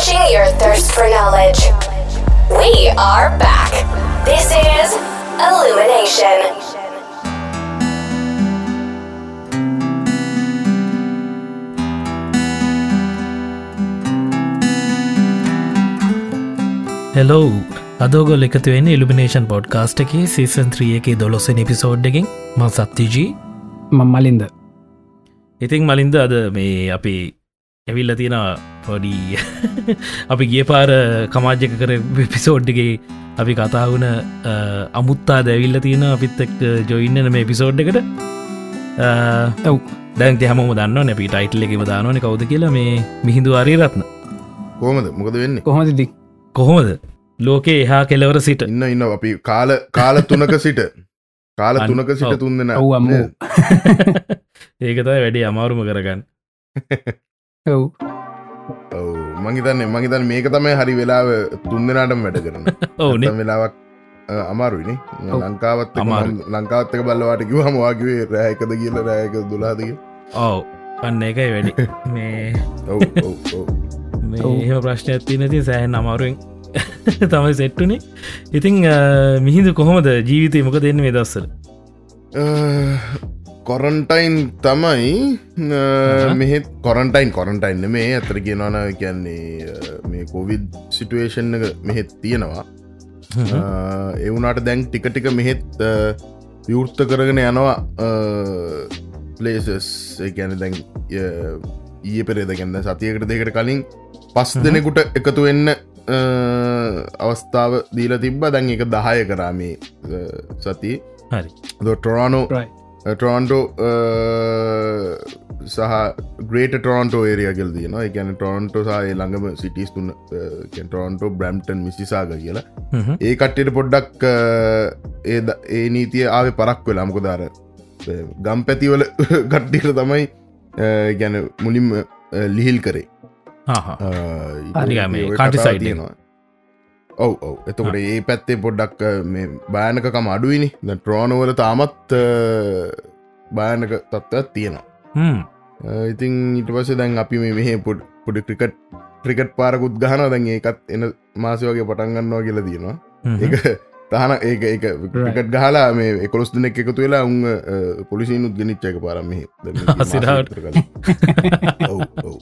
quenching your thirst for knowledge. We are back. This is Illumination. Hello අදෝගොල් එකතුවෙන Illumination podcast එක season 3 එක දොලොසෙන එපිසෝඩ්ඩකින් ම සත්තිජී මම්මලින්ද ඉතිං මලින්ද අද මේ අපි ඇවිල්ල තියෙන පොඩි අපි ගිය පාර කමාජ්‍යක කර පිසෝඩ්ඩගේ අපි කතා වුන අමුත්තා දැවිල්ල තියෙන අපිත් එක් ජොයින්නන මේ පිසෝඩ් එකට. ඔව්. දැන් හම දන්න නැපි ටයිටල් එකම දානන කවද කියලා මේ මිහිදු අරීරත්න කෝමද මොකද වෙන්න? කොහොමදදි කොහොමද? ලෝකේ එහා කෙලවර සිට. ඉන්න ඉන්න. අපි කාල කාල තුනක සිට. කාල තුනක සිට ඔව්. තුන්දෙන ඔව් අම්මෝ. ඒකතයි වැඩි අමාරුම කරගන්න. ඔව් මහිතන්න මහිතන් මේක තමයි හරි වෙලාව තුන්දෙනටම වැඩ කරන. ඕන වෙලාවක් අමාරුයිනි ඔව්. ලංකාවත් ලංකාවත්තක බල්ලවාට කිව හමවාගේ රෑකද කියල රෑක දුලාදක ඔව් අන්න එකයි වැඩි. මේ ඔව් ඔව් ඔව්. මේ ඔව්. එහෙම ප්‍රශ්න ඇති නැති සෑහන් අමාරුවෙන් තමයි සෙට්ටුනේ. ඉතිං මිහිදු කොහොමද ජීවිතය මොක දෙන්න මේ දස්සර කොරන්ටයින් තමයි. මෙහෙත් කොරන්ටයින් කොරන්ටයින්න මේ ඇතර කියනවන කියන්නේ මේ කොවිඩ් සිටුවේෂන් එක මෙහෙත් තියෙනවා. එවුනාට දැන් ටික ටික මෙහෙත් විවෘත්ත කරගෙන යනවා පලේසස් ගැන දැන් ඊය පෙරේද ගැන්න සතියකට දෙකට කලින් පස් හ්ම්. දෙනෙකුට එකතු වෙන්න අවස්ථාව දීල තිබ්බ. දැන් එක දහය කරාමේ සති හරි. ටොරානෝ right. ටොරන්ටෝ සහ ග්‍රේට ටොරන්ටෝ ඒරියගල් දන එකන ටොරන්ටෝ සහ ළඟම සිටිස් තුන්න ටොරන්ටෝ බ්‍රම්ටන් මිසිසාග කියලා. ඒ කට්ටට පොඩ්ඩක් අ, ඒ නීතිය ආව පරක් වෙලා මොකදාර ගම් පැතිවල ගට්ටිට තමයි ගැන මුලින්ම අ, ලිහිල් කරේ හා අ, නිකන් මේ ඔය countryside කතාව තියෙනවා. ඔව් ඔව්. එතකොට ඒ පැත්තේ පොඩ්ඩක් අ, මේ භායනකම අඩුවනි. ට්‍රෝනවල තාමත් භායනක තත්ත්වත් තියෙනවා. ඉතින් ඊට පස දැන් අපි මේ මෙහ පොඩ් පොඩි ක්‍රිකට් ක්‍රිකට් පාරකුත් ගහන දැන් ඒකත් එන මාසවගේ පටන්ගන්නවා කියලා තියෙනවා. ඒ තහන ඒක ඒක ක්‍රිකට් ගහලා මේ එකොස් දෙනෙක් එකතු වෙලා උන් පොලිසිනුත් ගෙනනිච්චක පාරම සිරාවට. ඔව් ඔව්.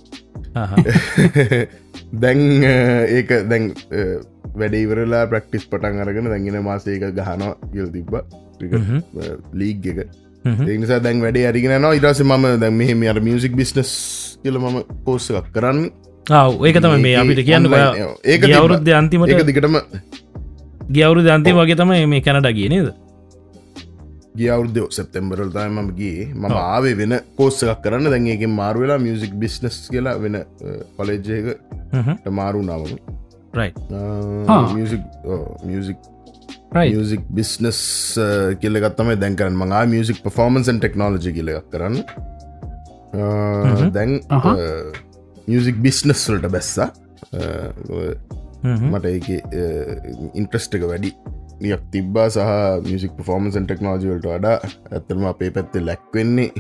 දැන් ඒක දැන් අ, වැඩයිවරලා ප්‍රක්ටිස් පටන් අරගෙන දැගෙන මාසේක ගහනවා ගිල් තිබ්බ. ලීග් එක. ඒනිසා දැන් වැඩේ අරිගෙන නවා ඉරස ම දැන් මෙහෙම අර මියසික් බිස්නස් කියල මම පෝස්ස එකක් කරන්න. ඒක තම මේ අපිට කියන්න ඒක. අවුරුද්ධ අන්තිමට ඒක දිකටම ගියවුරු දන්තිම වගේ තමයි මේ කැනඩ ගිය නේද? ගියවුද්‍ය සෙප්තෙම්බරල් තයි මම ගිය. මම. ආවේ වෙන කෝස්සක් කරන්න. දැන්ගේ මාරුවෙලා මියසික් බිස්නස් කියලා වෙන පලේජ්ජයක මාරු නාවම. මියසික් මියසික් බිස්නස් කියලගත්තම දැන්කරන්න මඟා මියසික් පෆෝමන්සන් ටෙක්නෝලජි කියලක් කරන්න. Uh. දැන්. මියසික් බිස්නස් වලට බැස්සා. හ්ම්. මට ඒක ඉන්ට්‍රස්ට එක වැඩි නියක් තිබ්බා සහ මියසික් පෆෝමන්සන් ටෙක්නෝජිවලට වඩා ඇත්තරම අපේ පැත්තේ ලැක්වෙන්නේ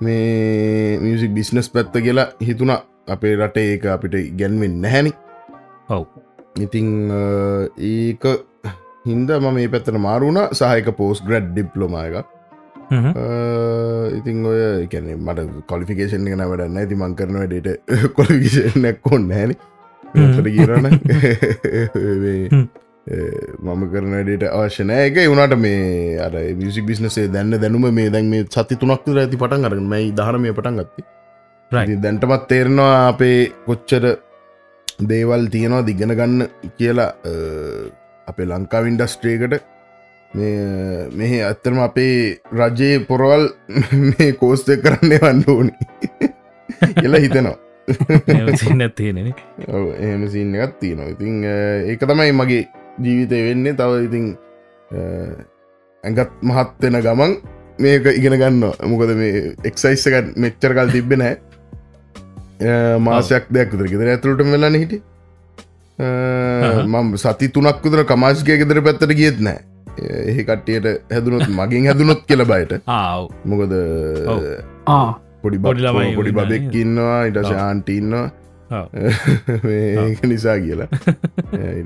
මේ මියසික් බිස්නස් පැත්ත කියලා හිතුනා අපේ රටේ ඒක අපිට ගැන්වෙන් නැහැනි ඔව් ඉතිං ඒක හින්ද ම මේ පැත්තන මාරුණ සහයක පෝස් ග්‍රඩ් ඩිප්ලොම එක හ්ම්. ඉතිං ඔය කැන මට කොලිෆිකේෂන් ගෙන වැඩන්න ඇති මං කරන වැඩට කොලිකේෂනක් කොන්න හැන. කියරන. මම කරනඩට අවශ්‍යනයක වුණට මේ අර මියසික් බිස්නසේ දැන්න දැනුම මේ දැන් මේ සති තුනක්තුර ඇති පටන් අරන මයි දහනමය පටන් ගත්ති. ඉතින් දැන්ටමත් තේරෙනවා අපේ කොච්චර දේවල් තියෙනවා දිගෙන ගන්න කියලා අපේ ලංකා වින්ඩස්ට්‍රේකට මේ මෙහ ඇත්තරම අපේ රජයේ පොරවල් මේ කෝස්තය කරන්න වන්න ඕනි. කියලා හිතනවා. ඔව්, එහෙම සින්න එකත් තියෙනවා. ඉතින් ඒක තමයි මගේ ජීවිතය වෙන්නේ. තව ඉතින් ඇඟත් මහත්වෙන ගමන් මේක ඉගෙන ගන්න මොකද මේ එක්සයිස් එක මෙච්චර කල් තිබෙන මාසයක් දෙයක් විතර ගෙදර ඇතුළට වෙලන්න හිට මම සති තුනක් විතර කමාශකය ගෙදර පැත්තට ගියත් නෑ එහි කට්ටියට හැදුනොත් මගින් හැදුනොත් කියල බයට. මොකද පොඩි පොඩි ළමයි පොඩි බබෙක්? ඉන්නවා ඉටස ඔව්. ආන්ටඉන්නවා නිසා කියලා. ඒ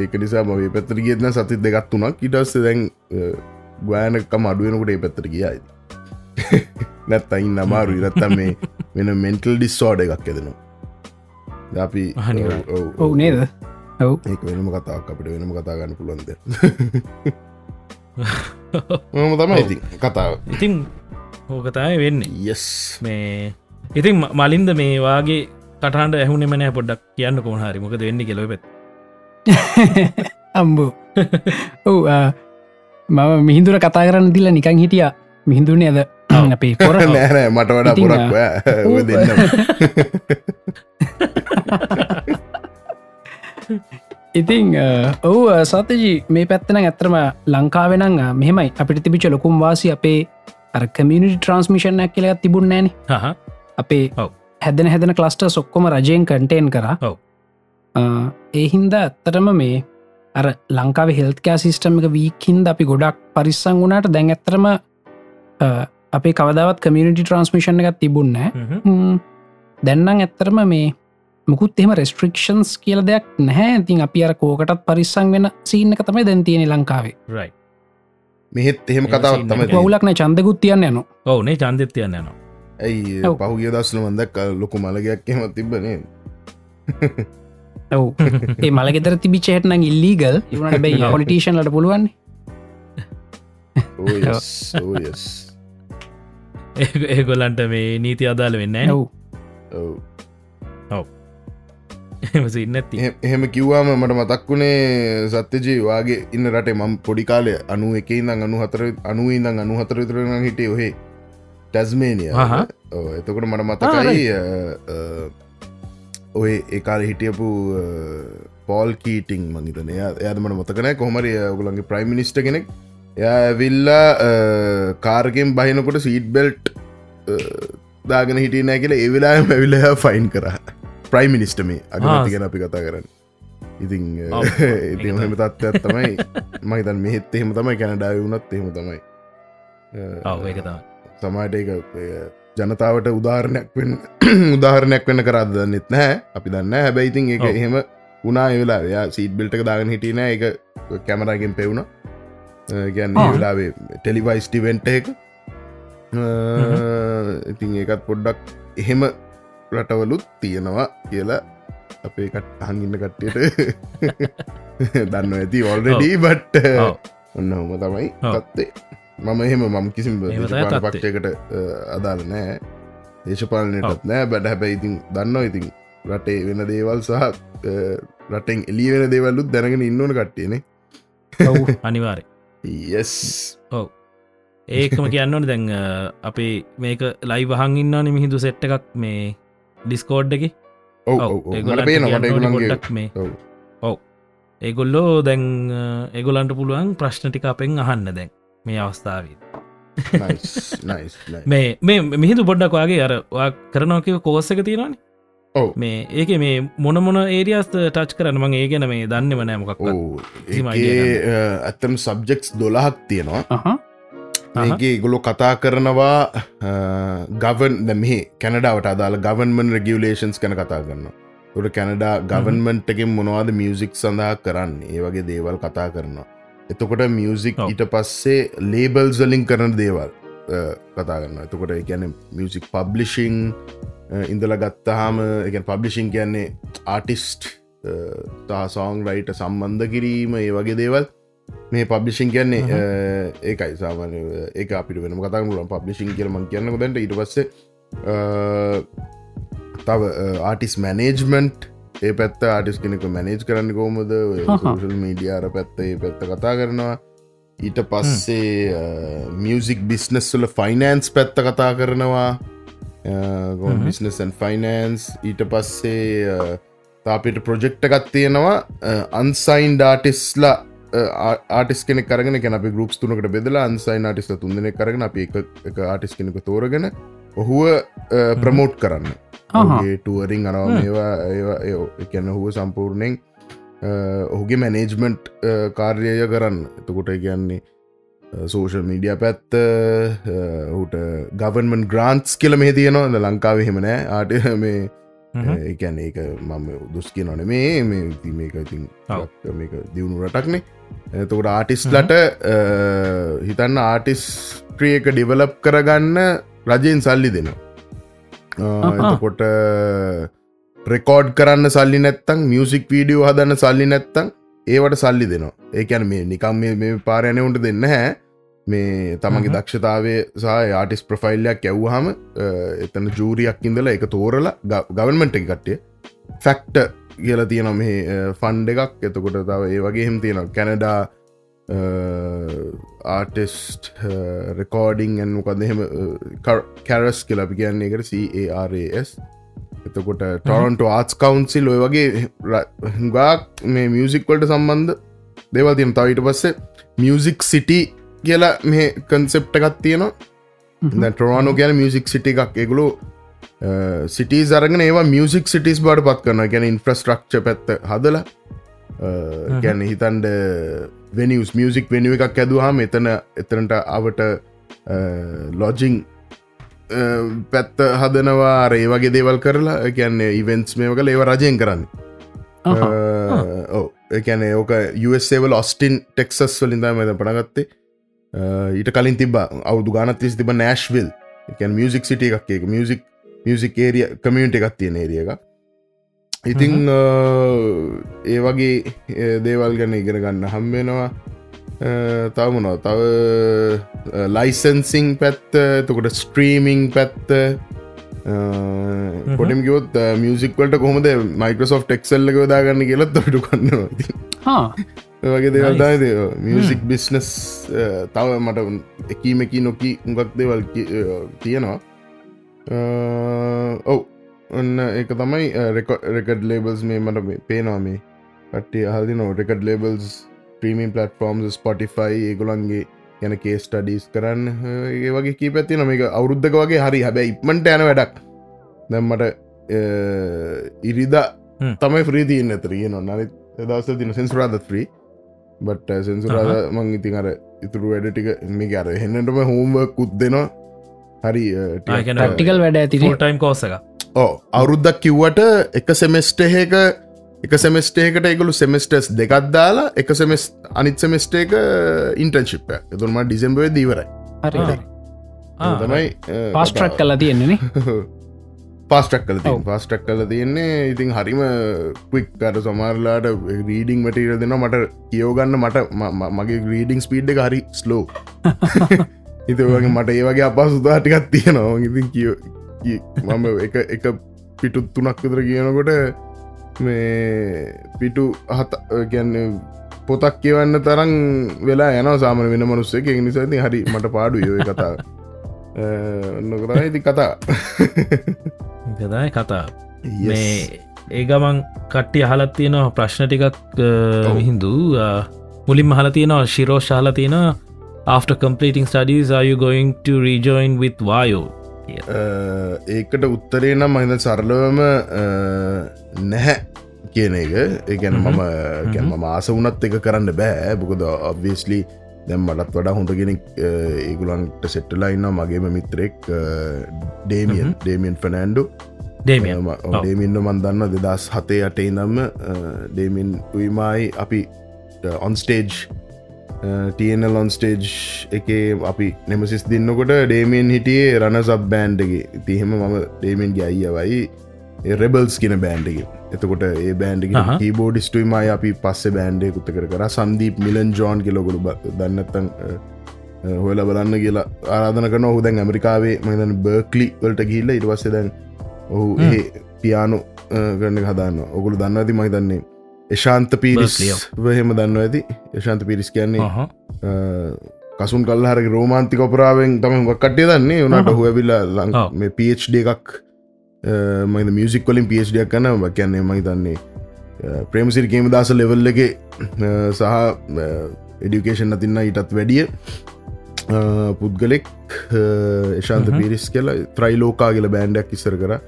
ඒක නිසා මගේ පැත්තර කියන්න සති දෙගත් තුනක්. ඉටස්ස දැන් ගෑනකම අඩුවෙනකට ඒ පැත්තර කියයි නැත් අයින් අමාරු ඉරත්තම් මේ වෙන මෙන්ටල් ඩිස්සෝඩ එකක් ඇදෙනවා අපි. ඔව්, නේද? ඔව්. ඒක වෙනම කතාක් අපිට වෙනම කතා ගන්න පුළුවන්ද මම තමයි ඉති කතාව. ඉතින් ඕකතය වෙන්නේ. යස් මේ ඉතින් මලින්ද මේ වාගේ කටහන්ට ඇහුන මනෑ පොඩ්ඩක් කියන්න කොහන හරි. මොකද වෙන්න කෙලව පැත් අම්බෝ. ඔව් මම මිහිදුර කතා කරන්න දිල්ල නිකං හිටිය. මිහිදුනේ ඇද අපේ කොර නෑනෑ මට වඩා පොරක් ඔය. දෙන්න ඉතිං ඔවු සතජී මේ පැත්තන ඇත්තරම ලංකාවෙනං මෙහෙමයි අපිට තිබිච ලොකුම් වාසි අපේ අර කමියනිටි ට්‍රන්ස්මිෂන් කියලත් තිබුණ නෑන අපේ. හැදෙන හැදෙන කලස්ට සොක්කොම රජයෙන් කටේන් කර ඔව්. ඒහින්ද ඇත්තටම මේ අර ලංකාව හෙල්කෑ සිිස්ටම එක වීකින්ද අපි ගොඩක් පරිස්සං වුණට දැන් ඇත්තරම අපේ කවදාවත් කමියනිටි ට්‍රන්ස්මිෂන් එකත් තිබුන්නෑ. දැන්නම් ඇත්තරම මේ මුකුත් එම රෙස්ට්‍රික්ෂන්ස් කියල දෙයක් නැහැ. ඉතින් අපි අර කෝකටත් පරිස්සං වෙන සීන එක තමයි දැන් තියෙන ලංකාවේ. මෙහෙත් එහෙම කතාවක් තම වුලක්න චන්දකුත් තියන්න. යන ඔවුනේ චන්දෙත්තියන්න යනවා. ඇයි ඔව්. පහුගිය දස්සල මන්දක් ලොකු මලගයක් එම තිබනේ ඔව්. ඒ මලගෙතර තිබිච හෙටන ඉල්ලීගල් ඉවනට බැයි පොලිටේෂන්ලට පුළුවන් ඕයස් ඒ- ඒගොල්ලන්ට මේ නීති අදාල වෙන්න ඔව්. සින්න ඇති එහෙම කිව්වාම මට මතක් වුණේ සත්‍යජී වගේ ඉන්න රටේ මම් පොඩි කාලය අනු එක ඉඳං අනු හතර අනු ඉඳං අනු හතර විතරන හිටේ ඔහේ ටැස්මේනිය. එතකොට මට මතකයි ඔය ඒකාල හිටියපු පෝල් කීටිං මංහිතන එයාද මට මතකන කොහමරි ඔගුලන්ගේ ප්‍රයිම් මිනිස්ට කෙනෙක් ඇවිල්ලා කාර්ගෙන් බහිනකොට සීට් බෙල්ට් දාගෙන හිටිය නෑ කියල ඒවෙලා ඇවිල ෆයින් කර. ප්‍රයිම් මිනිස්ට මේ අගතිගෙන අපි කතා කරන්න. ඉතින් ඔව්. ඉති හම තත්ත්වත් තමයි. මහිතන් මෙහෙත් එහෙම තමයි. කැනඩාව වුණත් එහෙම තමයි. සමාට එක ජනතාවට උදාහරණයක් වෙන් උදාහරණයක් වෙන්න කරද නෙත් නෑ අපි දන්න හැබැයිතින් එක. එහෙම උනා වෙලා සීට බිල්ට දාගෙන හිටියන එක කැමරගෙන් පෙවුණ ගැන්න. වෙලාවේ ටෙලිවයිස්ටි වෙන්ට එක ඉතින් ඒකත් පොඩ්ඩක් එහෙම රටවලුත් තියෙනවා කියලා අපේ කට හඟින්න කට්ටියට දන්න ඇති ඔල්ඩඩී බට්. ඔන්න හොම තමයි. තත්තේ මම එහෙම මම කිසිම. පක්ෂයකට අදාල නෑ දේශපාලනයටත් නෑ බැඩ හැබැයි ඉතින් දන්නවා ඉතින් රටේ වෙන දේවල් සහ රටෙන් එලි වෙන දේවල්ලුත් දැනගෙන ඉන්නවන කට්ටියනේ අනිවාරය යස් ඒකම කියන්නවන දැන් අපේ මේක ලයි වහන් ඉන්නන මිහිදු සෙට්ට එකක් මේ ඩිස්කෝඩ් එක. ඔව ගොඩක් මේ. ඔව්. ඔව්. ඒගොල්ලෝ දැන් ඒගොලන්ට පුළුවන් ප්‍රශ්නටික අපෙන් අහන්න දැන් මේ අවස්ථාවී. නයිස් මේ මේ මිහිදු පොඩ්ඩක් වගේ අර කරනෝකව කෝස්සක තියෙනවාන. ඔව් මේ ඒක මේ මොන මොන ඒරියස්ත ටච් කරන්න? මං ඒ ගැන මේ දන්න වනෑ මොකක් කිසිම idea ඇත්තම සබ්ජෙක්ස් දොළහක් තියෙනවා. ඒගේ ගොලො කතා කරනවා ගවන් මෙහි කැනඩාවට අදාල ගවන්මන් රගියලේෂන්ස් කැන කතා කරන්න තුට කැනඩා ගවන්මන්ට්ගෙන් මොනවාද මියසික් සඳහා කරන්න? ඒ වගේ දේවල් කතා කරනවා. එතකොට මියසික්. ඊට පස්සේ ලේබල් සලින් කරන දේවල් කතා කරන්න එතකොට ගැන මියසික් පබ්ලිෂිං ඉඳල ගත්තහාම එක පබ්ලිෂිං කියන්නේ ආටිස්ට් තා සෝං රයිට සම්බන්ධ කිරීම ඒ වගේ දේවල්. මේ පබ්ලිෂින් කියන්නේ ඒකයි සාමාන ඒ අපිට වෙන කතා මුලන් පබ්ලිෂින් කියලම කියන්න දැට ඉට පස්සේ තව ආටිස් මැනේජ්මන්ට් ඒ පැත්ත ආටිස් කෙනෙක මැනේජ් කරන්න කෝමද. සල් මීඩියාර පැත්ත ඒ පැත්ත කතා කරනවා. ඊට පස්සේ මියසික් බිස්නස් වල ෆයිනන්ස් පැත්ත කතා කරනවා හ්ම්. බිස්නසන් ෆයිනන්ස් ඊට පස්සේ අ, තාපිට ප්‍රොජෙක්්ට එකත් තියෙනවා අන්සයින් ඩාටිස්ලා ආටිස් කෙනෙ කරගෙන අපි ගරුප් තුනකට බෙදලා අන්සයින් ආටිස් තුන්දන කරගෙන අපි එක ආටිස් කෙනෙක තෝරගෙන ඔහුව ප්‍රමෝට් කරන්න. අහහ. ඔහුගේ ටුවරින් අනව ඒවා එකැන හුව සම්පූර්ණයෙන් ඔහුගේ මැනේජ්මන්ට් කාර්යය කරන්න. එතකොට කියන්නේ සෝෂල් මීඩිය පැත්ත හට ගවන්මන් ග්‍රන්ස් කියල මේ තියනවා. ලංකාව හෙමනෑ ආට මේ ඒැන ඒක මම දුස් කිය නොන මේ මේ මේක ඉතින් මේක දියුණු රටක්නේ. එතකොට ආටිස්ලට හිතන්න ආටිස් ක්‍රියක ඩිවලප් කරගන්න රජයෙන් සල්ලි දෙනවා. එතකොට රෙකෝඩ් කරන්න සල්ලි නැත්තං මියසික් වීඩියෝ හදන්න සල්ලි නැත්තං ඒවට සල්ලි දෙනවා. ඒකැන මේ නිකම් මේ පාරයනවුන්ට දෙන්න හැ. මේ තමගේ දක්ෂතාවේ සහ ආටිස් ප්‍රෆයිල්ලයක් ඇව්හම එතන ජූරියක් ඉඳල එක තෝරල ගවන්මට එක කට්ටිය. ෆැක්ට කියල තියෙන මේ ෆන්ඩ එකක්. එතකොට තව ඒ වගේ හෙම තියෙන කැනඩා ආටිස්ට රෙකෝඩිං ඇන්මකද එහෙම කැරස් කියලපි කියන්නේ එකට CARAS එතකොට ටොරන්ට ආස් කවන්සිල් ඔය වගේ හුගක් මේ මියසික්වලට සම්බන්ධ දෙවල් තියන තවිට පස්සේ මියසික් සිටි කියලා මේ කන්සෙප්ට එකත් තියෙනවා. ටරවානු කියන මියසික් සිටි එකක්. එගුලු සිටී සරගෙන ඒවා මියසික් සිටිස් බට පත් කරන ගැන ඉන්ෆ්‍රස්ට්‍රක්ෂ පැත්ත හදල ගැන හිතන්ඩ වෙනිස් මියසික් වෙනුව එකක් ඇදවාම එතන එතරට අවට ලොජිං පැත්ත හදනවා ඒ වගේ දේවල් කරලා ගැන්නේ ඉවෙන්ස් මේක ඒව රජයෙන් කරන්න. ඕ එකැන ඕක යවල් ඔස්ටින් ටෙක්සස් වලින්ද මෙද පනගත්තේ ඊට කලින් තිබ අවුදු ගානත්තිස් තිබ නෑශ්විල් එකන් මියසික් සිට එකක් එක මියසික් මියසික් ඒරිය කමියන්ට එකක් තියෙන ඒරිය එක ඉතිං ඒ වගේ දේවල් ගැන ඉගෙන ගන්න හම්බෙනවා තවමනෝ තව ලයිසන්සිං පැත්ත තකොට ස්ට්‍රීමිං පැත්ත. පොටම ගොත් මියසික්වලට කොහොමද මයිකෝසෝ් ටෙක්සල්ල දාගන්න කියලත් තොටු කන්නවා වගේ දෙවල්දාද මියසික් බිස්නස් තව මට එකීමකි නොකී උඟක් දෙවල් තියෙනවා. ඔව්. ඔන්න ඒක තමයි රෙකඩ් ලේබල්ස් මේ මට පේනවා මේ. කට්ටිය හදි no record labels premium platform Spotify ඒගොලන්ගේ යන කේ ස්ටඩීස් කරන්න. ඒ වගේ කී පැත්ති නොම එක අවුද්ධක වගේ හරි. හැබැ ඉක්මට යන වැඩක්. දැම්මට ඉරිද තමයි ්‍රීතිීන් ඇතරිය නො නත් දවස තින සෙන්සුරාද ්‍රී බට සෙන්සුරාද මං ඉතින් අර ඉතුරු වැඩ ටික මේ අර හෙන්නටම හෝම කුත් දෙනවා. හරි ටිකල් වැඩ ඇති ටයිම් කෝසක ඕ අවුරුද්දක් කිව්වට එක සෙමෙස්ටහක එක සෙමස්ටේකට එකලු සෙමස්ටස් දෙකත් දාලා එක සෙමස් අනිත් සෙමස්ටේක ඉන්ටර්ශිප්ය එතුරම ඩිසම්බේ දීවරයි තමයි පාස්ට්‍රක් කලා තියෙන්නේ පාස්ටක් කල පාස්ටක් කල තියෙන්නේ. ඉතින් හරිම ක්වික් අට සමාරලාට රීඩිං මටීර දෙන්න මට කියෝගන්න මට මගේ ග්‍රීඩිං ස්පීඩ් එක හරි ස්ලෝ ඉතිවගේ මට ඒවගේ අපා සුදාටිකත් තියෙනවා. ඉතින් කිය මම එක එක පිටුත් තුනක් විතර කියනකොට මේ පිටු හත ගැන්න පොතක් කියවන්න තරම් වෙලා යන සාමන වෙන මනුස්සේ එක නිසාති හරි මට පාඩු යෝය කතාව. නොකරයි ඉති කතා ගදයි කතා මේ ඒ ගමන් කට්ටිය අහලත් තියෙනවා ප්‍රශ්න ටිකක් හින්දු මුලින් මහල තියෙනවා ශිරෝ ශාල තියෙන after completing studies are you going to rejoin with වායෝ ඒකට උත්තරේ නම් මහිද සරලවම නැහැ කියන එක. ඒගැන මම ගැම මාස වනත් එක කරන්න බෑ. බොකද ඔබ්විස්ලි දැම් මටත් වඩා හොඳ කෙනෙක් ඒගුලන්ට සෙට්ටලයින්න මගේම මිත්‍රෙක් ඩේමියන් ඩේමියන් ෆනෑන්ඩු ඩේමින්න මන්දන්න දෙදස් හතේ අටේ නම්ම ඩේමින් උයිමයි අපි ඔන්ස්ටේජ් ටනල් ඔන්ස්ටේජ් එක අපි නෙමසිස් දෙන්නකොට ඩේමියන් හිටියේ රණ සබ් බෑන්්ඩගේ තිහෙම මම ඩේමෙන්ගේ අයියවයි රෙබල්ස් කියන බෑන්්ඩගේ එතකොට ඒ බෑන්ඩ කීබෝඩිස්ටුයිම අපි පස්සේ බෑන්ඩේ කුත්ත කර. කර සන්දීප මිලන් ජෝන් කෙලොගුළු දන්නත්තන් හොල බලන්න කියලා ආරාධන කන ඔහු දැන් ඇමරිකාවේ මදන් බර්කලි වලට ගිල්ල ඉටවස්සේ දැන් ඔහු ඒ පියානු කරන්න හදාන්න ඔගුළු දන්න ඇති මයි දන්නේ එශාන්ත පිරිස් වහෙම දන්න ඇති. යශාන්ත පිරිස් කියන්නේ කසුන් කල්හර රෝමාන්තික ඔපරාවෙන් තම කට්ටේ දන්නේ. වනට හුවවිල්ලා ලං මේ පD එකක් මයිද මියසික් කොලින් පිස්ඩියක් කන්න කියන්නේ මයි දන්නේ ප්‍රේමසිරි කේම දස ලෙවල් එක සහ එඩියුකේෂන් අතින්න ඉටත් වැඩිය පුද්ගලෙක් ඒශාන්ත පිරිස් කියලා ත්‍රයි ලෝකා කියල බෑන්ඩක් ඉස්සර කර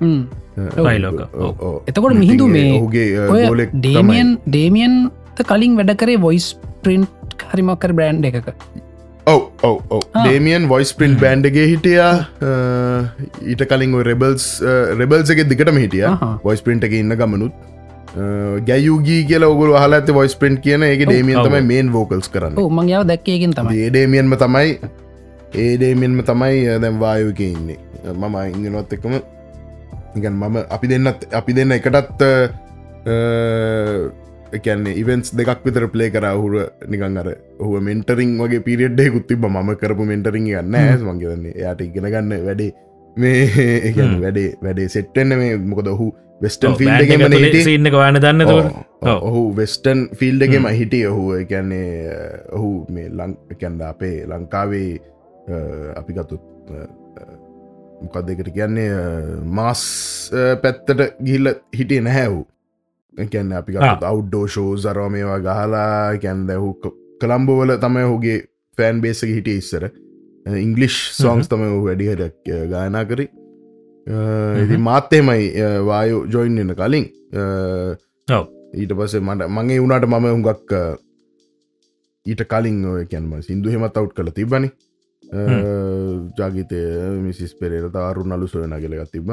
එතකොට මිහිදු මේ ඔහුගේ ගොලෙක් ඩේමියන් ඩේමියන් කලින් වැඩ කරේ වොයිස් ප්‍රින්ට් හරිමක්කර බ්‍රන්් එකක ඔව ඔව ඔව ඩේමියන් වොයිස් පින්ට් බෑන්්ඩගේ හිටියා ඊට කලින් රෙබල්ස් රෙබල්සගේ දිකටම හිටිය වොයිස් පින්ට් එක ඉන්න ගමනුත් ගැයුගී කියල ඔගුල හල ඇත වොයිස් පින්ට් කියන. එක ඩේමියන් තමයි මේන් වෝකල්ස් කරන්න. මං යාව දැක්කයකින් තමයි. ඒඩේමියන්ම තමයි ඒඩේමියන්ම තමයි දැම් වායුක ඉන්නේ. මම ඉංගනොත් එකම ඉගන් මම අපි දෙන්නත් අපි දෙන්න එකටත් එකන්නේ ඉවෙන්ස් දෙකක් විතර පලේ කර. හුර නිකන් අර හුව මෙන්ටරිං වගේ පිරිෙඩ්ඩේ කුත්තිබ ම කරපු මෙන්ටරිං ගන්න ඇස් මගේවන්නේ යට ඉගෙන ගන්න වැඩේ මේ වැඩේ වැඩේ සෙට්ටන්න මේ. මොකද ඔහු වෙස්ටන් ෆිල්ඩගේම ඉන්න ගවාන දන්න ඔහු වෙස්ටන් ෆිල්ඩගේම හිටිය. ඔහු එකන්නේ ඔහු මේ ලං කැන්ද අපේ ලංකාවේ අපි ගතුත් මොකක් දෙකට කියන්නේ මාස් පැත්තට ගිල්ල හිටිය නැහැවූ කැන්න අපි අවුඩ්ඩෝ ෂෝ සරෝ මේවා ගහලා කැන්ද හු කළම්බෝවල තමයි හුගේ ෆෑන් බේසක හිටිය ඉස්සර. ඉංගලිෂ් සෝන්ස් තම වැඩිහට ගායනා කරි ඉති මාත්තේමයි වායෝ ජොයින් එන්න කලින්. ඊට පසේ මට මගේ වුණට මම හුඟක් ඊට කලින් කැන්ම සිින්දු හෙමත් අවු් කළ තිබනි ජාගිතය මිසිස් පෙරේට අරු නලු සොයන කියලගත් තිබ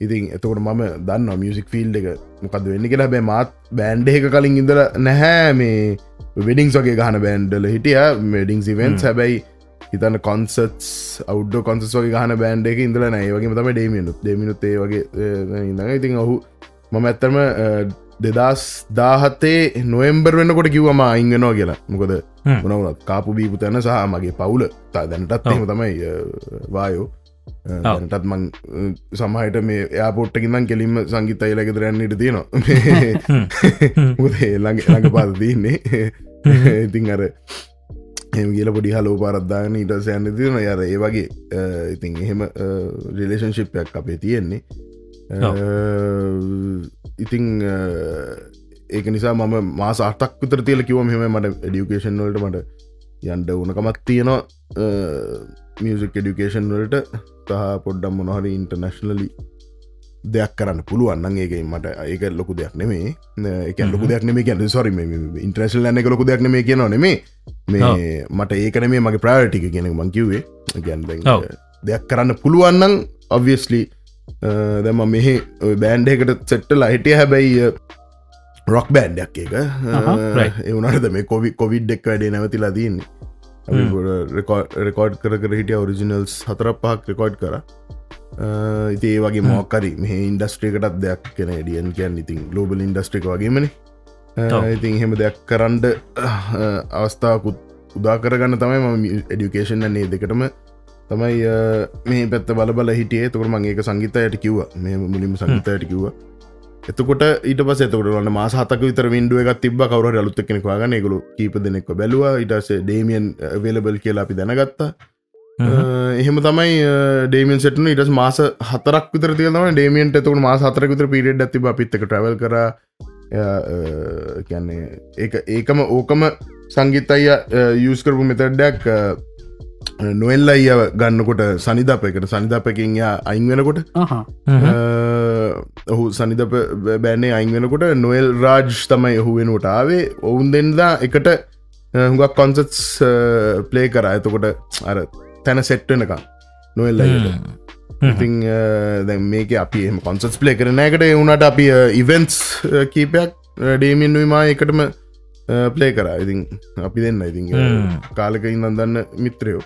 ඉතින් එතකොට මම දන්න මියසික් ෆිල්් එක මොකද වෙන්න කියලා. බෑ මාත් බෑන්්ඩ එක කලින් ඉඳල නැහැ මේ වෙඩිංස් වගේ ගහන බෑන්්ඩල හිටිය. මෙඩිං සිවෙන් හැබැයි හිතන්න කොන්සටස් අවුඩ කොන්සස් වගේ ගහන බෑන්ඩ එක ඉඳල නෑ. වගේ තම ඩේමියනුත් දෙමිනුත් ඒ වගේ ඉඳඟ ඉතින් ඔහු මම ඇත්තරම දෙදස් දාහත්තේ නොෙම්බර් වෙන්නකොට කිව්වම අංගනෝ කියලා. මොකද මොනවනත් කාපු බීපු තැන සහ මගේ පවුල. තා දැනටත් එම තමයි වායෝ. ටත් මං සමහට මේ යාපොට්ටකින්දන් කෙලින්ම සංගීත අයිලක දරන්නට තියෙනවා. ළඟ ළඟ පාද තියන්නේ. ඉතින් අර එම කියල පොඩි හලෝ පාරද්දාන ඊට සයන්න තියන යර ඒ වගේ ඉතින් එහෙම රිලේෂන්ශිප්යක් අපේ තියෙන්නේ. ඉතින් ඒක නිසා මම මාස අටක් විතර තියල කිව මෙම මට එඩියුකේෂන් වලට මට යන්ඩ ඕනකමත් තියෙනවා. මියසික් එඩිකේෂන් වලට. සහ පොඩ්ඩම් මොනහරි ඉන්ටර්නශනලි දෙයක් කරන්න පුළුවන් ඒක මට ඒක ලොකු දෙයක් නෙමේ එක ලොකු දෙයක් නෙේ ගැන සොරි ඉන්ට්‍රශල් න එක ලොකු දෙයක් නෙේ කියන නෙමේ මේ මට ඒකන මේ මගේ ප්‍රාටික කියෙන මංකිවේ ගැන් දෙයක් කරන්න පුළුවන්නන් ඔවස්ලි දැම මෙහෙ බෑන්ඩ එකට සෙට්ටල හිටිය. හැබැයි රොක් බෑන්්ඩක් එක එවනට මේ කොවි කොවිඩ් එක් වැඩේ නැවතිලා දන්නේ රෙකෝඩ් කර කර හිටිය ඔරිජිනල්ස් හතර පහක් රෙකෝඩ් කර ඉති ඒ වගේ මෝකරි මේ ඉන්ඩස්ට්‍රිකටත් දෙයක් කෙන ඩියන් කියන් ඉතින් ගලෝබල් ඉන්ඩස්ට්‍රික වගේමන ඉතින් හෙම දෙයක් කරන්ඩ අවස්ථාකුත් උදා කරගන්න තමයි ම එඩියුකේෂන් න්නේ දෙකටම. තමයි මේ පැත්ත බල හිටියේ. තුකට මගේ සංගීතයට කිව්ව. මේ මුලින්ම සංගීතයට කිව්වා. එතකොට ඊට පස එතකට වන්න මාස හතක විතර වින්ඩුව එකක් තිබ කවර අලුත්ත කෙනෙක් වගන එකගුලු කීප දෙනෙක්ව බැලවා. ඉටස ඩේමියන් වෙලබල් කියලා අපි දැනගත්තා එහෙම තමයි ඩේමියන් සටන ඉටස් මාස හතරක් විතර තියනව ඩේමියන්ට එතකට මාස හතරක විතර පිරිඩ් ඇතිබ පිත්තක ට්‍රවල් කර. කියන්නේ ඒ ඒකම ඕකම සංගීත අය යස් කරපු මෙතඩ්ඩක් නොෙල්ල අය ගන්නකොට සනිධපයකට සනිධපකින් අයින් වෙනකොට ඔහු සනිධ බෑනේ අයින් වෙනකොට නොෙල් රාජ් තමයි ඔහු වෙනුවට ආවේ. ඔවුන් දෙන්දා එකට හුඟක් කොන්සටස් ප්ලේ කර. ඇතකොට අර තැන සෙට්ටනකම් නොෙල්ල ඉතිං දැ මේක අපි කොන්සස් ප්ලේ කරන එකට එවුණට අපි ඉවෙන්ස් කීපයක් ඩේමින්නුවමා එකටම ප්ලේ කරා. ඉතින් අපි දෙන්න. ඉතින් කාලක ඉන්න දන්න මිත්‍රයෝ.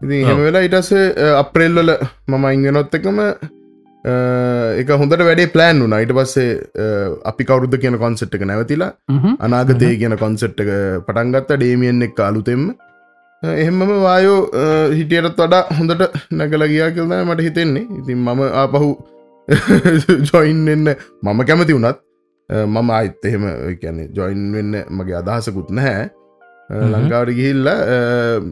ඉතින් හෙම වෙලා ඉටස අප්‍රෙල්වල මම ඉංගෙනොත් එකම එක හොඳට වැඩේ ප්ලෑන් වුන අයිට පස්සේ අපි කවරුද්ධ කියන කොන්සෙට් එක නැවතිලා අනාගතය කියන කොන්සෙට් එක පටන්ගත්ත ඩේමියෙන් එක් අලුතෙම එහෙමම වායෝ හිටියටත් වඩා හොඳට නැගල ගියා කියල්ද මට හිතෙන්නේ. ඉතින් මම ආපහු ජොයින් එන්න මම කැමති වුණත් මම අයිත් එහෙම කියන්නේ ජොයින් වෙන්න මගේ අදහසකුත් නැහැ. ලංකාවට ගිහිල්ල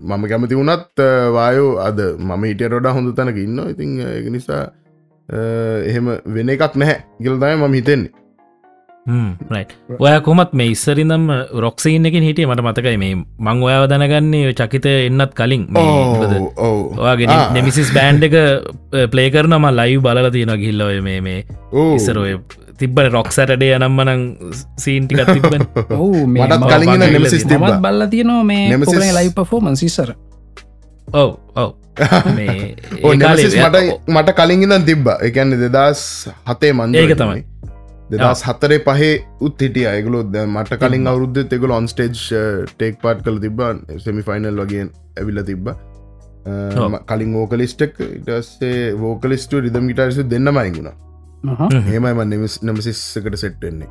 මම කැමති වුණත් වායෝ අද මම හිටිය රොඩා හොඳ තැනක ඉන්න ඉතින් එක නිසා එහෙම වෙන එකක් නැහැ ගිල්දාය මම හිතෙන්නේ ඔය කොමත් මේ ඉස්සරිනම් රොක්සයින් එකින් හිටිය මට මතකයි මේ මං ඔයාව දැනගන්නේ චකිත එන්නත් කලින් ඔයාගෙන නෙමිසිස් බෑන්් එක පලේ කරනම ලයිව් බලල තියෙන ගිල්ලොය මේ මේ ඉස්සරෝය තිබ්බන රොක් සැටඩේ යනම්මනං සීන්ටිකත් තිබ මටත් කලින් නෙමසිස් බල්ල තියනවා. මේ ලයි පෆෝමන් සිස්සර ඔව ඔව. ඕ මට මට කලින් ඉදන් තිබ්බ. එකන්න දෙදස් හතේ මන්ද ඒක තමයි දෙදස් හතරේ පහේ උත් හිටිය. අයගලු මට කලින් අවුද්ධ තෙකල ඔන්ස්ටේජ් ටේක් පාට් කල තිබ්බන් සෙමි ෆයිනල් වගේ ඇවිල්ල තිබ්බ. කලින් ඕකලිස්ටක් ඉටස්සේ වෝකලිස්ට රිදම් ගිටාරිසු දෙන්න මයිගුණා හෙමයිම නෙමස් නමසිස්සකට සෙට්ටෙන්නේ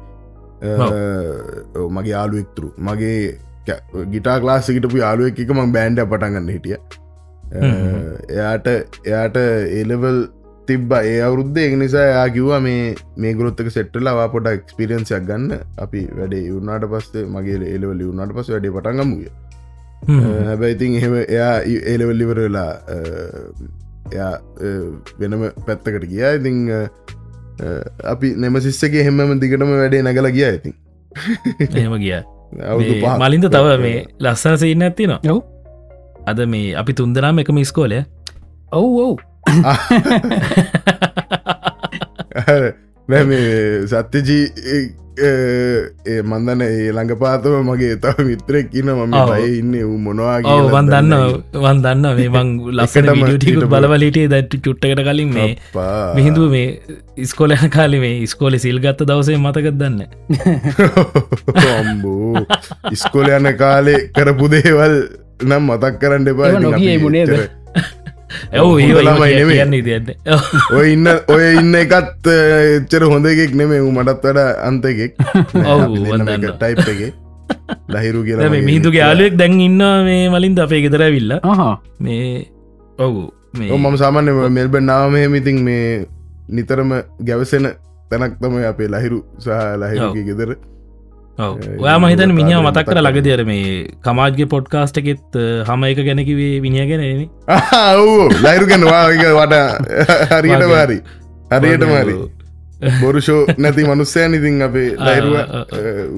මගේ යාලුවෙක්තුරු මගේ ගිටා ලාසිකටපු යාලුව එකක ම බෑන්ඩ පටන්ගන්න හිටිය. එයාට එයාට ඒලෙවල් තිබ්බ. ඒ අවුද්ධ එක් නිසා යා කිව්වා මේ මේ ගොත්තක සෙට්ටලා පොට එක්ස්පිරියන්සයක් ගන්න. අපි වැඩේ යුනාට පස්සේ මගේ ඒලවල වුනාට පස වැඩේ පටන්ගමුය හැබැයිතින් එහෙම එයා ඒලවල්ලිවර වෙලා එයා වෙනම පැත්තකට ගියා. ඉතිං අපි නෙම සිස්සගේ හෙමම දිගටම වැඩේ නැගල ගිය ඇතින් එහෙම ගිය. මලින්ද තව මේ ලස්සන සින්න ඇතින යව් අද මේ අපි තුන්දනාම එකම ස්කෝලය ඔව් ඔව් නැ මේ සත්‍යජී ඒ මන්දන්න ඒ ළඟ පාතම මගේ තව මිත්‍රෙක් ඉන්න මම අය ඉන්න වූ මොනවා වන්දන්න වන්දන්න මේ මං ලස්සට මිටිකුත් බලවලටේ දැට චුට්ටකට කලින් මේ මිහිදුව මේ ඉස්කොල කාලි මේ ඉස්කෝල සිල් ගත්ත දවසේ මතකත් දන්න ඔම්බෝ ඉස්කොල යන කාලේ කරපු දේවල් නම් මතක් කරන්න එපා නොගේ මුණේද ඔය ඉන්න ඔය ඉන්න එකත් එච්චර හොඳ එකෙක් නෙමේ මටත් වඩ අන්තකෙක් ටයිප් එක. ලහිරු කියලා මිහිදුගේ යාලුවෙක් දැන් ඉන්න මේ මලින් අපේ ගෙදර විල්ල මේ ඔවු මේ මම සාමාන්‍ය මෙල්බ නාමහෙමිතින් මේ නිතරම ගැවසෙන තැනක් තම අපේ ලහිරු සහ ලහිරුගේ ගෙදර ඔයා මහිතන මිනිිය මතක් කර ලගදර මේ කමාජ්ගේ පොඩ්කාස්ට එකෙත් හම එක ගැනකිවේ විනිියගෙන ලයිරු ගැනවාගේ වට හරියට වාරි හරියට මාරි බොරුෂෝ නැති මනුස්සය ඉතින් අපේ ලයිරුව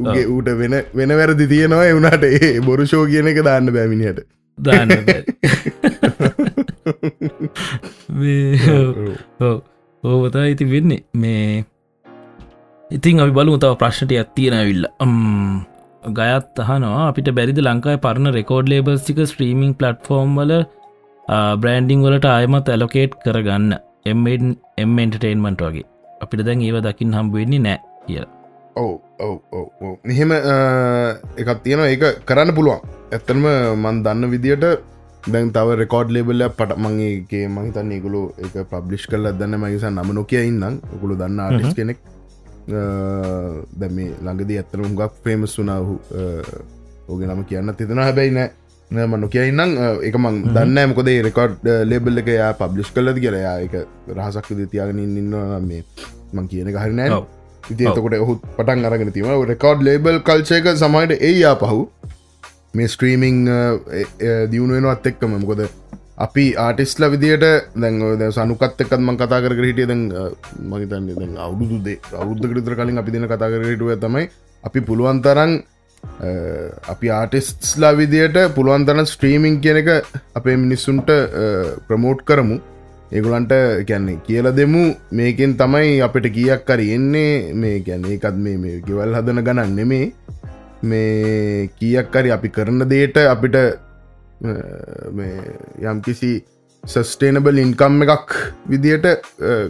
උගේ ඌට වෙන වෙන වැරදි තියෙනවා එවුණට ඒ බොරුෂෝ කියන එක දාන්න බැමිනිට දාන්න ඕවතා ඉති වෙන්නේ මේ ඉතින් අපි බලමු තව ප්‍රශ්නට ඇත්තියෙන ඇවිල්ල. ගයත් අහනවා. අපිට බැරිද ලංකායි පරණ රෙකෝඩ් ලේබස්තික ස්ට්‍රීමිං පලට්ෆෝර්ම් වල බ්‍රන්ඩිං වලට ආයමත් ඇලොකේට් කරගන්න. එම්ටේන්මන්ට වගේ. අපිට දැන් ඒව දකිින් හම්බුවෙන්නේ නෑ කියලා. ඔව ඔව ඔව මෙහෙම එකත් තියෙනවා. ඒක කරන්න පුළුවන්. ඇත්තනම මන් දන්න විදියට දැන් තව රෙකෝඩ් ලේබල්ල පට මගේගේ මහිතන්න ගුලු එක පබ්ලිෂ් කල්ල දන්න. මගේසා නම නොකිය ඉන්නම්. ගුළු දන්න ආටිස් කෙනෙක් දැ මේ ළඟදී ඇත්තර හුඟක් පේමස් වනාහු ඕගේ නම කියන්න තිතන හැබැයි නෑ. මනු කියන්නම් එක මං දන්න මොකද රෙකෝඩ් ලේබල් එක යා පබ්ලිෂ් කලද කියලා. එක රහසක් තියාගෙන ඉන්න මේ මං කියන හරිනෑ ඉති එතකොට ඔහුත් පටන් අරගෙන තිීම රෙකෝඩ් ලේබල් කල්චයක සමයිට ඒ යා පහු මේ ස්ට්‍රීමිං දියුණුවෙනවත් එක්කම. මොකොද අපි ආටිස්ල විදියට දැන් ද සනුකත් එක්කත්ම කතා කර හිටිය දැන් මහිතන්න දැන් අවුදුදේ අවුද්ධ විතර කලින් අපි දෙන කතා කර හිටුව තමයි අපි පුළුවන්තරන් අපි ආටිස්ලා විදියට පුළුවන්තරන් ස්ට්‍රීමිං කියන එක අපේ මිනිස්සුන්ට ප්‍රමෝට් කරමු. ඒගුලන්ට කැන්නේ කියල දෙමු. මේකෙන් තමයි අපිට කියක් කර එන්නේ. මේ ගැන එකත් මේ මේ ගෙවල් හදන ගණන් නෙමේ. මේ කියක්කරි අපි කරන දේට අපිට යම්කිසි සස්ටේනබල් ඉන්කම් එකක් විදියට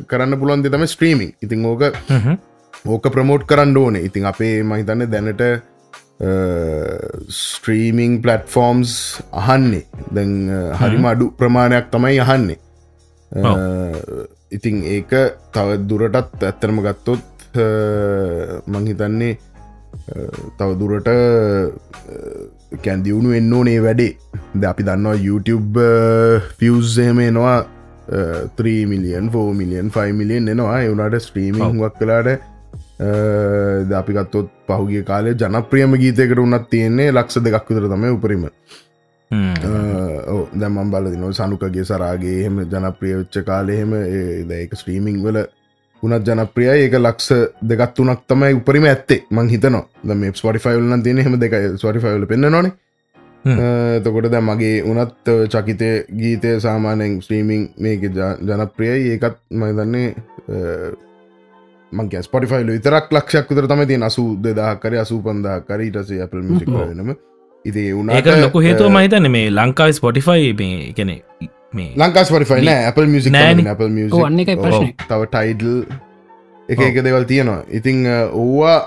කරන්න පුළුවන් දෙතම ස්ට්‍රීමිං ඉතිං ඕක ඕක ප්‍රමෝට් කරන්න ඕන. ඉතිං අපේ මහිතන්න දැනට ස්ට්‍රීමිං පලට්ෆෝර්ම්ස් අහන්නේ. දැන් හරිම අඩු ප්‍රමාණයක් තමයි අහන්නේ. ඉතිං ඒක තව දුරටත් ඇත්තරම ගත්තොත් මංහිතන්නේ තව දුරට කැන් දියුණු එන්න ඕනේ වැඩේ ද අපි දන්නවා YouTube ෆියස්සේම එනවා 3 මිලියන් 4 මිලියන් 5 මිලියන් එනවා එවුණට ස්ට්‍රීමිං වක් කලාට ද අපිගත්තොත් පහුගේ කාලේ ජනප්‍රියම ගීතයකට උන්නත් තියෙන්නේ ලක්ෂ දෙකක් විතර තම උපරිම. දැමම් බලදින සනුකගේ සරාගේ එහෙම ජනප්‍රිය වෙච්ච කාලෙහෙම ඒක ස්ට්‍රීමිං වල උනත් ජනප්‍රිය ඒක ලක්ෂ දෙගත් වනක් තමයි උපරිම ඇත්තේ. මං හිතනවා. මේ ස්පොටිෆයිල්ලන් තියෙන හෙම දෙක ස්වටිෆයිල පෙන්න්න නොනේ තකොට දැ මගේ උනත් චකිතය ගීතය සාමානෙන් ස්ට්‍රීමිං මේක ජනප්‍රියයි. ඒකත් මදන්නේ මගේ ස්පොටිෆයිල් විතරක් ලක්ෂයක් විතර තම ති අසු දෙදාහකර අසූ පන්දා කරීටසේ අපල් මිසික් වෙනම. ඉති උනාට ලොකු හේතුව මහිතන මේ ලංකාව ස්පොටිෆයි මේ කෙනෙ මේ ලංකා ස්පටිෆයි නෑ Apple නෑනේ. Apple ඔව්, මියසික් අන්න එකයි ප්‍රශ්නය තව ටයිඩල් එක එක දෙවල් තියෙනවා. ඉතිං ඕවා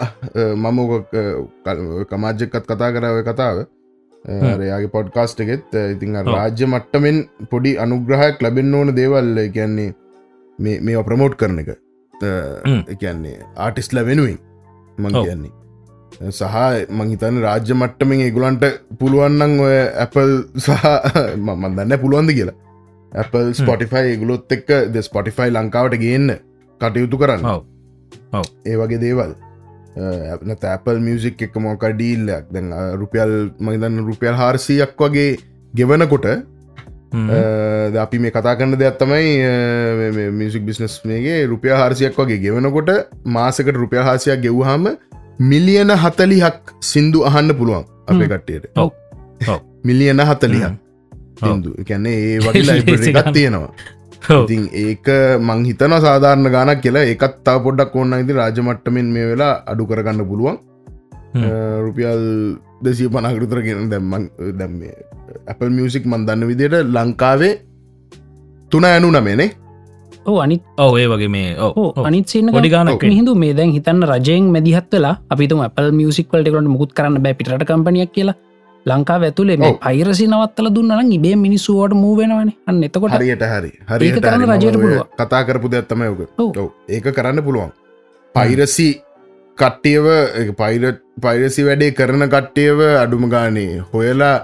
මම කමාජ්‍යකත් කතා කරව කතාව. රයාගේ පොඩ්කාස්ට එකෙත්. ඉතිං. රාජ්‍ය මට්ටමෙන් පොඩි අනුග්‍රහයක් ලැබෙන් ඕන දේවල්. ඒ කියන්නේ මේ මේ ප්‍රමෝට් කරන එක. කියන්නේ ආටිස්ල වෙනුවෙන් මං. කියන්නේ. සහ මංහිතන රාජ්‍ය මට්ටමෙන් ඒගුලන්ට පුළුවන්නන් ඔය Apple සහ මන් දන්න පුළුවන්ද කියලා Apple ස්පොටිෆයි ගුලොත් එක්ක ද ස්පොටිෆයි ලංකාවට ගේන්න කටයුතු කරන්න. ඒ වගේ දේවල්. තැපල් මියසික් එක මොක ඩීල්ලයක් දැන් රුපියල් මහිතන්න රුපියල් හාරසියක් වගේ ගෙවනකොට අපි මේ කතා කරන්න දෙයක් තමයි මියසික් බිස්නස් මේගේ රුපිය හාරසියක් වගේ ගෙවනකොට මාසකට රුපිය හාසියක් ගෙව්හම මිලියන හතලිහක් සින්දු අහන්න පුළුවන් අපේ කට්ටියට. මිලියන හතලිහක් සින්දු එකැන්නේ ඒ වගේ ලේසි ලයිබ්‍රරි එකක් ගන්න. තියෙනවා. ඉතින් ඒක මං හිතන සාධාරණ ගානක් කියලා. ඒකත් තා පොඩ්ඩක් ඕන්න ඉති රාජමට්ටමෙන් මේ වෙලා අඩු කරගන්න පුළුවන්. රුපියල් දෙසිය පනකරුතර කියෙන දැම්මන් දැම් Apple මියසික් මන් දන්න විදියට ලංකාවේ තුන ඇනු නමේනේ ඕ අනිත් ඔව ඒ වගේ මේ ඔව්, ඕ ඔව්. අනිත් සින්න පොඩි ගානක් හිදු මේ දැන් හිතන්න රජයෙන් මැදිහත් වෙලා අපිතුම Apple මියසික් වලට කරට මුකුත් කරන්න බෑ පිට කම්පනයක් කියලා ලංකා ඇතුලේ මේ. පයිරසි නවත්තල දුන්නන ඉබේ මිනිස්සුවට මූවෙනවන අන්න එතකොට හරියට හරි හරි. පුළුවන්. කතා කරපු දෙයක්ත්තම යෝක ඔව්. ඒක කරන්න පුළුවන් පයිරසි කට්ටියව පයිර පයිරසි වැඩේ කරන කට්ටියව අඩුම ගානේ හොයලා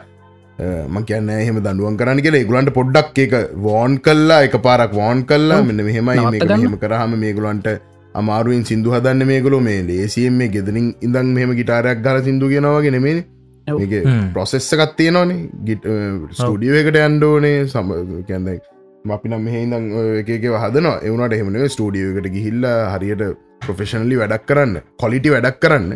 මං කියන්න එහෙම දඩුවන් කරන්න කියලා ගුලන්ට පොඩ්ඩක් එක වෝන් කල්ලා එක පාරක් වෝන් කල්ලා. මෙන්න මෙහෙමයි. මෙහෙම කරහම මේගුලන්ට අමාරුවෙන් සිින්දු හදන්න මේගුලො මේ ලේසියෙන් මේ ගෙදනින් ඉඳන් මෙහම ගිටාරයක් ගල සිින්දු ගෙනවාගෙන හ්ම්. ප්‍රොසෙස්ස එකත් තියෙනවානේ. ගිට ස්ටඩියෝ එකට ඇන්ඩෝනේ සම කැන්ද අපි නම් මෙහිදං එකක හදන එවනට එහමන ස්ටඩියෝ එකට ගිහිල්ල හරියට ප්‍රොෆෙෂනලි වැඩක් කරන්න. කොලිටි වැඩක් කරන්න.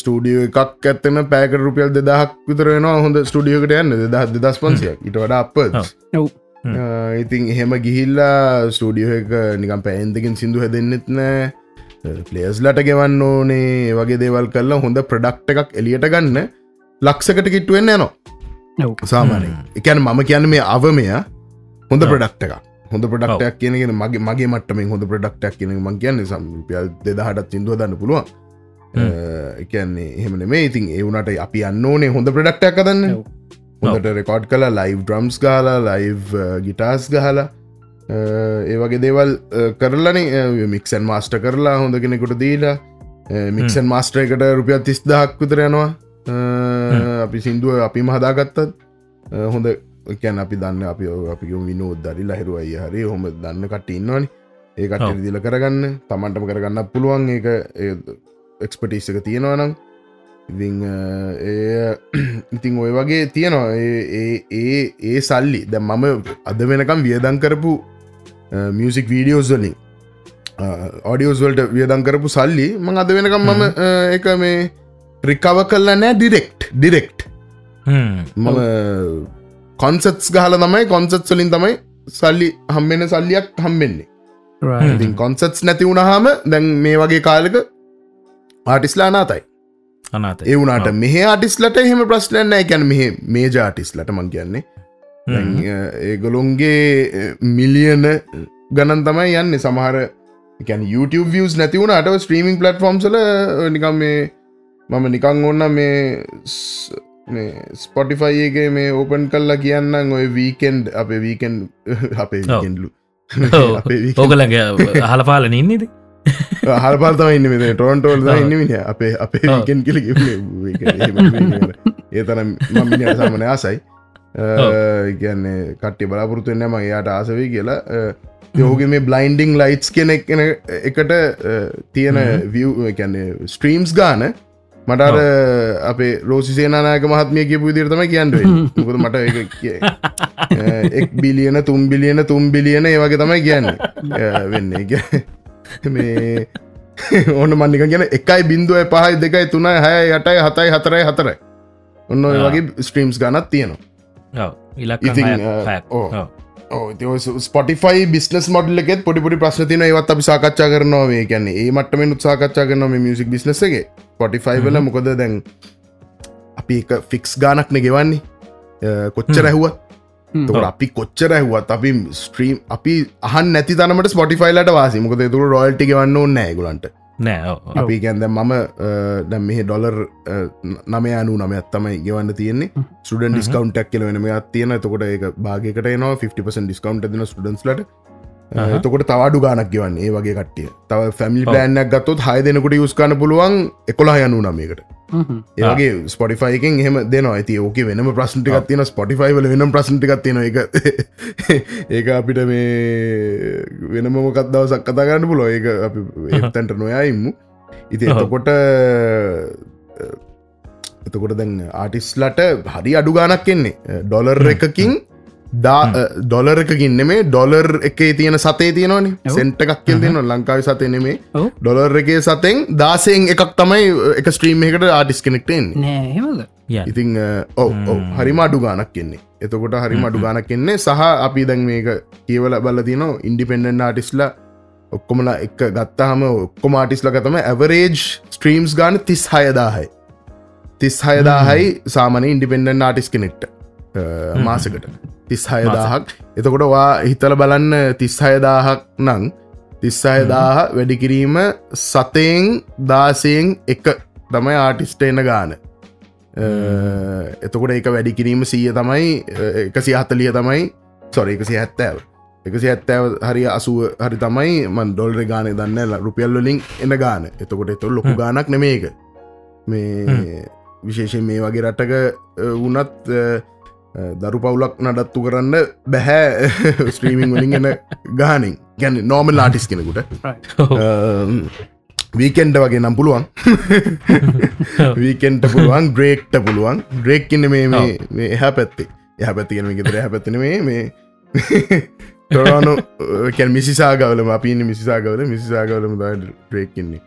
ස්ටඩියෝ එකක් ඇත්තන පෑක රුපියල් දෙදහක් විතරෙනවා හොඳ ස්ටඩියෝකට යන්න. දෙදහ දෙදස් පන්සියක් ඉට වඩ අප ඔව්. ඉතින් එහෙම ගිහිල්ලා ස්ටඩියෝ එක නිකම් පැන්තකින් සිින්දු හැදෙන්න්නෙත් නෑ පලේස්ලට ගෙවන්න ඕනේ වගේ දේවල් කරලා හොඳ ප්‍රඩක්් එකක් එලියට ගන්න ලක්සකට කිට්ටුවෙන් යනවා. ඔව්. සාමානය එකැන මම කියන්න මේ අවමය හොඳ. ප්‍රඩක්් එක හොඳ ප්‍රඩක්ටයක් කියනගෙන මගේ මගේ මටම හොඳ ප්‍රඩක්ටක් කියන මං කියන්න සම්පියල් දෙදහටත් සිින්දුව දන්න පුළුවන්. එකන්නේ එහෙමන මේ ඉතින් ඒවනට අපි අන්න ඕනේ හොඳ ප්‍රඩක්ටයක් කදන්න. හොඳට රෙකෝඩ් කලා ලයිව් ඩ්‍රම්ස් ගහලා ලයිව් ගිටාස් ගහලා ඒ වගේ දේවල් කරලන මික්සන් මාස්ට කරලා හොඳ කෙනෙකුට දීලා මික්සන් මාස්ට්‍රයකට රුපියල් තිස් දහක් විතර යනවා. අ, අපි සිින්දුව අපිම හදාගත්තත් අ, හොඳ කැන අපි දන්න අපි අපි විනෝ දරි ලහිරුවයි හරි හොම දන්න කට ඉන්නවනි. ඒකට. දිල කරගන්න තමන්ටම කරගන්න පුළුවන් ඒක එක්ස්පටිස් එක තියෙනවනම් ඉතිං අ, ඒ ඉතිං ඔය වගේ තියෙනවා. ඒ- ඒ සල්ලි දැ මම අද වෙනකම් වියදන් කරපු මියසික් වීඩියෝස් වලින්. ඔඩියෝස් වලට වියදන් කරපු සල්ලි මං අද වෙනකම් මම එක මේ රිකව කල්ලා නෑ ඩිරෙක්් ඩිරෙක්් මම කොන්සත්ස් ගහල තමයි කොන්සට් වලින් තමයි සල්ලි හම්බෙන සල්ලියක් හම්බෙන්නේ. කොන්සට්ස් නැති වුණහම දැන් මේ වගේ කාලක ආටිස්ලා නාතයි අනාත ඒ වුණට මෙහ ආටිස්ලට එහෙම ප්‍රශ්නයන්න එකැන මෙහ මේ ජාටිස්ලට මං කියන්නේ ඒගොලොන්ගේ මිලියන ගණන් තමයි යන්න. සමහර එකැන YouTube views නැතිවුණට ස්ට්‍රීමිං පලටෆෝම්සල නිකම් මේ මම නිකං ඔන්න මේ ස්පොටිෆයිගේ මේ ඕපන් කල්ලා කියන්න ඔය වීකෙන්ඩ් අපේ වීකෙන් අපේ ඔව්. ඕකලගේ හලපාලන ඉන්නද? හල්පාතම ඉන්න මෙ ටොන්ටෝල්. ඉන්නමින අපේ අපේ ඔව්. වීකෙන් කියල ඒ තරම් මමින සාමන ආසයි කියන්නේ කට්ටි බලාපොරතුවෙන්න ම එයාට ආසවී කියලා. යෝගේ මේ බ්ලයින්ඩිං ලයිට්ස් කෙන එන එකට තියෙන වියන්නේ ස්ට්‍රීම්ස් ගාන මටර අපේ රෝසි සේනානායක මහත්මිය කියපු විදිරතම කියන්න මොකද මට එක් බිලියන තුම් බිලියන තුම් බිලියන ඒවගේ තමයි කියන්න. වෙන්න. මේ ඕන්න මන්නික කියන එකයි බින්දුව පහයි දෙකයි තුනයි හය යටයි හතයි හතරයි හතරයි. ඔන්න. වගේ ස්ට්‍රීම්ස් ගනත් තියෙනවා ස්පොටිෆයි බිස්නස් මොඩල් එකෙත් පොඩිපොඩි ප්‍රශ්නතින ඒවත් අපි සාකච්ඡා කරනවා මේ කියන්නේ ඒ මට්ටම උත්සාකච්ඡා කරන මේ මියසික් බිස්නස එක. පොටිෆයි වල මොකද දැන් අප ෆික්ස් ගානක්න ගෙවන්නේ. කොච්චර ඇහුවත්? තකට අපි කොච්චර ඇහුවත් අපි ස්ට්‍රීම් අපි අහන් නැති තනට ස්පොටිෆයිලට වාසි මොකද තුර රොල්ටි ගවන්න ඕන්න ඇගුලන්ට නෑ අපි ගැන්ද මම දැම් මෙහ ඩොලර් නම අනු නම ඇත්තමයි ගෙවන්න තියෙන්නේ. සුඩන් ඩිස්කවන්ටක් කියල වෙනම තියන තකොට ඒ භාගකට න 50 ඩිස්කවන්ට දෙන ස්ටඩන්ස්ලට එතකොට තවඩු ගානක් ගවන්න ඒ වගේ කට්ටිය. තව ෆැමිලි පලෑන්නක් ගත්තොත් හය දෙනකට යුස්කාන පුළුවන් එකොලා යනු නමකට ඒගේ ස්පොටිෆයිකෙන් එහෙම දෙන ඇති ඕක වෙනම ප්‍රශ්ටිකත් තියෙන ස්පොටිෆයි වල වෙනම් ප්‍රශ්ටිකත් තියෙන එක ඒක අපිට මේ වෙනම මොකත් දවසක් කතා ගන්න පුලො ඒක අපි තැන්ට නොයයිම්මු ඉති එතකොට එතකොට දැන් ආටිස්ලට හරි අඩු ගානක් එන්නේ. ඩොලර් එකකින් ඩොලරකින් නෙමේ ඩොලර් එකේ තියෙන සතේ තියෙනවනි. සෙන්ට එකක් කියල් දෙන්න ලංකාව සතය නෙමේ ඩොලර් එකේ සතෙන් දාසයෙන් එකක් තමයි එක ස්ට්‍රීම් එකට ආටිස් කෙනෙක්ටෙන් ඉතිං ඔව හරිම අඩු ගානක් කියන්නේ එතකොට හරිම අඩු ගානක් කියන්නේ සහ අපි දැන් මේක කියවල බල තින ඉන්ඩිපෙන්ඩන් ආටිස්ලා ඔක්කොමලා එක ගත්තාහම ඔක්කොම ආටිස්ල ගතම ඇවරේජ් ස්ට්‍රීම්ස් ගාන තිස් හයදාහයි තිස් හයදාහයි සාමන ඉන්ඩිපෙන්ඩන් ආටිස් කෙනෙක්ට මාසකට. තිස්හයදාහක් එතකොට වා හිතල බලන්න තිස්හයදාහක් නං තිස්සහයදාහ වැඩිකිරීම සතයෙන් දාසයෙන් එක තමයි ආටිස්ට එන ගාන. එතකොට එක වැඩිකිරීම සීය තමයි එකසි හතලිය තමයි සොර එකසි හැත්තෑව එකසි ඇත්තෑව හරි අසුව හරි තමයි මන් ඩොල්ර ගානය දන්න රුපියල්ලොලින් එන ගාන. එතකොට එතු ලොකු ගානක් නෙමේක මේ විශේෂෙන් මේ වගේ රටක වනත් දරු පවුලක් නඩත්තු කරන්න බැහැ ස්ත්‍රීමිං වලින් එන ගානින්. ගැන නෝමල් ආටිස් කෙනෙකුට. වීකෙන්ඩ වගේ නම් පුළුවන්. වීකෙන්ට පුළුවන් ග්‍රේක්ට පුළුවන්. ග්‍රේක්කින්න මේ මේ එහ පැත්තේ. එහ පැත්තිගෙන ගෙතර එහ පැත්තින මේ තොරනු කැන් මිසිසාගවල අපින මිසිසාගවල මිසිසාගවලම ග්‍රේක්කින්නේ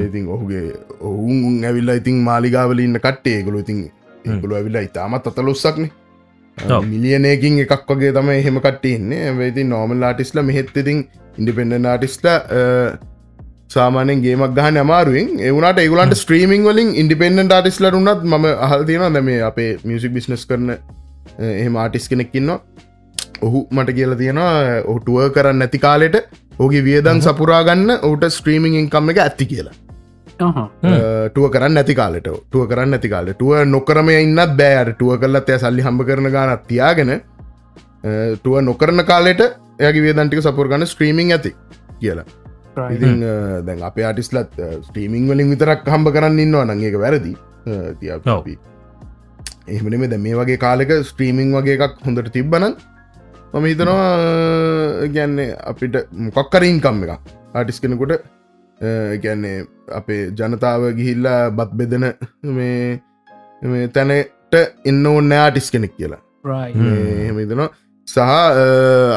ඉතින් ඔහුගේ ඔවුන් ඇවිල්ලා ඉතින් මාලිගාවල ඉන්න කට්ටේ ගොලු ඉතින් ඒගොල ඇවිල්ලා ඉතාමත් අතලොස්සක්න මිලියනයකින් එකක් වගේ තම එහෙම කට්ටන්නේ ඇති නෝමල් ආටිස්ල මෙහෙත්තිතින් ඉන්ඩිපෙන්ඩ ආටිස්ට සාමානෙන් ගේමක් ගහන අමාරුවෙන්. ඒවුණට ඒගුලන්ට ස්ට්‍රීමිං වලින් ඉන්ඩිපෙන්ඩ ආටිස්ල රුනත් ම අහල් තියෙන දැම අපේ මියසික් බිස්නස් කරන එහෙම ආටිස් කෙනෙක්කින්නවා ඔහු මට කියල තියෙනවා ඔටුව කරන්න නැති කාලෙට ඕගේ වියදන් සපුරාගන්න ඔට ස්ට්‍රීමිං ඉන්කම් එක ඇත්ති කියලා ටුව කරන්න නැති කාලට. ටුව කරන්න නැති කාලට. ටුව නොකරම ඉන්නත් බෑයට ටුව කරලත් ඇය සල්ලි හම්බ කරන ගානත් තියාගෙන ටුව නොකරන කාලෙට ඇගේ වේදන්ටික සපුරගන්න ස්ට්‍රීමිං ඇති කියලා. ඉතින් දැන් අප ආටිස්ලත් ස්ටීමිං වලින් විතරක් හම්බ කරන්න ඉන්නවා නංඒක වැරදි. තියපි එහෙමනම ද මේ වගේ කාලෙක ස්ට්‍රීමිං වගේ එකක් හොඳට තිබ්බන මම හිතනවා ගැන්නේ අපිට මොකක්කරින්කම් එක ආටිස් කෙනෙකුට ගැන්නේ අපේ ජනතාව ගිහිල්ලා බත් බෙදෙන මේ තැනට එන්න ඕන්න ආටිස් කෙනෙක් කියලා. හෙමතනවා සහ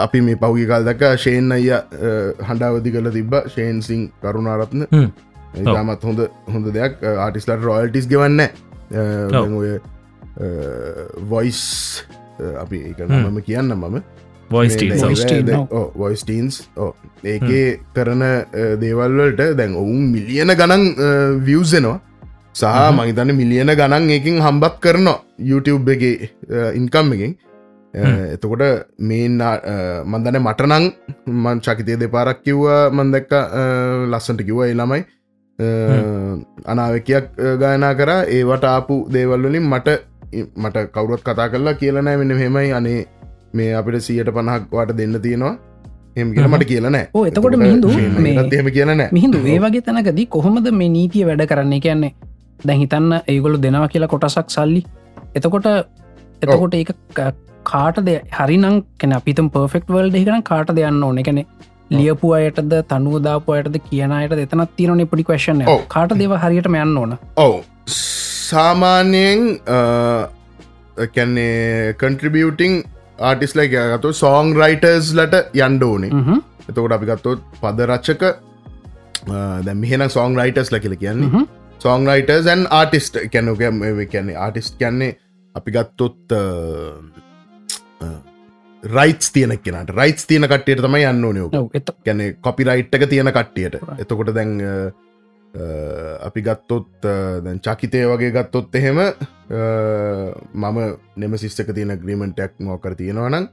අපි මේ පෞගි කාල් දක ශේන් අය හඬාවදි කල තිබ්බ. ශේන්සිං කරුණාරත්න. ඉතාමත් හොඳ හොඳ දෙයක්. ආටිස්ලට රොයල්ටිස් ගෙවන්න ඔය වොයිස් අපි එක මම කියන්න මම වොයිස්ටීන්ස් ඒකේ කරන දේවල්වලට දැන් ඔවුන් මිලියන ගණන් වියසනවා සහ මහිතන මිලියන ගණන් එකින් හම්බත් කරනවා YouTube එක ඉන්කම් එකින්. එතකොට මේ මන්දන මටනං මන් චකිතය දෙපාරක් කිව්වා මන්දැක්ක ලස්සන්ට කිව්ව එළමයි අනාවකයක් ගායනා කර. ඒවට ආපු දේවල්වලින් මට මට කවුරුත් කතා කරලා කියලනෑ මෙන්න හෙමයි අනේ මේ අපිට සියට පණහක් වාට දෙන්න තියෙනවා. එම කියෙන මට කියලනෑ ඕ එතකොට මිහිදු එම කියලනෑ මිහිදු ඒ වගේ තැනකදී කොහොමද මේ නීතිය වැඩ කරන්නේ? කියන්නේ දැහිතන්න ඒගොලු දෙනවා කියලා කොටසක් සල්ලි. එතකොට එතකොට ඒක කාටද හරිනම් කෙන අපිතම් පර්ෆෙක්් වල්ඩ එකන කාට දෙයන්න ඕන? එකනෙ ලියපු අයටද තනුවදාපු අයටද කියනයට එතනත් තිරනේ පොඩි කවශන කාට දෙව හරියට යන්න ඕන? ඔව. සාමාන්‍යයෙන් කැන්නේ කන්ට්‍රිබියටිං ආටිස්ල ගතු සෝං රයිටර්ස් ලට යන්ඩ ඕනේ. එතකොට අපි ගත්තොත් පද රච්චක දැ මෙහෙන සෝං රයිටර්ස් ල කියල කියන්නේ. සෝං රයිටර්ස්න් ආටිස්ට කැනු කියන්නේ ආටිස්ට කියන්නේ අපි ගත්තොත් රයිස් තියන කෙනට. රයිස් තියන කට්ටියට තමයි යන්න ඕනයෝ ගැන කොපි රයිට් එක තියෙන කට්ටියට. එතකොට දැන් අපි ගත්තොත් චකිතය වගේ ගත්තොත් එහෙම මම නෙම සිස්සක තියෙන ග්‍රීමෙන්ටක් මෝකර තියෙනවනම්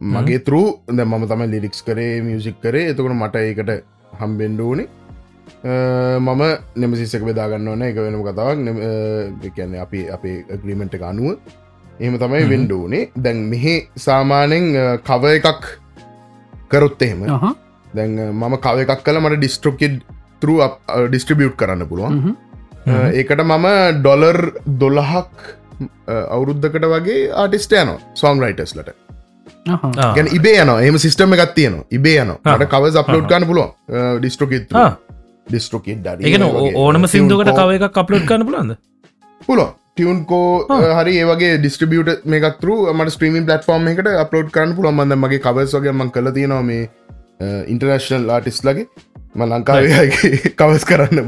මගේ තරු ද මම තම ලිරික්ස් කරේ මියසික් කරේ. එතකට මට ඒකට හම්බෙන්ඩ ඕනේ. මම නෙම සිස්සක බෙදාගන්න ඕන. එක වෙනම කතාවක්. කියන්න අපි අපේ ග්‍රීමෙන්ට් එක අනුව. එහෙම තමයි වෙන්ඩ ඕනේ. දැන් මෙහෙ සාමානෙන් කව එකක් කරොත් එහෙම. දැන් මම කව එකක් කල මට ඩිස්ට්‍රොකෙඩ් තරු ඩිස්ට්‍රිබියුට් කරන්න පුළුවන්. ඒකට මම ඩොලර් දොළහක් අවුරුද්ධකට වගේ ආටිස්ට යන සොං රයිටස්ලට ගැන ඉබේ යන එම සිිටම එකත් තියන ඉබේ යන අට කව අප්ලෝඩ් ගන්න පුළුවන්. ඩිස්ට්‍රොකෙත් ඩිස්ට්‍රොකෙඩ් ඒන ඕනම සිින්දුකට කව එකක් අප්ලෝඩ් කන්න පුලන්ද පුලො ටියන්කෝ හරි ඒවගේ ඩිස්ට්‍රිබියට මේකතුර මට ස්ට්‍රීමින් පලටෆෝර්ම් එකට අප්ලෝඩ් කරන්න පුළුවන්ද මගේ කවස්වගේ මං කල තියෙනවා මේ ඉන්ටර්නශනල් ආටිස් ලගේ ම ලංකාවගේ කවස් කරන්න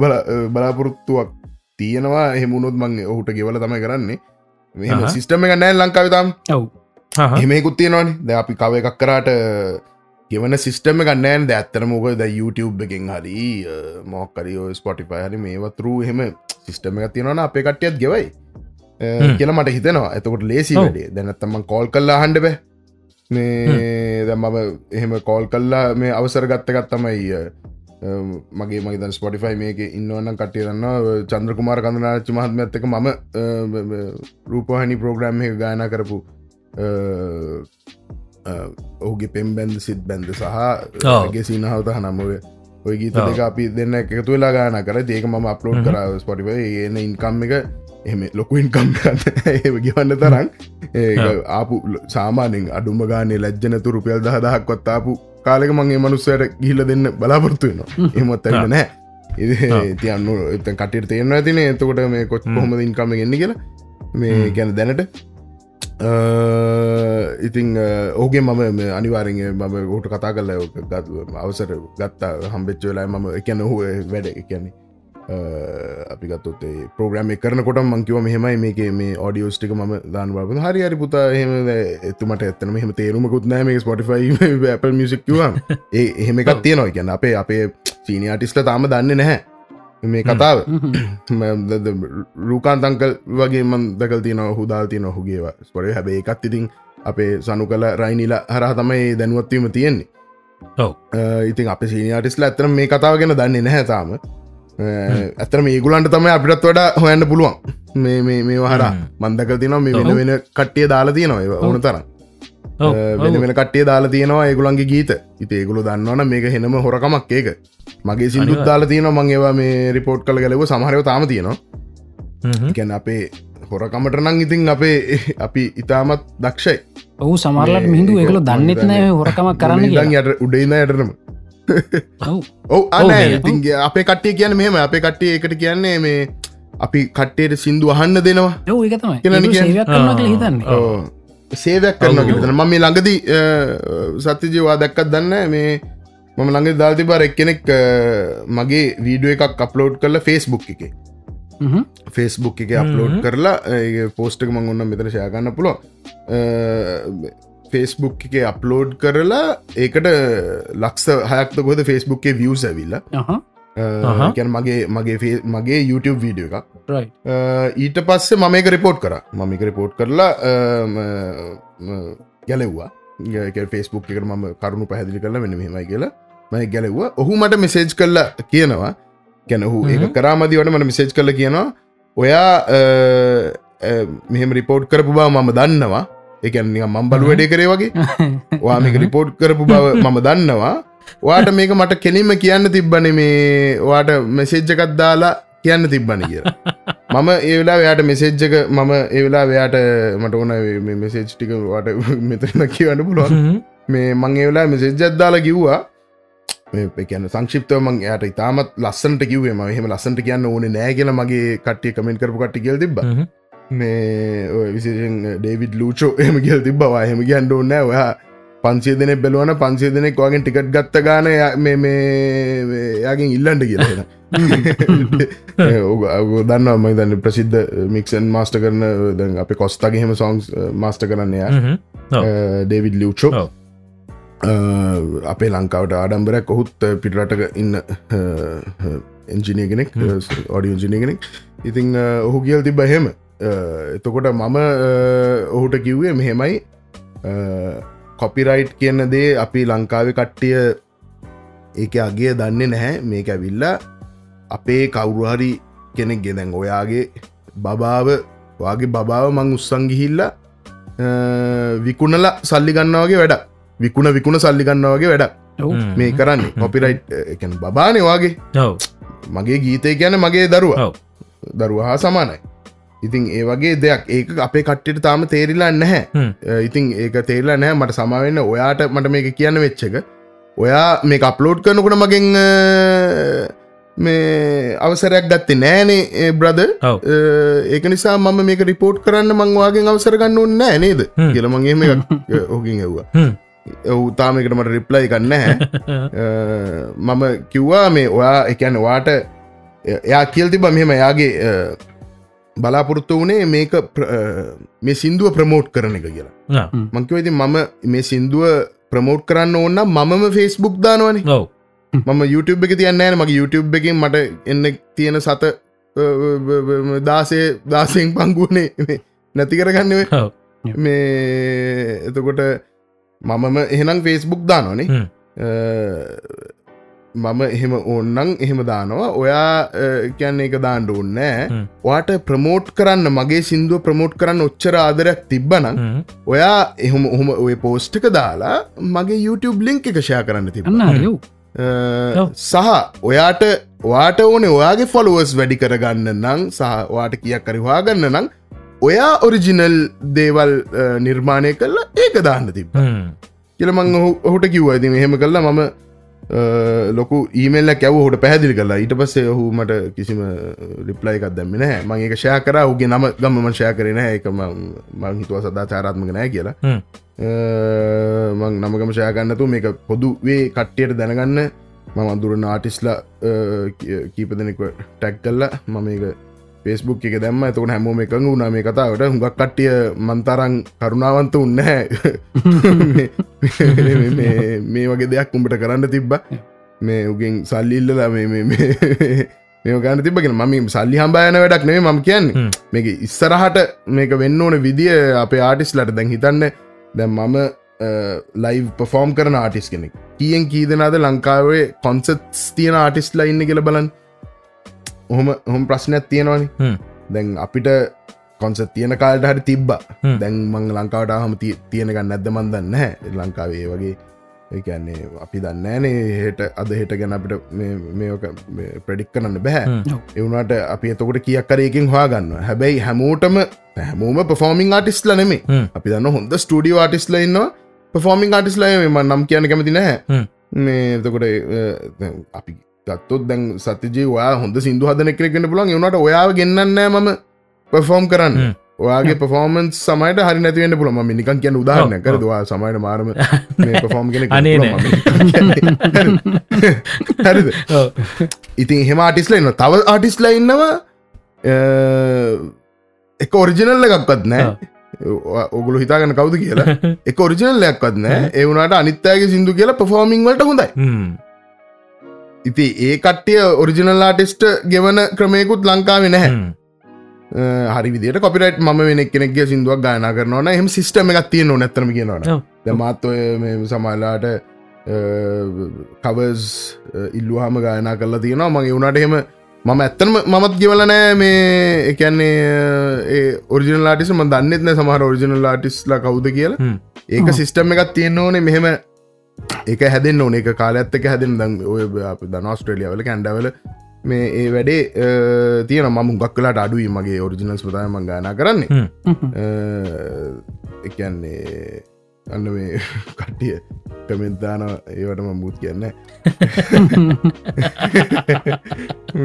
බලාපොරොත්තුවක් තියෙනවා. එහෙමුණොත් මං ඔහුට ගෙවල තමයි කරන්නේ. මෙ සිිස්ටම එක නෑ ලංකාවතම් ඔව්. එහෙමකුත් තියෙනවානේ. ද අපි කව එකක් කරාට ගෙවන සිිස්ටම ගන්නෑන් ද ඇත්තර මොක ද YouTube එකෙන් හරි මොක්කරියෝ ස්පොටිපයි හරි මේවතුරු එහෙම සිිස්ටම එක තියෙනවන අපේ කට්ටියත් ගෙවයි. කියලා මට හිතනවා. එතකොට ලේසි වැඩේ. දැනත්තම කෝල් කල්ලා හන්ඩ බෑ. මේ දැ මම එහෙම කෝල් කල්ලා මේ අවසර ගත්තගත් තමයි මගේ මගේ ස්පොටිෆයි මේක ඉන්නවන්න කටයරන්න චන්ද්‍ර කුමාර කඳනාච්ච මහත්ම ඇත්තක මම රූපහනි ප්‍රෝග්‍රම් එක ගායනා කරපු ඔහුගේ පෙම් බැන්ද සිත් බැන්ද සහ ගේ සිනහවත හනම්මවේ ඔය ගීත දෙක අපි දෙන්න එකතු වෙලා ගාන කර. ඒක ම අප්ලෝඩ් කර ස්පොටිෆයි ඒන ඉන්කම් එක එහම ලොකු ඉන්කම් ඒ ගවන්න තරන් ආපු සාමානෙන් අඩුම ගානේ ලැජ්ජනතු රුපියල් දහදහක් කොත්තාපු කාලෙක මගේ මනුස්සයට ගිහිල දෙන්න බලාපොරත්තු වෙනවා. එමත් ඇන්න නෑ තියන්න එත කටට තේරන ඇතින. එතකොට මේ කොච් හොම. ඉන්කම ගන්න කියලා. මේ ගැන දැනට. ඉතිං ඕගේ මම අනිවාරෙන් මම ගෝට කතා කල අවසර ගත්තා හම්බෙච්ච වෙලා මම එකැන හුව වැඩ කියන්නේ අපි ගත්තොත්තේ ප්‍රෝග්‍රම කරනකොට මංකිව මෙහෙමයි මේක මේ ඔඩියෝස්ටික ම දාන බල හරි හරි පුතා එහෙම එතුමට ඇත්තන මෙහම තේරුමකුත් නෑ මේ ස්පොටිෆයි අපල් මිසික්කිවා ඒ එහෙම එකක් තියෙනවා. කියන්න අපේ අපේ චීනයාටිස්ල තාම දන්න නැහැ මේ කතාව. රූකාන්තංකල් වගේ මන් දකල් තියන හුදාල් තියන හුගේවා ස්පොට හැබේ එකත් ඉතින් අපේ සනු කල රයිනිලා හරහ තමයි දැනුවත්වීම තියෙන්නේ. ඉතින් අප සීනිියටිස්ල ඇතන මේ කතාව ගැන දන්නේ නැහැ තාම ඇතර මේගුලන්ට තමයි අපිටත් වඩා හොයන්න පුළුවන්. මේ මේ හර මන්දක තින මේ වෙන වෙන කට්ටිය දාලා තියෙනවා ඕන තරම්. වෙන වෙන කට්ටිය දාලා තියෙනවා ඒගුලන්ගේ ගීත. ඉති ඒගුලු දන්නවන මේක හෙනම හොරකමක් ඒක. මගේ සිදුත් දාලා තියෙන මං ඒවා මේ රිපෝට් කළ ගැලව සමහරව තාම තියෙනවා. ගැන අපේ හොරකමට නං ඉතින් අපේ අපි ඉතාමත් දක්ෂයි. ඔහු සමරලට මිහිදු එකලු දන්නෙත් නෑ හොරකමක් කරන්න යට උඩයින්න යටරම ඔව. අන අපේ කට්ටිය කියන්න මෙහෙම අපේ කට්ටිය එකට කියන්නේ මේ අපි කට්ටේට සිින්දු අහන්න දෙනවා. හිතන්න. සේවයක් කරන ම මේ ළඟදී සත්‍යජවා දැක්කත් දන්න මේ මම ළඟ දාල්ති බර එක් කෙනෙක් මගේ වීඩුව එකක් අප්ලෝඩ් කරල ෆෙස්බුක් එක. ෆෙස්බුක් එක අප්ලෝඩ් කරලා පෝස්ටක මං ඔන්න මෙතන ශයගන්න පුලො ෆෙස්බුක් එක අප්ලෝඩ් කරලා ඒකට ලක්ස හයක්ත ගොද ෆෙස්බුක්ේ වියස් ඇවිල්ල. ගැන මගේ මගේ මගේ YouTube වීඩිය එකක්. ඊට පස්සේ මම එක රිපෝට් කර. මම එක රිපෝට් කරලා ගැලෙව්වා. ෆෙස්බුක් එකට මම කරුණු පැහැදිලි කරලා මෙන්න මෙමයි කියලා මයි ගැලෙව්වා. ඔහු මට මෙසේජ් කරලා කියනවා. ගැනහු ඒ කරාමදිවට මට මෙසේජ් කල කියනවා ඔයා මෙහෙම රිපෝට් කරපු බව මම දන්නවා එකන්න මම් බලු වැඩේ කරේ වගේ. වාමික රිපෝට් කරපු බව මම දන්නවා. වාට මේක මට කෙලින්ම කියන්න තිබ්බන මේ වාට මෙසෙජ්ජකත් දාලා කියන්න තිබ්බන කිය මම ඒවෙලා වයාට මෙසෙජ්ජක මම ඒවෙලා වයාට මට ඕන මෙසේජ් ටික වාට මෙතරන කියවන්න පුළුවන්. මේ මං ඒවෙලා මෙසෙජ්ජත් දාලා කිව්වා. කියන සංක්ෂිප්තව මං යට ඉතාමත් ලස්සන්ට කිවේ ම හෙම ලස්සට කියන්න ඕන නෑ කියල මගේ කට්ටිය කමෙන්ට කරපු කට්ටි කියල් තිබ මේ විසිෂෙන් ඩේවිඩ් ලූචෝ එම කියල් තිබවා හෙම කියන්න ඕන්න ඔයා පන්සේ දෙනෙ බැලුවන පන්සේ දෙනෙක් වගේ ටිකට් ගත්ත ගාන යාගෙන් ඉල්ලන්ට කියලා දන්න ම දන්න ප්‍රසිද්ධ මික්සන් මාස්ට කරන දැන් අප කොස්තාගේ හෙම සොන්ස් මාස්ට කරන්නය ඩේවිඩ් ලියචෝ අපේ ලංකාවට ආඩම්බරයක්. ඔහුත් පිටරටක ඉන්න එන්ජිනය කෙනෙක් ඔඩිය ජිනය කෙනෙක්. ඉතිං ඔහු කියල් තිබ හෙම එතකොට මම ඔහුට කිව්වේ මෙහෙමයි. කොපිරයිට් කියන්න දේ අපි ලංකාව කට්ටිය ඒක අගේ දන්නේ නැහැ. මේක ඇවිල්ලා අපේ කවුරුහරි කෙනෙක් ගෙදැන් ඔයාගේ බබාව වගේ බබාව මං උත්සං ගිහිල්ල විකුණල සල්ලි ගන්නවාගේ වැඩ විකුණ විකුණ සල්ලි ගන්නවාගේ වැඩ මේ කරන්නේ. කොපිරයිට් එකන බානවාගේ මගේ ගීතය ගැන මගේ දරුව. දරුව හා සමානයි ඉතින් ඒ වගේ දෙයක්. ඒක අපේ කට්ටිට තාම තේරිලා නැහැ. ඉතින් ඒක තේරලා නෑ මට සමාවෙන්න ඔයාට මට මේක කියන්න වෙච්චක ඔයා මේ අප්ලෝඩ් කරනකුණ මගෙන් මේ අවසරයක් ගත්තේ නෑනේ බ්‍රද ඒක නිසා මම මේක රිපෝට් කරන්න මංවාගෙන් අවසර ගන්න ඕන්න නෑ නේද? කියලමගේම ඕකින් ඇව්වා ඔහු තාමකට මට රිප්ලයි කන්න හැ මම කිව්වා මේ ඔයා එකැන වාට එයා කියල් තිබ මෙහෙම යාගේ බලාපොරොත්තු වනේ මේක මේ සින්දුව ප්‍රමෝට් කරන එක කියලා. මංකිවති මම මේ සින්දුව ප්‍රමෝට් කරන්න ඕන්න මම ෆෙස්බුක් දානවන. මම YouTube එක තියන්න ෑන. මගේ YouTube එකින් මට එන්න තියෙන සත දාසේ දාසයෙන් පංගුවනේ නැති කරගන්නව මේ එතකොට මමම එහෙනම් ෆෙස්බුක් දානනේ මම එහෙම ඕන්නන් එහෙම දානවා. ඔයා කියන්න එක දාණ්ඩ ඕන්නෑ වාට ප්‍රමෝට් කරන්න මගේ සිින්දුව ප්‍රමෝට් කරන්න ඔච්චර ආදරයක් තිබ්බනම් ඔයා එහෙම ඔහොම ඔය පෝස්්ටක දාලා මගේ YouTube ලිංක් එක ෂයා කරන්න තිබන්න සහ ඔයාට වාට ඕන ඔයාගේ ෆොලුවස් වැඩි කරගන්න නං සහ වාට කියක් කරිවාගන්න නං ඔයා ඔරිජිනල් දේවල් නිර්මාණය කරලා ඒක දාන්න තිබ කියලමං ඔහුට කිව්වා. ඇති මෙහෙම කල්ලා මම ලොකු ඊමල්ල කැව හොට පැදිලි කරලා. ඊට පස්සේ ඔහු මට කිසිම රිප්ලයි එකක් දැම්ම නෑ මං එක ෂය කර. උගේ නම ගම්ම ෂය කරන එකම මං හිතුව සදා චාරත්මක නෑ කියලා මං නමගම ෂයගන්නතු මේක පොදුවේ කට්ටියට දැනගන්න. මම අදුරන ආටිස්ලා කීප දෙනෙක ටැක් කල්ලා මම එක පෙස්බුක් එක දැම්ම. එතකට හැමෝම එකඟ වුණා. මේ කතාවට හුඟක් කට්ටිය මන්තරං කරුණාවන්ත උන්න මේ වගේ දෙයක් උඹට කරන්න තිබ්බ. මේ උගෙන් සල්ලිල්ලලා මේ ගන තිබගෙන මම සල්ලි හම්බායන වැඩක් නේ ම කියන්නේ. මේක ඉස්සරහට මේක වෙන්න ඕන විදිිය අපේ ආටිස්ලට දැන් හිතන්න. දැම් මම ලයිව් පෆෝර්ම් කරන ආටිස් කෙනෙක්. කියෙන් කීදනාද ලංකාවේ කොන්සට්ස් තියෙන ආටිස්ලා ඉන්න කියල බලන්න ඔහොම හොම ප්‍රශ්නයක් තියෙනවානි. දැන් අපිට කොන්ස තියෙන කාල්ට හරි තිබ්බ. දැන් මං ලංකාවට හම තියෙනගන්න නැද්ද මන්දන්න හැ ලංකාවේ වගේ ඒන්නේ අපි දන්නෑනේ හට අද හෙට ගැන අපිට මේක ප්‍රඩික් කරන්න බැහැ එවුණට අපි එතකොට කියක් කරයකින් හවාගන්න හැබැයි හැමෝටම හැමෝම පෆෝමිං ආටිස්ල නෙමේ අපි දන්න හොඳ ස්ටඩිය ආටිස්ල ඉන්නවා පෆෝමිං ආටිස්ලයම නම් කියන කැමති නැහැ. මේ එතකොට අපි ගත්තොත් දැන් සතිජී ඔයා හොඳ සිින්දු හදන කෙනෙ පුලන් වනට ඔයාව ගන්නෑ ම පෆෝම් කරන්න. ඔයාගේ පෆෝමන්ස් සමයිට හරි නැතිවෙන්න පුළම නිකන් කියන උදාහරන කරදවා සමයිට මාරම පෆෝම් කෙන හරිද? ඉතින් හෙම ආටිස්ල ඉන්න තව ආටිස්ල ඉන්නවා. එක ඔරිජිනල්ල එකක්වත් නෑ. ඔගුල හිතාගන්න කවුද කියලා. එක ඔරිජිනල් ලයක්වත් නෑ. ඒවුණට අනිත්තෑගේ සිින්දු කියලා පෆෝමිං වලට හොඳයි ඉති ඒ කට්ටිය ඔරිජිනල් ආටිස්ට ගෙවන ක්‍රමයකුත් ලංකාව නැහැ. හරි විදිට කොපිරයිට් ම වෙන කෙනෙක්ගේ සිින්දුවක් ගාන කරනවන එහම සිස්ටම එකක් තියෙන නැතරම කියනවන දමත්වය සමල්ලාට කවස් ඉල්ලුහම ගායනා කරලා තියෙනවා. මගේ වුණට එහෙම මම ඇත්තනම මමත් ගෙවලනෑ මේ එකන්නේ ඔරිජිනල් ලාටිස ම දන්නෙත්න සමහර ඔරිජිනල් ලාටිස්ලා කවුද කියලා. ඒක සිිස්ටම් එකක් තියෙන්න්න ඕනේ. මෙහෙම ඒක හැදෙන් ඕන. එක කාලඇත්තක හැදෙන් දං ඔය දන ස්ට්‍රලියවල කැන්ඩවල මේ ඒ වැඩේ තියෙන මම ගක් කලාට අඩුවී මගේ ඔරිජිනල්ස් පතායම ගාන කරන්නේ. එකන්නේ අන්න මේ කට්ටිය කමෙන්තාන ඒවටම මුත් කියන්න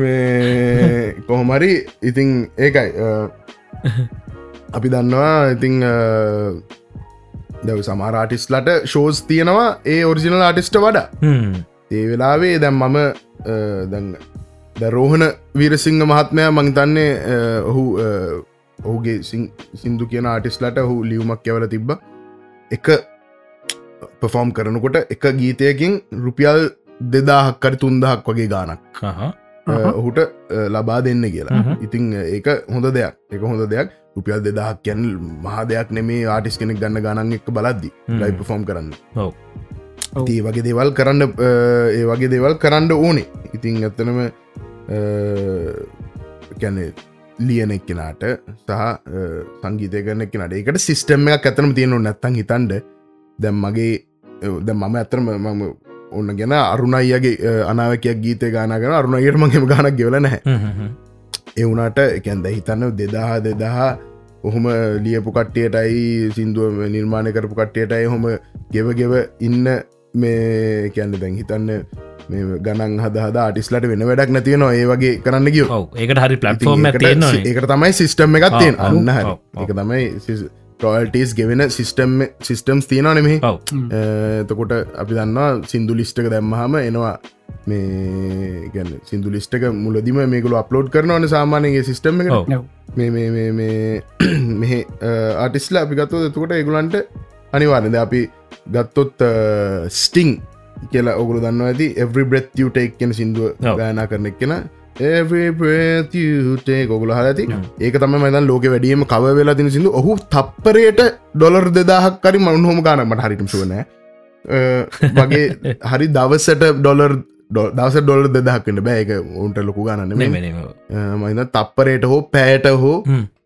මේ කොහොමරි ඉතිං ඒකයි. අපි දන්නවා ඉතිං දැව සමාරාටිස්ලට ෂෝස් තියෙනවා ඒ ඔරිජිනල් ආටිස්ට වඩා. ඒ වෙලාවේ දැම් මම දැන් දැරෝහණ වීරසිංහ මහත්මය මංතන්නේ ඔහු ඔහුගේ සින්දු කියන ආටිස්ලට හු ලියවමක් යවල තිබ්බ. එක පෆෝම් කරනකොට එක ගීතයකින් රුපියල් දෙදාහක් කරි තුන්දහක් වගේ ගානක් ඔහුට ලබා දෙන්න කියලා. ඉතිං ඒක හොඳ දෙයක්. එක හොඳ දෙයක් රුපියල් දෙදහක් කියැන් මහ දෙයක් නෙමේ ආටිස් කෙනෙක් ගන්න ගණන් එක් බලද්දි. ලයි පෆෝම් කරන්න. ඒ වගේ දේවල් කරන්න ඒ වගේ දේවල් කරන්න ඕනේ. ඉතිං ඇත්තනම කැනෙ ලියන එක්කෙනට සහ සංගීතය කරන එක්කනට. ඒකට සිිස්ටම් එකක් ඇතනම තියෙනු නැත්තන් හිතන්ඩ දැම් මගේ ද මම ඇතරම මම ඔන්න ගැන අරුණයිගේ අනාවකයක් ගීත ගාන කර අරුණයටමගේම ගානක් ගෙවල නැහැ එවුනාට එකැන්ද හිතන්න දෙදහා දෙදහා ඔහොම ලියපු කට්ටියටයි සිින්දුව නිර්මාණය කරපු කට්ටියටයි හොම ගෙව ගෙව ඉන්න මේ කැන්න දැන් හිතන්න මේ ගණන් හදහද ආටිස්ලට වෙන වැඩක් නැතිය නවා ඒ වගේ කරන්න ගියෝ ඒකට හරි පලට්ෆෝර්ම් ඒකට තමයි සිිස්ටම් එකත් තියෙන ඔව්, අන්න හරි. එක තමයි ටොල්ටස් ගෙවෙන සිිස්ටම් සිිස්ටම්ස් තියෙනවා නෙමෙහි එතකොට අපි දන්නවා සිින්දු ලිස්්ටක දැම්මහම එනවා මේ ගැන සිින්දු ලිස්්ටක මුලදිම මේකල අප්ලෝඩ් කරනවන සාමානයගේ සිිස්ටම් එක මේ මේ මේ මේ මෙහ ආටිස්ලා අපි ගත්තොත් එතකොට ඒගුලන්ට අනිවාරද අපි ගත්තොත් ස්ටිං කියලා ඔගුල දන්න ඇති එවරි බ්‍රෙත් යුටෙක් කියන සිින්දුව. ගායනා කරන එක්කෙන ඒේ ගොගුල හලති හ්ම්. ඒක තම මතන් ලෝක වැඩියම කව වෙලා තින සිදු ඔහු තප්පරයට ඩොලර් දෙදාහක් කරි මනුහොම ගානමට හරිටම සුවනෑ වගේ හරි දවසට ඩොලර් දවස ඩොලර් දෙදහක්කට බෑක ඔන්ට ලොකු ගන්න මයිද තප්පරයට හෝ පෑට හෝ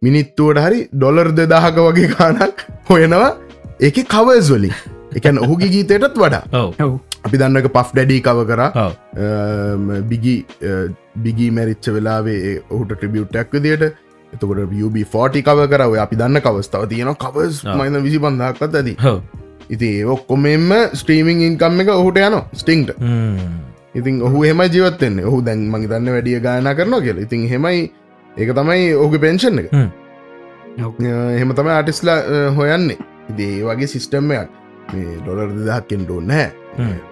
මිනිත්තුවට හරි ඩොලර් දෙදාහක වගේ ගානක් හොයනවා. ඒක කවස් වලින්. එකන් ඔහුගේ ගීතයටත් වඩා. ඔව්. ඔව් අපි දන්නක පෆ් ඩැඩී කව කර. බිගි බිගී මැරිච්ච වෙලාවේ ඔහුට ට්‍රිබියුට්ටක් විදියට. එතකොට UB40 කව කරව අපි දන්න කවස්ථාව තියෙන කවස්. මයින විසි පන්දක්ත් ඇති. ඉති ඔක්කොමෙන්ම ස්ට්‍රීමිං ඉන්කම් එක ඔහුට යන ස්ටිංට. ඉතින් ඔහු හෙම ජීවත්තෙන්නේ ඔහු දැන් මගේ දන්න වැඩිය ගායනා කරනවා කියල. ඉතින් හෙමයි ඒක තමයි ඔහු පෙන්ෂන් එක. හ්ම්. තමයි ආටිස්ලා හොයන්නේ. ඉදේ වගේ සිිස්ටම්මයක් ඩොලර් දෙදහක්කෙන් ඩෝ නෑ හ්ම්.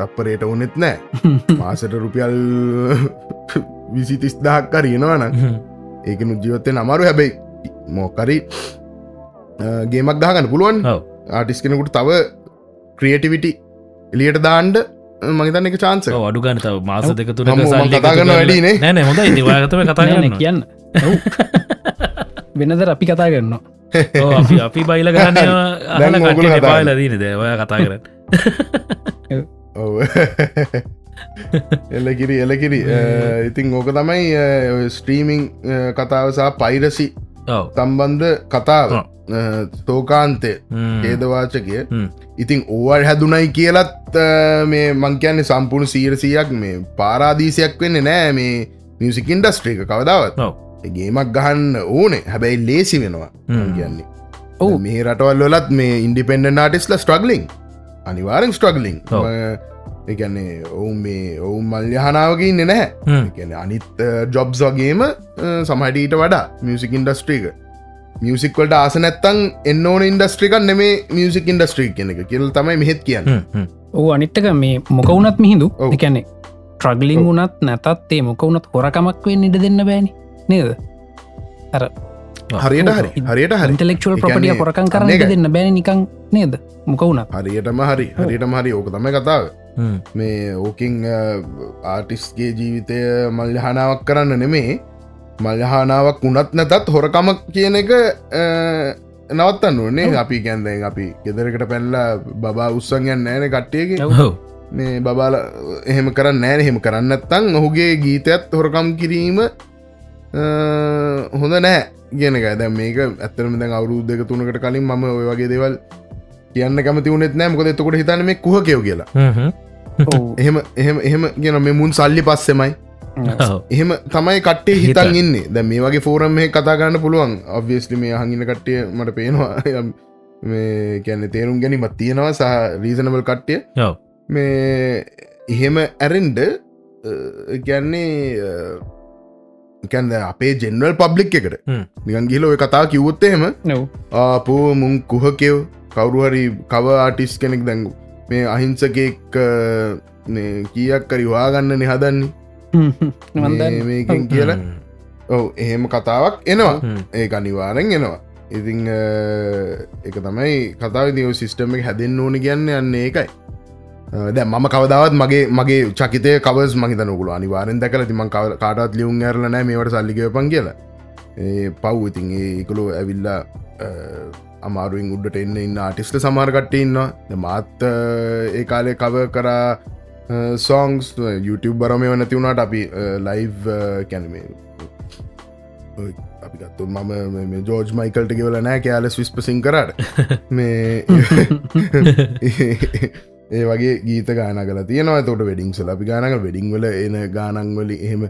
තප්පරයට ඕනෙත් නෑ. මාසට රුපියල් විසි තිස් දහක් කරයනවන හ්ම්. ඒක ජීවත්තය අමාරු හැබැයි මෝකරි ගේමක් දාගන්න පුළුවන්. ආටිස් කෙනෙකුට තව ක්‍රියටිවිටි එලියට දාන්ඩ මගතන්න එක. චාන්ස ඔව්, අඩු ගන්න තව මාස දෙක තුනක හම්, මම සල්ලි කතා එකතු කරන කරලා- වැඩිනේ. නෑ හොඳයි. නිවාගතම කතා නෑ නෑ කරන්න. කියන්න. වෙනද අපි කතා කරන්න ඔව්, අපි අපි බයිල ගන්න පාල දීන දෑ කතා කරන්න ඔව එලකිරි එලකිරි ඉතින් ඕක තමයි ස්ට්‍රීමිං කතාවසා පයිරසි සම්බන්ධ කතාව. තෝකාන්තය. ඒදවාචකය. ඉතින් ඕවල් හැදුනයි කියලත් මේ මංකයන්නේ සම්පූර්ණ සීරසියක් මේ පාරාදීසයක් වෙන්න නෑ මේ මියසික ඉන්ඩස්ට්‍රීක කවදාවත්. ගේමක් ගහන්න ඕනේ හැබැයි ලේසි වෙනවා කියන්නේ ඔව්. මේ රටවල් වලත් මේ ඉන්ඩිපෙන්ඩ නාටිස්ල ස්ට්‍රගලිං අනිවාරෙන් ස්ට්‍රගලිං ඔව්. එකන්නේ ඔවුන් මේ ඔවුන් මල්්‍යහනාවක ඉන්න නැහැ. එකන අනිත් ජොබ්ස් වගේම සමහටීට වඩා මියසික් ඉන්ඩස්ට්‍රීක මියසික්වලට ආස නැත්තං එන්න ඕන ඉන්ඩස්ට්‍රිකක් නෙමේ මියසික් ඉන්ඩස්ට්‍රීක් කෙනෙක කියල තමයි මෙහෙත් කියන්න. ඕ අනිත්තක මේ මොකවුනත් මිහිදු. එකැනෙ ට්‍රගලිං ඔව්. වුනත් නැතත් ඒ මොකවුනත් හොරකමක් වෙන් ඉඩ දෙන්න බෑනි නේද හරියට හරි හරියට හරි. ප්‍රපටිය කියන්නේ හොරකන් කරන්න. දෙන්න බෑන නිකං නේද? මොකවුනත් හරියටම හරි හරියටම හරි. ඕක තමයි කතාව. හ්ම්. මේ ඕකින් ආටිස්ගේ ජීවිතය මල්්‍යහනාවක් කරන්න නෙමේ මල්්‍යහනාවක් වුණත් නැතත් හොරකමක් කියන එක අ, නවත්තන්න ඕනේ අපි ගැන්දෙන් අපි ගෙදරකට පැල්ලා බා උත්සංයන් නෑන කට්ටියගේ. ඔව්. ඔව්. මේ බබාල එහෙම කරන්න නෑන එහෙම කරන්නත්තං ඔහුගේ ගීතයත් හොරකම් කිරීම හොඳ නෑ කියනක දැ මේක ඇත්තරම දැන් අවුරු දෙක තුනකට කලින් මම ඔය වගේ දේවල් කියන්න කැමති වුණෙත් නෑ මොකද එතකොට හිතන මේ kuහ කෙව් කියලා හ්ම්. හ්ම්. ඔව්. එහෙම එහෙම එහෙම කියන මේ මුන් සල්ලි පස්සෙමයි ඔව්. එහෙම තමයි කට්ටේ හිතන්. ඉන්න දැ මේ වගේ ෆෝරම් මේ කතා ගන්න පුළුවන් ඔබ්වියස්ලි මේ හඟින කට්ටිය මට පේනවා යම් මේ කියන්න තේරුම් ගැනීමත් තියෙනවා සහ රීසනබල් කට්ටිය ඔව්. මේ එහෙම ඇරෙන්ඩ ගැන්නේ කැන්ද අපේ ජෙනවල් පබ්ලික් එකට. නිගන් ගිල කතා කිව්වොත් එහෙම නව්. ආපෝ මුං කුහකෙව් කවරුහරි කව ආටිස් කෙනෙක් දැංගු මේ අහිංසකෙක් කියක් කරි වාගන්න නිහදන්නේ මේකෙන් කියලා. ඔව එහෙම කතාවක් එනවා. ඒ අනිවාරෙන් එනවා. ඉතිං එක තමයි කතාව. දිය සිිස්ටම එක හැදෙන් ඕන කියන්න යන්න ඒකයි දැ මම කවදාවත් මගේ මගේ චකිතය කවස් මහිත නොකුල අනිවාරෙන් දැකල තිම කාටත් ලියුම් ඇරලනෑ මේවට සල්ලිකයපන් කියලා. පව් ඉතින් ඒකළු ඇවිල්ලා අමාරුවෙන් උඩට එන්න ඉන්න ආටිස්ට සමාර්ගට්ට ඉන්න මාත් ඒ කාලේ කව කරා සෝංස් YouTube බරමය නැති වුණට අපි ලයිව් කැනමේ අපි ගත්තු මම ජෝජ් මයිකල්ට ගෙවල නෑ කෑලස් විස්පසිං කරට. මේ ඒ වගේ ගීත ගාන කල තියෙනවා. තොට වෙඩිං සල අපි ගානක වෙඩිංවල එන ගානංවලි එහෙම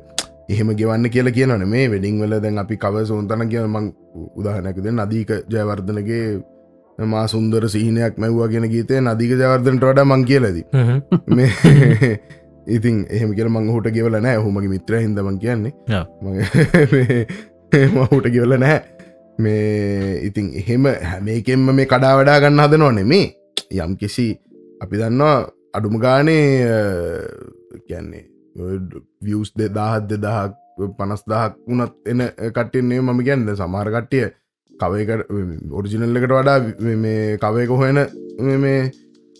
එහෙම ගෙවන්න කියලා කියනන මේ වෙඩිංවල දැන් අපි කව සෝන්තන කිය මං උදාහනැකද නදීක ජයවර්ධනගේ මා සුන්දර සිහිනයක් මැව්වා ගෙන ගීතය නදික ජවර්ධනට වඩා මං කියලද මේ ඉතින් එහෙම කියල මං හුට ගෙවල නෑ හොමගේ මිත්‍ර හිදමන් කියන්නේ. මහුට ගෙවල නෑ මේ ඉතින් එහෙම හැමේකෙන්ම මේ කඩා වඩා ගන්න හද නො නෙමේ යම් කිසි අපි දන්නවා අඩුම ගානේ කියන්නේ වියස් දෙදාහත් දෙදහක් පනස් දහක් වුණත් එන කට්ටන්නේ මම ගැන්ද සමාර කට්ටිය කවයකට ඔරිජිනල්ලකට වඩා මේ කවයක හොයන මේ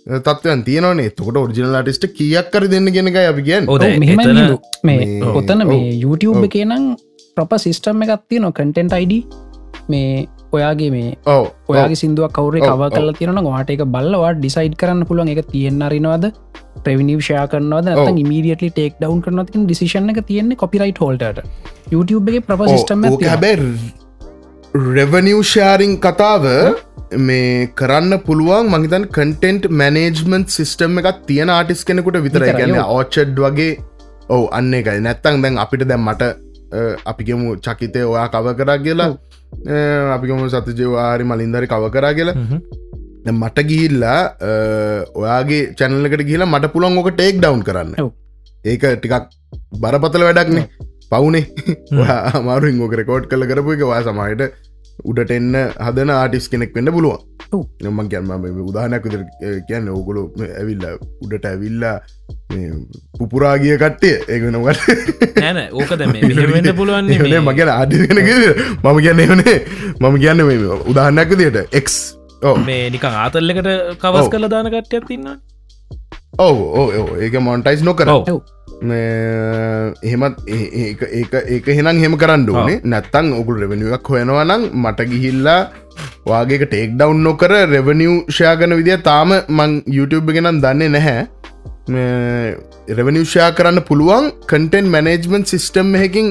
තත්වයන් තියනනේ එතකොට ඔරිජිනල් ටිස්ට කියක් කර දෙන්න ගෙනක අපි කියන් මේ ඔතන මේ YouTube එකනම් ප්‍රප සිිස්ටම් එකත් තියන කටෙන්ට අයිඩ මේ ඔයාගේ මේ ඔයාගේ සිින්දුවක් කවුරේ කව කල තියෙන වාට එක බලවා ඩිසයිඩ් කරන්න පුළුවන්. එක තියෙන්න්නරිනවාද ප්‍රවිනිවෂයා කරනවද? ඉමීඩියටලි ටෙක් ඩවන් කරනතින් ඩිසිෂන එක තියෙන්නේ කොපිරයිට් හෝල්ට YouTube එක ප්‍රප සිිස්ටම් හැබැ රෙවනිවෂාරිං කතාව මේ කරන්න පුළුවන්. මහිතන් කටෙන්ට් මැනේජ්මන්ට් සිිස්ටම් එකක් තියෙන ආටිස් කෙනෙකුට විතර ගැන ඕච්චඩ් වගේ ඔව අන්න එකයි නැත්තං දැන් අපිට දැම් මට අපිගමු චකිතය ඔයා කව කරා කියලා අපිකම සතජවාරි මලින්දරි කව කරා කියලා. මට ගිහිල්ලා ඔයාගේ චැනලකට කියලා මට පුළන් ඕක ටේක් ඩවන්් කරන්න. ඒක ටිකක් බරපතල වැඩක්නේ පවුනේ. මාරුවෙන් ඕක රෙකෝඩ් කල කරපු එක වා සමහයට උඩට එන්න හදන ආටිස් කෙනෙක් වෙන්න පුළුවන්. නම ගැන්ම උදාහනයක් කියන්න ඕගොලු ඇවිල්ල උඩට ඇවිල්ලා පුපුරාගිය කට්ටේ ඒගනවට නැන ඕක දැම වෙන්න පුළුවන් මගෙන ආඩිගෙන මම කියන්න එවනේ මම කියන්න උදාහන්නයක් දිට එක් මේ නිකං ආතල්ලකට කවස් කල දාන කට්ටයක් තින්න ඔව ඒක මොන්ටයිස් නොකර. එහෙමත් ඒක ඒක හෙනම් හෙම කරන්න ඕනේ. නැත්තං ඔකුල් රෙවනිුවක් හොයනවා නම් මට ගිහිල්ලා වාගේක ටෙක් ඩවන්් නොකර රෙවනිව් ෂයාගන විදිිය තාම මං YouTube ගෙනම් දන්නේ නැහැ. රෙවනිවෂයා කරන්න පුළුවන් කටෙන් මැනේජ්මන්් සිිස්ටම් එකකින්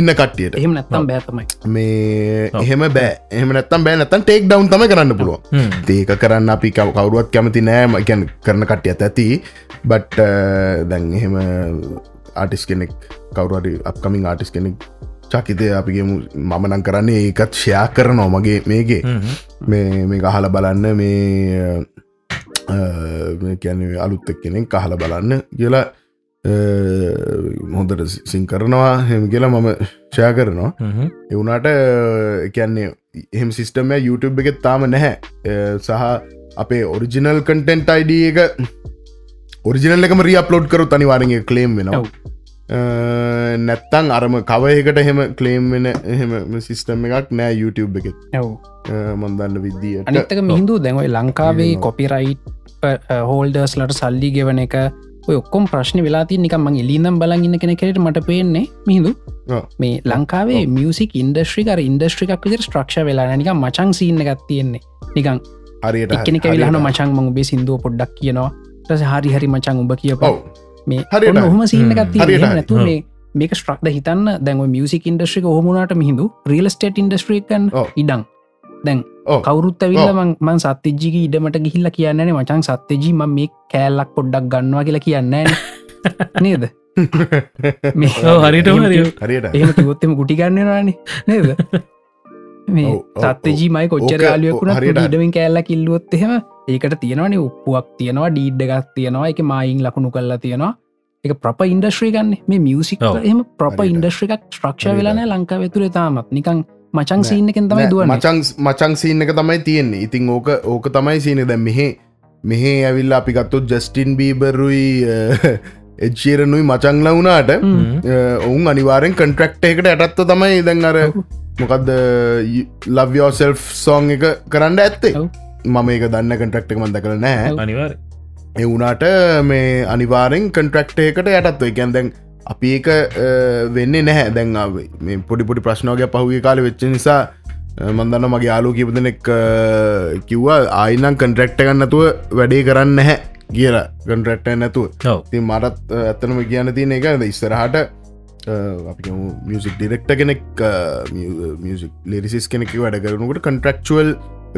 ඉන්න කට්ටියට. එහෙම නැත්තම් බෑතමයි මේ එහෙම බෑ. එහම නැත්තම් බෑ. නැතන් ටෙක් ඩවන් තම කරන්න පුළුව ඒක කරන්න අපි කවරුවත් කැමති නෑම ගැන් කරන කට්ටියත් ඇති. බට් දැන් එහෙම ආටිස් කෙනෙක් කවරුවරි අපකමින් ආටිස් කෙනෙක් චකිතය අපිගේ මමනං කරන්නේ ඒකත් ෂයා කරනවා මගේ මේගේ මේ මේ ගහල බලන්න. මේ කියැන අලුත්තක් කෙනෙක් කහල බලන්න කියලා හොඳට සිං කරනවා. හෙම කියලා මම ෂය කරනවා. එවුනාට කියන්නේ එහෙම සිිස්ටම YouTube එකෙත් තාම නැහැ. සහ අපේ ඔරිජිනල් කටෙන්ට් අයිඩ එක ඔරිජිනල් එකම රියප්ලෝඩ් කරු අනිවාරගේ කලේම් වෙනවා. නැත්තං අරම කවයකට එහෙම කලේම් වෙන එහෙම සිිස්ටම් එකක් නෑ YouTube එක මන්දන්න විද්දිය අනිත්තක මිහිදු දැන්වයි ලංකාවේ කොපිරයිට් හෝල්ඩර්ස් ලට සල්ලි ගෙවන එක ඔක්කොම් ප්‍රශ්න වෙලාති නිකම එලිනම් බලගන්න කෙන කෙට මට පේන්නේ මිහිදු මේ ලංකාවේ මියසික් ඉන්ඩස්ට්‍රිකර ඉන්ඩස්ට්‍රිකක් විදර ස්ට්‍රක්ෂ වෙලා නික මචන් සිීන්න එකත් තියෙන්නේ. නිකං හරියට කෙනෙක වෙලාහන මචන් මං බේ සිින්දුව පොඩ්ඩක් කියනවා. රස හරි හරි මචන් උඹ කියපව මේ හරි. හොම. සිීන්න එකත් නැතු මේ මේක ස්ට්‍රක්ද හිතන්න. දැන්ව මියසික් ඉන්ඩස්ට්‍රික හොමුණට මිහිදු රියල් ස්ටේට් ඉන්ඩස්ට්‍රිකන් ඉඩං දැන් කවරුත් ඇවිල්ල මං සත්‍යජික ඉඩමට ගිහිල්ල කියන්නන මචන් සත්‍යජී ම මේ කෑල්ලක් පොඩ්ඩක් ගන්නවා කියලා කියන්න නේද? හරිට හරියට එහෙම කිවොත්තම ගුටි ගන්නවාන නේද? මේ සත්‍යජීමයි කොච්චර යාලුවකුණ හරිට ඉඩමින් කෑල්ල කිල්ලුවොත් එහෙම ඒකට තියෙනවනි උප්පුුවක් තියෙනවා ඩීඩ් එකක් තියෙනවා එක මයින් ලකුණු කල්ලා තියෙනවා. එක ප්‍රප ඉන්ඩස්ශ්‍රී ගන්න මේ මියසික් එම ප්‍රප ඉන්ඩස්ශ්‍රිකක් ශ්‍රක්ෂ වෙලාන ලංකාව තුළ තාමත්. නිකං මචං සීන්නකෙන් තමයි දුව මචං මචං සීන්න එක තමයි තියෙන්නේ. ඉතිං ඕක ඕක තමයි සීන දැ මෙහෙ මෙහෙ ඇවිල්ල අපි ගත්තුත් ජස්ටින් බීබරුයි එච්චීරනුයි මචංල වුණාට ඔවුන් අනිවාරෙන් කන්ට්‍රක්ට එකට ඇටත්ව තමයි දැන් අර මොකක්ද ලව්යෝසෙල් සෝන් එක කරන්න ඇත්තේ. මම ඒක දන්න කටක්ට මන්ද කර නෑ. අනිවාර එවුනාට මේ අනිවාරෙන් කන්ට්‍රක්ට එකට යටත්ව. එකැන් දැන් අපි ඒක වෙන්නේ නැහැ. මේ පොඩිපොඩි ප්‍රශ්නෝගය පහුගේ කාල වෙච්ච නිසා මන්දන්න මගේ යාලු කිපදනෙක් කිව්වා ආයිනම් කන්ට්‍රක්ට ගන්නතුව වැඩේ කරන්න නැහැ කියලා. කන්ට්‍රක්ට නැතුව. ති මටත් ඇත්තනම කියන්න තියෙන එක ඉස්සරහට අපි මියසික් ඩිරෙක්ට කෙනෙක් මියසික් ලෙරිසිස් කෙනෙක වැඩ කරනකට කන්ට්‍රක්චුවල්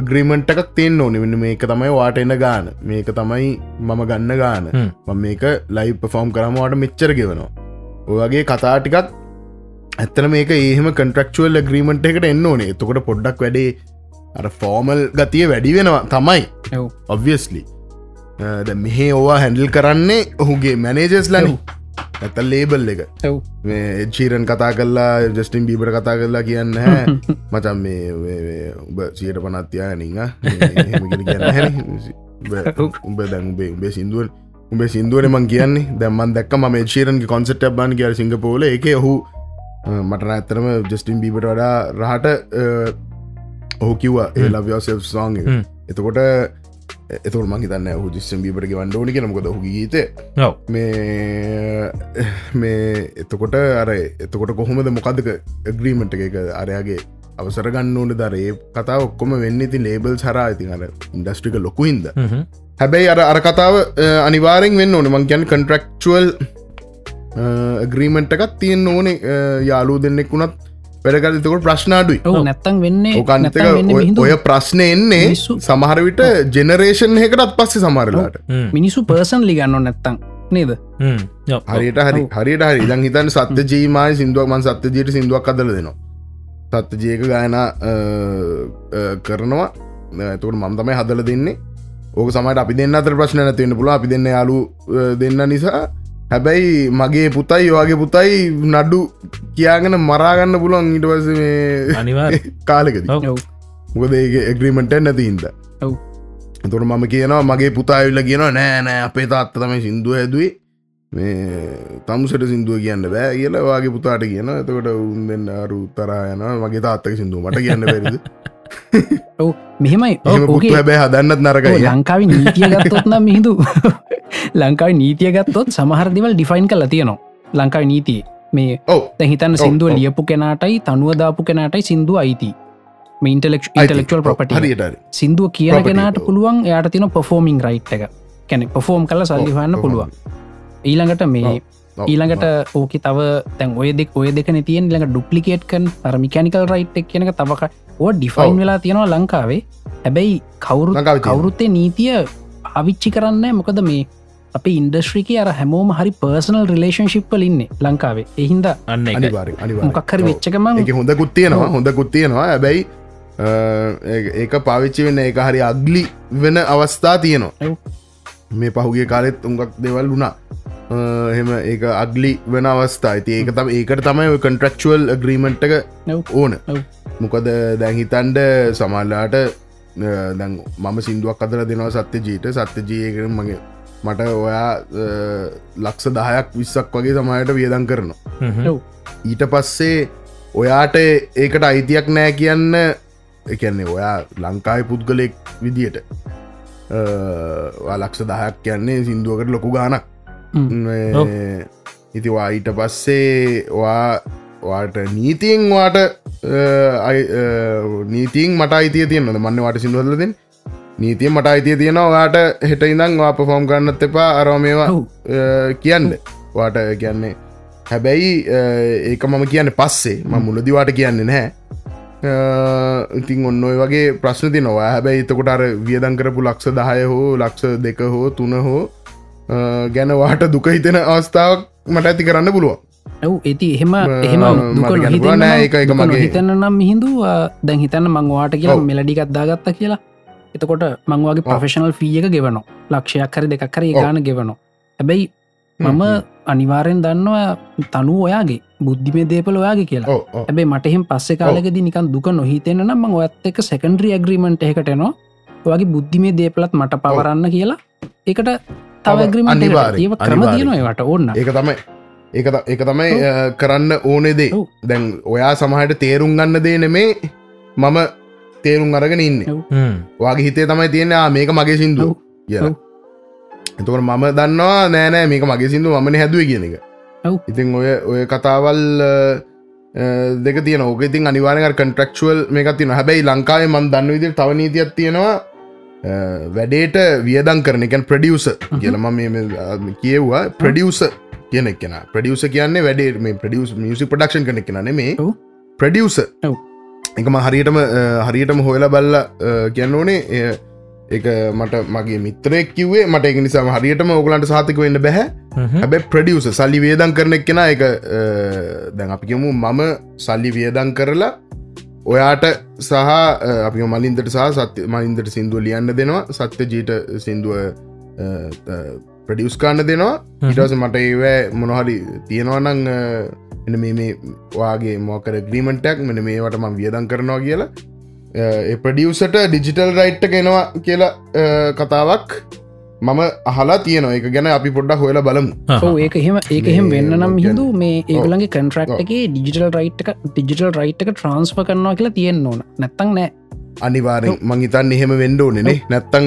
ග්‍රීමන්ට එකක් තියෙන් ඕන. වෙන මේක තමයි වාට එන්න ගාන. මේක තමයි මම ගන්න ගාන. මේක ලයි පෆෝම් කරමවාට මෙච්චර ගෙවනවා ඔයගේ කතා ටිකක් ඇත්තන මේක ඒහම කන්ට්‍රක්චුවල් ග්‍රීමට එකට එන්න ඕනේ. එතකොට පොඩ්ඩක් වැඩේ අර ෆෝමල් ගතිය වැඩි වෙනවා තමයි ඔබවියස්ලි මෙහේ ඕවා හැඩල් කරන්නේ ඔහුගේ මැනේජස් ලනි. ඇත ලේබල් එක. චීරන් කතා කරලා ජස්ටින් බීබර කතා කරලා කියන්න හැ මචන් මේ උබ සියට පනත්තියා නිං උඹ දැන් උබේ උබේ සිින්දුවන් උබේ සිින්දුවන මං කියන්නේ. දැම්මන් දැක්ක ම චීරන්ගේ කොන්සට බාන් කිය සිංගපෝල එක ඔහු මටන ඇත්තරම ජස්ටින් බීබට වඩා රහට ඔහු කිව්වා ඒ ලව්‍යෝසෙල් සෝන්. එතකොට එතුර මං තන්න හු ජිස්සම් බීබට වන්ඩෝනි කෙනමකොද හු ගීත මේ මේ එතකොට අර එතකොට කොහොමද මොකදක ග්‍රීමට එක? අරයාගේ අවසර ගන්න ඕන දරේ කතා ඔක්කොම වෙන්න ඉති ලේබල් සරා ඉතින් අර ඉන්ඩස්ට්‍රික ලොකුහින්ද හැබැයි අර අර කතාව අනිවාරෙන් වෙන්න ඕන. මං කියන් කන්ට්‍රක්චුවල් ග්‍රීමෙන්ට් එකත් තියෙන් ඕනේ. යාලූ දෙන්නෙක් වුණත් වැඩකරතකොට ප්‍රශ්නාඩුයි ඔව නැත්තං වෙන්නේ ඔය ප්‍රශ්නය එන්නේ මිනිස්සු- සමහරවිට ජෙනරේෂන් එකටත් පස්සේ සමරලාට මිනිසු පර්සන් ලිගන්න නැත්තං නේද? හරියට හරි හරියට හරි. ඉදන් හිතන් සත්‍ය ජීමයි සිින්දුවක් මන් සත්‍ය ජීට සිින්දුවක් අදල දෙනවා. සත්‍ය ජයක ගායන කරනවා. ඇතුට මම් තමයි හදල දෙන්නේ ඕක සමට අපි දෙන්න අතර ප්‍රශ්න නැතිවෙන්න පුල අපි දෙන්න යාලු දෙන්න නිසා හැබැයි මගේ පුතයි වගේ පුතයි නඩ්ඩු කියාගෙන මරාගන්න පුළුවන් ඊටවස අනිවාර් කාලෙකද. ඔව්. ඔව්. මොකද එග්‍රීමට නැතින්ද ඔව්. තුර මම කියනවා මගේ පුතාවිල්ල කියනවා නෑ නෑ අපේ තාත්ත තමයි සිින්දුව ඇදුවේ මේ තමුසට සිින්දුව කියන්න බෑ කියලා වගේ පුතාට කියන එතකොට උන් දෙන්න අරු තරා යන මගේ තාත්තක සිින්දුව මට කියන්න ඔව් මෙහෙමයි. ඕකේ හැබැ හදන්නත් නරකයි. ලංකාව නීතිය ගත්තොත් නම් මිහිදු ලංකාව නීතිය ගත්තොත් සමහරදිවල් ඩිෆයින් කල තියනවා. ලංකාව නීතිය. මේ ඔව්, සිින්දුව. ලියපු කෙනටයි තනුවදාපු කෙනටයි සිින්දුව අයිති. ඉන්ටලෙක් ඉන්ටලෙක්ල් ප්‍රපට හරියට සිින්දුව කියන කෙනට. පුළුවන් එයාට තින පොෆෝමිං රයිට් එක. කැනෙ පොෆෝම් කල සල්ලි හන්න පුළුවන්. ඊළඟට මේ ඊළඟට ඕක තව තැන් ඔය දෙක් ඔය දෙක තියෙන් ළඟ ඩුප්ලිකේට්කන් අර මිකැනිකල් රයිට් එක් කියනක තවක ඕ ඩිෆයින්. වෙලා තියෙනවා ලංකාවේ හැබැයි කවුරු. කවුරුත්තේ නීතිය අවිච්චි කරන්න මොකද මේ අප ඉන්ඩස්ට්‍රික අර හැමෝම හරි පර්සනල් රිලේශන්ශිප්පල ඉන්න ලංකාවේ එහින්ද අන්න මොකක්හරි වෙච්චකම එක හොඳකුත් තියෙනවා ඔව්. හොඳකුත් තියෙනවා හැබැයි අ, ඒ- ඒක පාවිච්චි වෙන්න එක හරි අග්ලි වෙන අවස්ථා තියෙනවා. මේ පහුගේ කාලෙත් උඟක් දෙවල් වුණා අ, එහෙම ඒක අග්ලි වෙන අවස්ථා ඇති ඒක තම ඒකට තමයි කන්ට්‍රක්චුවල් ග්‍රීමට් එක ඔව්. ඕන. මොකද දැන්හිතන්ඩ සමල්ලාට දැන් මම සිින්දුවක් අදර දෙනවා සත්‍ය ජීට සත්‍ය ජීයකර මගේ මට ඔයා ලක්ෂ දහයක් විස්සක් වගේ සමයට වියදන් කරනවා. ඔව්. ඊට පස්සේ ඔයාට ඒකට අයිතියක් නෑ කියන්න එකන්නේ ඔයා ලංකායි පුද්ගලෙක් විදියට ලක්ෂ දහයක් කියන්නේ සිින්දුවකට ලොකු ගානක්. ඉතිවා ඊට පස්සේ වා වාට නීතියෙන් වාට නීතින් මට අයිතිය තියෙන්නද මන්න වාට සිින්දුවලදෙන් නීතිය මට අයිතිය තියෙනවා වාට හෙට ඉඳං වා පෆෝම් කරන්නත් එපා අරමේවා. කියන්න. වාට කියන්නේ හැබැයි ඒක මම කියන්න පස්සේ. ම මුලදිවාට කියන්නේ නැහැ. ඉතින් ඔන්න ඔය වගේ ප්‍රශ්න ති නොවා හැබැයි එතකොට අර වියදන් කරපු ලක්ෂ දහය හෝ ලක්ෂ දෙක හෝ තුන හෝ අ, ගැන වාට දුක හිතෙන අවස්ථාවක් මට ඇති කරන්න පුළුවන් ඇව් ඇති එහෙම එහෙම මට දුක කියන්න නොහිතන්න පුළුවන් නෑ, ඒක- ඒක දුක මගේ- නොහිතන්න නම් මිහිදු දැන් හිතන්න මංවාට කියලා ඔව්. මෙලඩිකත් දාගත්ත කියලා එතකොට මංවාගේ. ප්‍රෆෙෂනල් ෆිය එක ගෙවනවා ලක්ෂයක් හරි දෙකක් ඔව්. ගාන ගෙවනවා හැබැයි මම හ්ම්. අනිවාරෙන් දන්නවා තනු ඔයාගේ බුද්ධිමේ දේපල ඔයාගේ කියලා. ඇබේ මටහෙම පස්සෙ කාලෙකද නිකන් දුක නොහිතෙන නම් මං ඔයත් එක සෙකන්ඩ්‍රී ඇග්‍රීමට එකටනවා ඔයාගේ බුද්ධිමේ දේපලත් මට පවරන්න කියලා ඒකට තව ඔව්, ඇග්‍රීමට අනිවාර්යෙන්, ඒව ක්‍රම අනිවාර්යෙන්. තියෙනවා ඒවට ඕන්න ඒක තමයි ඒක ඒක තමයි කරන්න ඕනෙදේ. දැන් ඔයා සමහට තේරුම් ගන්න දේ නෙමේ මම තේරුම් අරගෙන ඉන්න. වගේ හිතේ තමයි තියෙන "ආ, මේක මගේ. කිය ඔව්. එතකට මම දන්නවා නෑනෑ මේක මගේ සිින්දු මන හැදුව කියන එක. ඔව්. ඉතින් ඔය ඔය කතාවල් දෙක තියන ඕක ඉතින් අනිවාරක කන්ට්‍රක්ෂුවල් මේක තින හැබැයි ලංකාවේ මන් දන්න විදිර තවනීතියක් තියෙනවා. අ, වැඩේට වියදං කරන එකන් ප්‍රඩියස කියලම මේ කියව්වා. ප්‍රඩියස කියන කෙන ප්‍රඩියස කියන්නේ වැඩේ මේ ප්‍රඩියස් මියසි පඩක්ෂන් කන කෙන නෙමේ. ඔව්. ප්‍රඩියස. එකම හරියටම හරියටම හොයලා බල්ල කියන්න ඕනේ. එක මට මගේ මිත්‍රයක් කිවේ මට එක නිසාම හරියටම ඔගලන්ට සාතික වෙන්න බැහැ. හැබැ ප්‍රඩියස සල්ලි වේදන් කරන කෙන එක දැන් අපිකමු මම සල්ලි වියදන් කරලා ඔයාට සහ අපි මලින්දට සහ සත්‍ය මලින්දට සිින්දුව ලියන්න දෙනවා. සත්‍ය ජීට සිින්දුව ප්‍රඩියස්කාන්න දෙනවා. ඉටස මට ඒවෑ මොනහරි තියෙනවනං එන මේ මේ වාගේ මෝකර ග්‍රීමටක් මෙන මේවට ම වියදන් කරනවා කියලා. ඒ ප්‍රඩියසට ඩිජිටල් රයිට්ට කෙනවා කියලා කතාවක් මම අහලා තියනවා. එක ගැන අපි පොඩ්ඩක් හොයලා බලමු. ඔව ඒක එහෙම ඒක එහෙම වෙන්න නම් හිදු මේ ඒගලගේ කන්ට්‍රක්්. එක ඩිජිටල් රයිට් එක ඩිජිටල් රයිට් එක ට්‍රන්ස්ප කරනවා කියලා තියෙන් ඕන. නැත්තං නෑ අනිවාරෙන් මංහිතන් එහෙම වෙන්ඩෝනෙනේ නැත්තං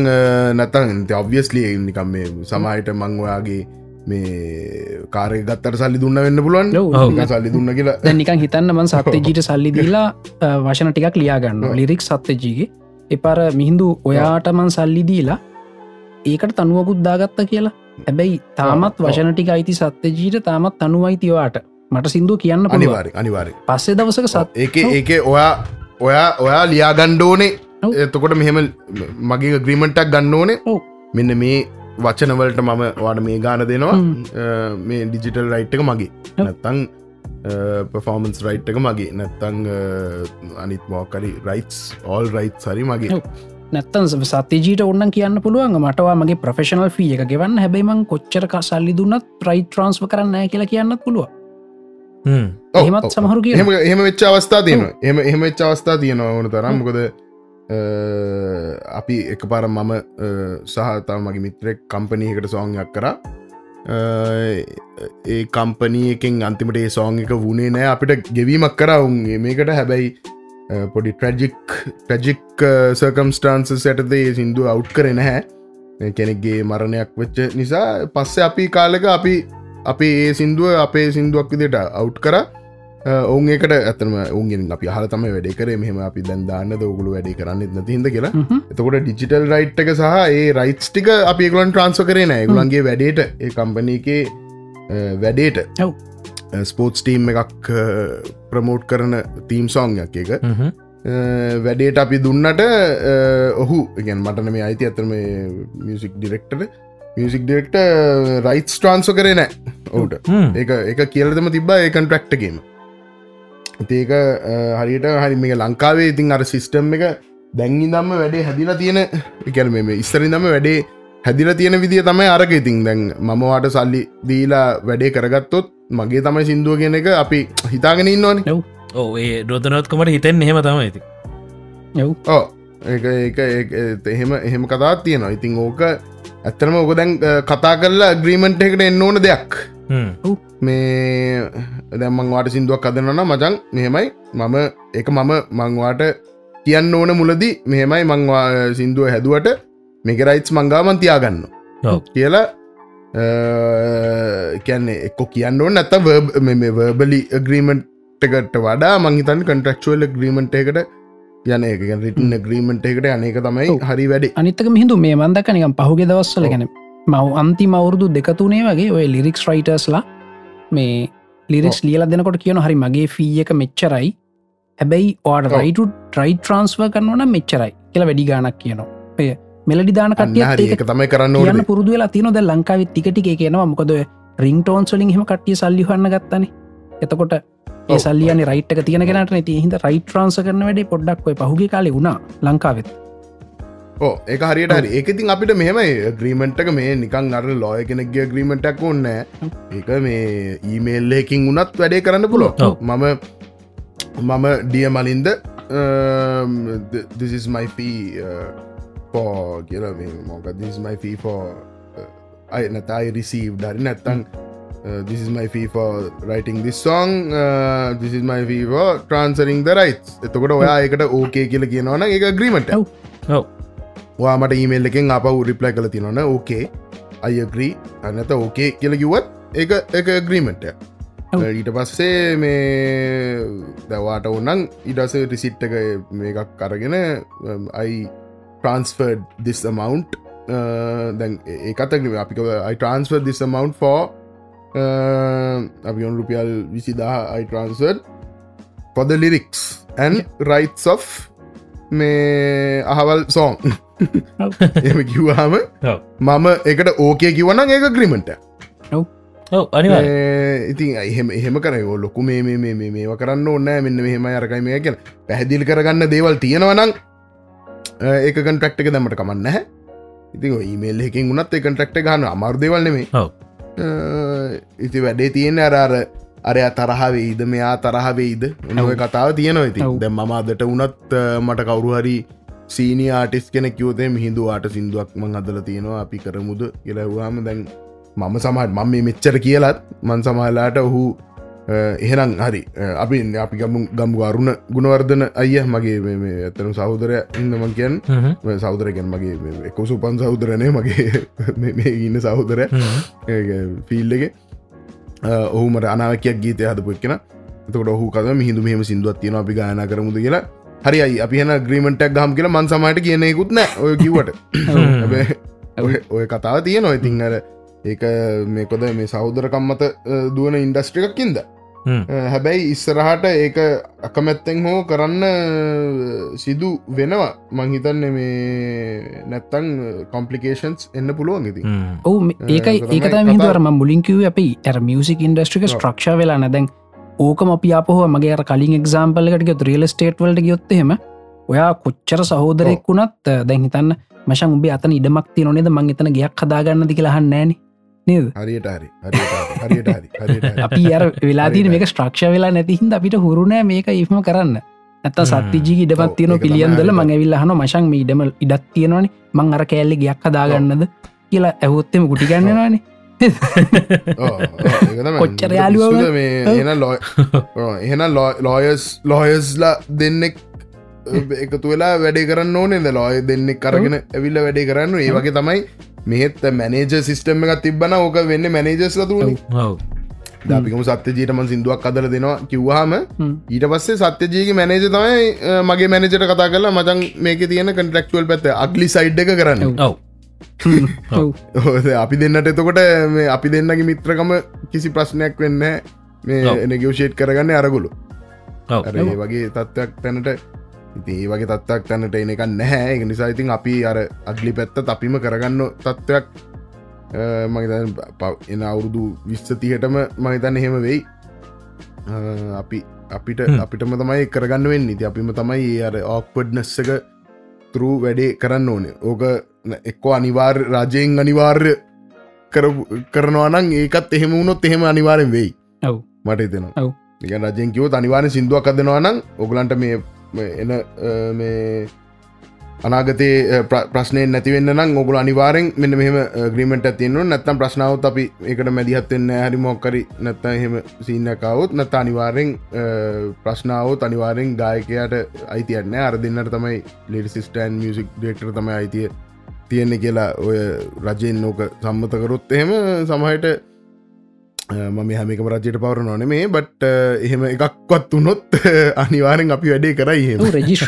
නැතන් ඔබ්වියස්ලි නිකම් මේ සමයිට මංවාගේ මේ කාරය ගත්තර සල්ලි දුන්න වෙන්න පුළුවන්. සල්ලි දුන්න කියලා. දැන් නිකන් හිතන්න මන් සත්‍යජීට සල්ලි දීලා වශන ටිකක් ලියාගන්න. ලිරික් සත්‍යජීගේ. එපර මිහින්දු ඔයාටමන් සල්ලි දීලා ඒකට තනුවකුත් දාගත්ත කියලා. හැබැයි තාමත්. වශන ටික අයිති සත්‍යජීට තාමත් තනුවයිතිවාට මට සිින්දුව කියන්න පුළුවන්. අනිවාරි පස්සේ දවසක සත් ඒක ඒක ඔයා ඔයා ඔයා ලියාගණ්ඩෝනේ ඔව්. එතකොට මෙහෙම මගේ ග්‍රීමටක් ගන්න ඕනේ. මෙන්න මේ වචනවලට මම වාට මේ ගාන දෙනවා. මේ ඩිජිටල් රයිට් එක මගේ. නැත්තං පෆෝමන්ස් රයිට් එක මගේ. නැත්තං අනිත් මෝකරි රයිටස් ඕල් රයිට් සරි මගේ. නැත්තන් සත්‍යජීට ඔන්න කියන්න පුළුවන් මටවා මගේ ප්‍රෆෙෂනල් ෆිය එක ගෙවන්න. හැබයිමං කොච්චරක සල්ලි දුන්නත් ප්‍රයි් ට්‍රන්ස්ව කරන්න කියලා කියන්න පුළුව ඔව්. සමහරු කිය එහෙම එහෙම වෙච්ච අවස්ථා තියෙනවා. එම එහෙම වෙච්ච අවස්ථා තියෙනවා ඕන තරම්. මොකද අ, අපි එක පාර මම සහතාව මගේ මිත්‍රෙක් කම්පනයකට සෝංයක් කර. ඒ කම්පනී එකෙන් අන්තිමට ඒ සෝං එක වුණේ නෑ අපිට ගෙවීමක් කර උන්ගේ මේකට හැබැයි පොඩි ට්‍රජික් ටජික් සර්කම්ස්ටාන්ස සැටදේ සිින්දුව අවු් කර නැහැ. කෙනෙක්ගේ මරණයක් වෙච්ච නිසා පස්සේ අපි කාලක අපි අපි ඒ සිින්දුව අපේ සිින්දුවක් විදිට අවු් කර. ඔවුන් ඒකට ඇතම උන්ගෙන් අපි හල තම වැඩ කර. මෙහම අපි දැන් දාන්න ඔගුළු වැඩි කරන්න නතිහිද කියලා. එතකොට ඩිජිටල් රයිට් එක සහ ඒ රයිට් ටික අපි ගලන් ට්‍රන්ස්ව කරේ නෑ. ගුලන්ගේ වැඩේට ඒ කම්පනීකේ වැඩේට. ඔව්. ස්පෝට්ස් ටීම් එකක් ප්‍රමෝට් කරන තීම් සෝංයක් එක වැඩේට අපි දුන්නට ඔහු ඉගැන් මටන මේ අයිති ඇතරම music director music director rights transfer කරේ නෑ. ඔවුට ඒක ඒක කියලතම තිබ්බා ඒ කන්ට්‍රක්ටගේම ඒක හරියට හරි මේ ලංකාවේ ඉතින් අර සිිස්ටම් එක දැංගි දම්ම වැඩේ හැදිලා තියෙන එකැන මේ ඉස්සරි දම වැඩේ හැදිල තියෙන විදිිය තමයි අරක ඉතින්. දැන් මමවාට සල්ලි දීලා වැඩේ කරගත්තොත් මගේ තමයි සිින්දුව කියන එක අපි හිතාගෙන ඉන්නවන. ඕ ඒ රෝධනොත්කමට හිතෙන් එහෙම තමයි ඇති ඒක එහෙම එහෙම කතාත් තියෙනවා. ඉතින් ඕක ඇත්තරම ඕක දැන් කතා කරලා ග්‍රීමන්ට් එකට එන්න ඕන දෙයක්. මේ දැම්මං වාට සිින්දුවක් අදනන මචන් මෙහෙමයි. මම එක මම මංවාට කියන්න ඕන මුලදී මෙහෙමයි මංවා සිින්දුව හැදුවට මේක රයිටස් මංගාමන් තියාගන්න ඔව්. කියලා කැන්නේ එක්කො කියන්න ඕන නැත වර්බලි ග්‍රීමන්ට් එකට වඩා මංහිතන් කන්ට්‍රක්ෂුවල් ග්‍රීමන්ට් එකට යන එක රිටන ග්‍රීමන්ට් එකට අනක තමයි. හරි වැඩි. අනිත්තක මිහිදු මේ මන්දක නිකම් පහුගෙ දවස්සල. ගැන මව් අන්ති මවුරුදු දෙකතුනේ වගේ ඔය ලිරික්ස් රයිටර්ස්ලා මේ ලිරික්ස් ලියල දෙනකොට කියන හරි මගේ ෆී එක මෙච්චරයි. හැබැයි ඕට. රයිට ට්‍රයි ට්‍රන්ස්ව කරනවන මෙච්චරයි කියලා වැඩි ගානක් කියනවා. ඔය මෙලඩි දාන කටිය එක තමයි කරන්න කියන්න ඕන පුරදු වෙලා තියනොද ලංකාව ටිකටික කියනවා. මොකද රිං ටෝන්ස්වලින් හෙම කටිය සල්ලි හන්න ගත්තන. එතකොට ඒ සල්ලියන රයිට්ක තියෙන කෙනට ති හිද රයිට ට්‍රන්ස කරන වැඩේ පොඩ්ඩක් පහුගේ කාලෙ වුණා ලංකාවෙත්. ඕ ඒක හරියට හරි. ඒකඉතින් අපිට මෙහමයි. ග්‍රීමෙන්ට්ක මේ නිකන් අර ලෝය කෙනෙක්ගේ ග්‍රීමෙන්ටක් ඔන්න ඒක මේ ඊමේල්ලකින් වුනත් වැඩේ කරන්න පුලො. මම මම ඩිය Malinda this is my fee uh, for කියල මේ මොක this is my fee for අය නැතයි රිසීව් ඩරි නැත්තං uh, this is my fee for writing this song. Uh, this is my fee for transferring the rights. එතකොට ඔයා එකට ඕකේ කියල කියනවන එක. ග්‍රීමට. ඔව්. වාමට ඊමේල් එකෙන් අප රිප්ලයි කල තිනවන ඕකේ අයග්‍රී අනත ඕකේ කියල කිවත් එක එක. ග්‍රීමට ඔව්. ඊට පස්සේ මේ දවාට ඔන්නන් ඉඩස රිසිට් එක මේකක් කරගෙන අයි transferred this amount. Uh, දැන් ඒකත අපික I transfer this ඔන් රුපියල් transferred for the lyrics and rights of මේ අහවල් සෝන්. එම කිව්වාම. මම එකට ඕකේ කිවන්න ඒක ග්‍රීමට අනිවා ඉතින් එහෙම එහෙම කරයෝ ලොකු මේ මේ මේ මේ මේව කරන්න ඕන්න මෙන්න මෙහෙම අරකයි මේ කියන පැහැදිල් කරගන්න දේවල් තියෙනවනං ඒක කන්ට්‍රක්් එක දමට කමන්න හැ ඉතින් ඊමේල් එකින් උනත් ඒ කන්ට්‍රක්් ගන්න අමාර දේවල් නෙමේ ඔව්. ඉති වැඩේ තියෙන අරාර අරය තරහවෙයිද මෙයා තරහවෙයිද ඔය කතාව තියෙනවා ඉති. දැ මම අදට උනත් අ, මට කවුරු හරි සීනි ආටිස් කෙන කිවතේ මිහිදු ආට සිින්දුවක් මං අදල තියෙනවා අපි කරමුද කියලහවාම දැන් මම සමහට මම මේ මෙච්චර කියලත් මන් සමහලාට ඔහු එහෙනම් හරි. අ, අපි අපි ගමු ගම්ගු අරුණ ගුණවර්ධන අයිය මගේ ඇතනම් සහෝදරය ඉන්නමන් කියන් සෞදරගෙන් මගේ එකසු පන් සෞදරනය මගේ ඉන්න සහෝදර ෆිල්ලගේ ඔහුමට අනාවකයක් ගීතය හදපු එක්ෙන එතකට ඔහු කද මිහිදු මෙහම සිින්දුවත් තියෙන අපි ගායන කරමුද? කියලා. හරි අයි අපි හන ග්‍රීමටක් ගහම් කියලා මන් සමට කියනෙකුත් නෑ ඔය කිවට ඔය- ඔය කතාව තියෙන ඉතින් අර ඒක මේකොද මේ සෞදරකම් මත අ, දුවන ඉන්ඩස්ට්‍රිකක්කින්ද හැබැයි ඉස්සරහට ඒක අකමැත්තෙන් හෝ කරන්න සිදු වෙනවා. මංහිතන්න මේ නැත්තං කොම්පලිකේෂන්ස් එන්න පුළුවන් ඉති ඔවු ඒකයි ඒක තමයි ඒකත කතාව. මිදුවරම මුලින්කිව අපි ඇර මියසික් ඉන්ඩස්ට්‍රික ස්ට්‍රක්ෂ වෙලා නැදැන් ඕකම අපි අපහෝ මගේ අර කලින් එක්සාම්පල්ලකට රියල ස්ටේට් වලට ගයොත්තහෙම ඔයා කොච්චර සහෝදරෙක් වුණත් දැන් හිතන්න මශන් උබේ අතන ඉඩමක් ති නොනෙද මං එතන ගයක් හදාගන්නද කියලාහන්න නෑන නේද? හරියට හරි හරියට හරි අපි අර වෙලාදීන මේක ස්ට්‍රක්ෂ වෙලා නැතිහින්ද අපිට හුරුණෑ මේක ඉම කරන්න. ඇත සත්තිජී ඉඩමත් ඔව්, තියන පිළියන්දල හරියට. මං ඇවිල්ල හන මශන් ඉඩම ඉඩත් තියෙනවනි. මං අර කෑල්ලි ගයක් හදාගන්නද කියලා ඇහොත්තෙම ගුටිගන්නවානේ කොච්චර යාළුවව? මේ එන ලො එහෙන ලෝයස් ලෝයස්ලා දෙන්නෙක් එකතු වෙලා වැඩේ කරන්න ඕනෙද ලෝය දෙන්නෙක් කරගෙන ඇවිල්ල වැඩේ කරන්න ඒ වගේ තමයි මෙත් මැනේජ සිිටම එකක් තිබන ඕක වෙන්න මැනේජස් ලතුර ඔව්. අපිකම සත්‍ය ජීටම සිින්දුවක් අදර දෙනවා කිව්වාම හ්ම්. ඊට පස්සේ සත්‍යජීගේ මැනේජ තමයි මගේ මැනජට කතා කරලා මචන් මේක තියෙන කන්ට්‍රක්වල් පැත්ත අගලි සයිඩ් එක කරන්න. ඔව්. ඔව්. ඔව්, අපි දෙන්නට එතකොට මේ අපි දෙන්නගේ මිත්‍රකම කිසි ප්‍රශ්නයක් වෙන්න මේ ඔව්. එනගවෂේට් කරගන්න අරගුලු. ඔව්. අර ඒ වගේ තත්ත්වයක් තැනට ඒ වගේ තත්වක් තැනට එන එක නැහැ එක නිසා ඉතින් අපි අර අගලි පැත්ත අපිම කරගන්න තත්ත්වයක් මගතන් එන අවුරුදු විශ්සතිහටම මහිතන්න එහෙම වෙයි අපි අපිට. අපිටම තමයි කරගන්න වෙන්න ඉති අපිම තමයි ඒ අර ඔක්පඩ්නස්සක තරු වැඩේ කරන්න ඕනේ ඕක එක්කෝ අනිවාර් රජයෙන් අනිවාර්ය කරනවානං ඒකත් එහෙම වුණොත් එහෙම අනිවාරෙන් වෙයි ඔව්. මට හිතෙනවා ඔව්. නික රජයෙන් කිව අනිවාරය සිින්දුවක් අදනවානං ඔගලන්ට මේ මේ එන අ, මේ අනාගතේ ප්‍රශ්නය නැතිවෙන්න නම් ඔගුල අනිවාරෙන් මෙන්න මෙහම ග්‍රීමට තියන්න නැත්තම් ප්‍රශ්නාවත් අපි ඒකට මැදිහත්වෙන්න හරි මොක්කරි නැත්ත එහෙම සිීන්නකවුත් නැත අනිවාරෙන් ප්‍රශ්නාවත් අනිවාරෙන් ගායකයට අයිතියන්න අර දෙන්නට තමයි ලෙඩ සිස්ටන් මියසික් ඩෙක්ටර තමයි අයිතිය තියෙන්නේ කියලා ඔය රජයෙන් නෝක සම්මතකරොත් එහෙම සමහයට මම හැමිකම රජයට පවර නොන මේ බට් එහෙම එකක්වත් වනොත් අනිවාරෙන් අපි වැඩේ කරයි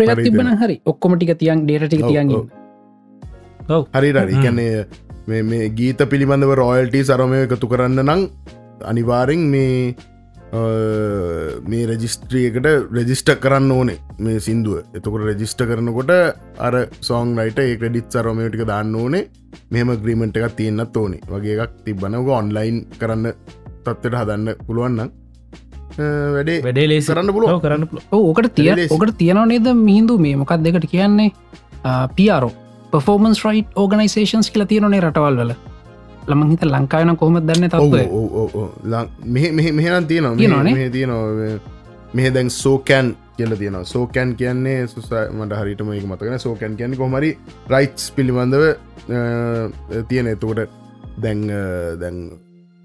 හරි තිබන. හරි. ඔක්කොමටික තියන් ඔව්, තියන් හරි. රරි හ්ම්. කැන්නේ මේ මේ ගීත පිළිබඳව රෝයල්ටි සරමය එකතු කරන්න නං අනිවාරෙන් මේ මේ රජිස්ත්‍රියකට රෙජිස්ට කරන්න ඕනේ මේ සිින්දුව. එතකොට රෙජිස්ට කරනකොට අර සෝන් රයිට ඒ ක්‍රඩිත් සරමයටික දාන්න ඕනේ. මෙම ග්‍රීමෙන්ට් එකක් තියෙන්න්නත් ඕනේ. වගේ එකක් තිබනක ඔන්ලයින් කරන්න තත්වට හදන්න පුළුවන්න වැඩේ වැඩේ ලේ කරන්න. ඔව්, කරන්න ඕකට තිය. ඕකට තියනව නේද මිහිදු මේ? මොකක් දෙකට කියන්නේ? පියරෝ පෆෝමන්ස් රයිට් ඕගනිසේෂන්ස් කියල තියනේ රටවල් වල. ළමං හිත ලංකායන කොහොම දන්න මෙහෙනම් තියෙනවනේ? තියෙනවා. තියනවා මෙහ දැන් සෝකැන් කියල තියෙන සෝකැන් කියන්නේ සුස මට හරිටම එක මතකන සෝකැන් කියන්න කොමරි රයිට්ස් පිළිබඳව තියෙන. එතකොට දැන් දැන්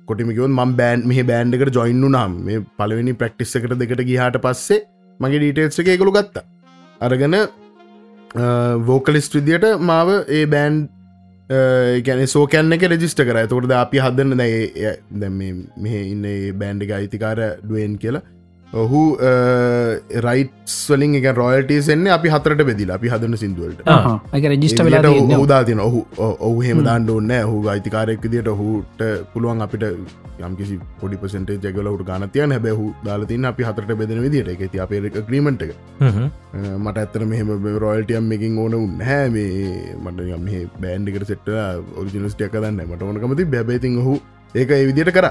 කොටිමිකවන් ම බෑන්් මේ බෑන්්ඩකට ජොයින්නු නම් මේ පලවෙනි ප්‍රක්ටිස් එකට දෙකට ගිහට පස්සේ මගේ ඩීටේල්ස් එක එකළු ගත්තා. අරගෙන වෝකලිස්ට විදියට මාව ඒ බෑන්් ගැන සෝකැන්න එක රෙජිස්ට කර. තොට අපි හදන්න දැ මෙහ ඉන්න බෑන්්ඩි අයිතිකාර ඩුවෙන් කියලා. ඔහු රයිටස් වලින් එක රොයටස් එන්න අපි හතරට බෙදිලා අපි හදන සිින්දුවලට රජිස්ට උදාතින ඔහු ඔහු හෙම. දාන්න ඕන්න හු අයිතිකාරයක් දිට ඔහුට පුළුවන් අපිට යම්කිසි පොඩි පසට ජගලවට ගනතියන හැබැහු දාලතින් අපි හතරට බෙදෙන විදිට එක ති අපේ ක්‍රීමට එක. මට ඇත්තර මෙහම රොයල්ටියම් එකින් ඕන උන්න හැ මේ මට යම බෑන්ඩිකට සෙට්ට ඔරිජිනස්ටිය කදන්න මට ඕනකමති බැබේතින් හු ඒක ඒ විදිට කර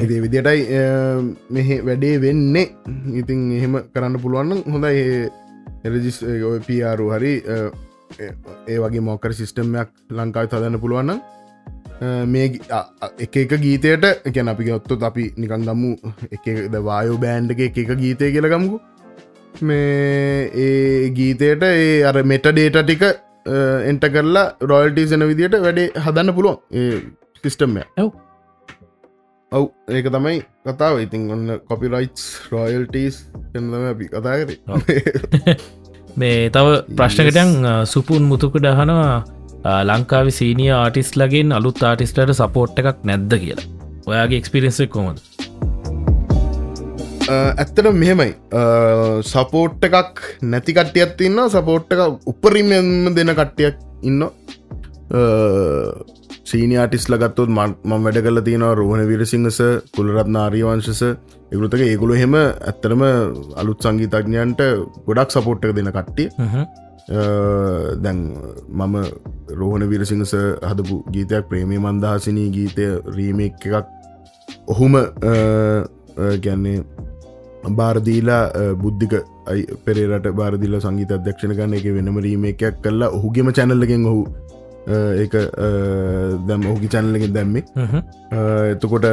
ඉති විදිටයි මෙහ වැඩේ වෙන්නේ. ඉතින් එහෙම කරන්න පුළුවන්න හොඳයි. එරජිස් පියාරු හරි ඒ වගේ මොකර සිිස්ටම්මයක් ලංකාව තදන්න පුළුවන්න මේ එක එක ගීතයට එකැන අපි ඔත්තුත් අපි නිකන් දම්මු එකද වායෝ බෑන්්ඩ එක එක ගීතය කියලගමුකු මේ ඒ ගීතයට ඒ අර මෙට ඩේට ටික එන්ට කරලා රොයල්ටීසන විදියට වැඩේ හදන්න පුළුවන් ඒ සිිස්ටම්ය ඇව් ඔව් ඒක තමයි කතාව. ඉතින් ඔන්න කොපිරයිටස් රොයල්ටස් එදම අපි කතාකර මේ තව ප්‍රශ්නකටයන් සුපුන් මුතුක දහනවා ලංකාව සීනිය ආටිස් ලගෙන් අලුත් ආටිස්ටට සපෝට් එකක් නැද්ද කියලා. ඔයාගේ එක්ස්පිරෙන්න්සෙක් කොමද ඇත්තට මෙහෙමයි. සපෝට් එකක් නැති කට්ටියත් ඉන්න සපෝට් එක උපරිමෙන්ම දෙන කට්ටියක් ඉන්න සීනියාටිස් ලගත්තොත් ම වැඩ කල තියෙන රෝහණ විරසිංහස කුලරත්න ආරියවංශස එගුලතක ඒගුලු හෙම ඇත්තරම අලුත් සංගීතඥයන්ට ගොඩක් සපෝට්ක දෙන කට්ටිය. දැන් මම රෝහණ විරසිංහස හදපු ගීතයක් ප්‍රේමී මන්දහසිනී ගීතය රීමක් එකක්. ඔහුම ගැන්නේ බාරදීලා බුද්ධික අයි පෙරේට බාරදිල සංගීත අධ්‍යක්ෂණ කන්න එක වෙනම රීමේකයක් කල්ලා ඔහුගේම චැනල්ලගෙන් ඔහු ඒක දැම් ඔහුගි චැනලකින් දැම්මි. එතකොට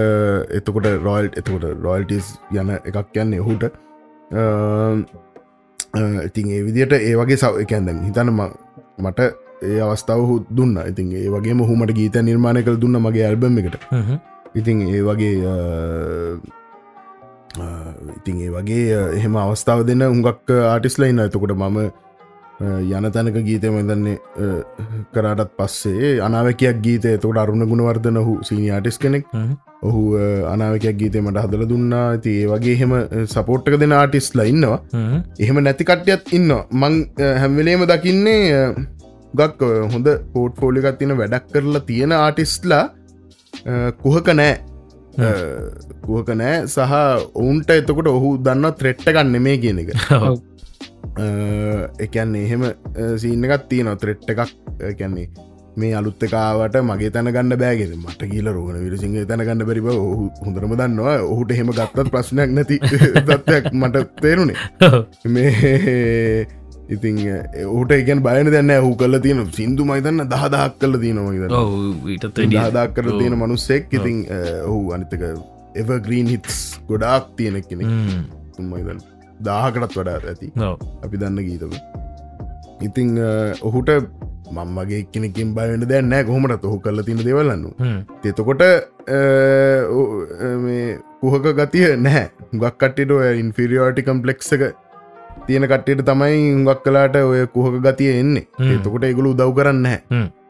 එතකොට රොයිල් එතකොට රොයිල්ටස් යන එකක් යන්න එහුට ඉතින් ඒ විදියට ඒ වගේ සව එකැන්දැන් හිතන මට ඒ අවස්ථාව හු දුන්න. ඉතින් ඒ වගේ හුමට ගීත නිර්මාණය කළ දුන්න මගේ ඇල්බම් එකට. ඉතින් ඒ වගේ ඉතින් ඒ වගේ එහෙම අවස්ථාව දෙන්න උඟක් ආටිස්ලයින්න එතකොට මම යන තැනක ගීතය මෙදන්නේ කරාටත් පස්සේ අනාවකයක් ගීතය. තොට අරුණ ගුණවර්ධන හු සීනියාටිස් කෙනෙක්. ඔහු අනාවකයක් ගීතය මට හදල දුන්නා. ඇති ඒ වගේ එහෙම සපෝට්ක දෙන ආටිස්ලා ඉන්නවා. එහෙම නැති කට්ටියත් ඉන්න මං හැම්වෙලේම දකින්නේ ගක් හොඳ පෝට් ෆෝලිකත් තින වැඩක් කරලා තියෙන ආටිස්ලා කුහක නෑ. කුහක නෑ. සහ ඔවුන්ට එතකොට ඔහු දන්න ත්‍රෙට්ටකන්න මේ කියන එක එකන්නේ එහෙම සීනකත් තියන ත්‍රෙට් එකක්. කැන්නේ මේ අලුත් එකාවට මගේ තැන ගන්න බෑගෙන මට කියල රෝගන විරසිංහ තැන ගන්න බැරිබ ඔහු හොඳරම දන්නවා. ඔහුට එහෙම ගත්තත් ප්‍රශ්නයක් නැති දත්යක් මට තේරුණේ. මේ ඉතින් ඔහුට එකන් බයන දැන්න හු කල තියෙන සිින්දු මයිතන්න දහදක් කල තියෙනවා දහදක් කර තියෙන මනුස්සෙක්. ඉතින් ඔහු අනිතක එව ග්‍රීන් හිත්ස් ගොඩාක් තියෙනෙක් කෙනෙ තුම්මයිදන්න දාහකටත් වඩා ඇති. අපි දන්න ගීතක ඉතිං ඔහුට මම්මගේ කෙනෙකින් බයන්න දැන්නෑ කොහොමට ඔහු කල්ල තින දෙවලන්න තෙතකොට කුහක ගතිය නැහැ ගක් කට්ටිට ඔය ඉන්ෆිරියෝටි කම්පලෙක්ක තියෙන කට්ටට තමයි හුඟක් කලාට ඔය කුහක ගතිය එන්නේ. එතකොට ඒගුළු උදව් කරන්න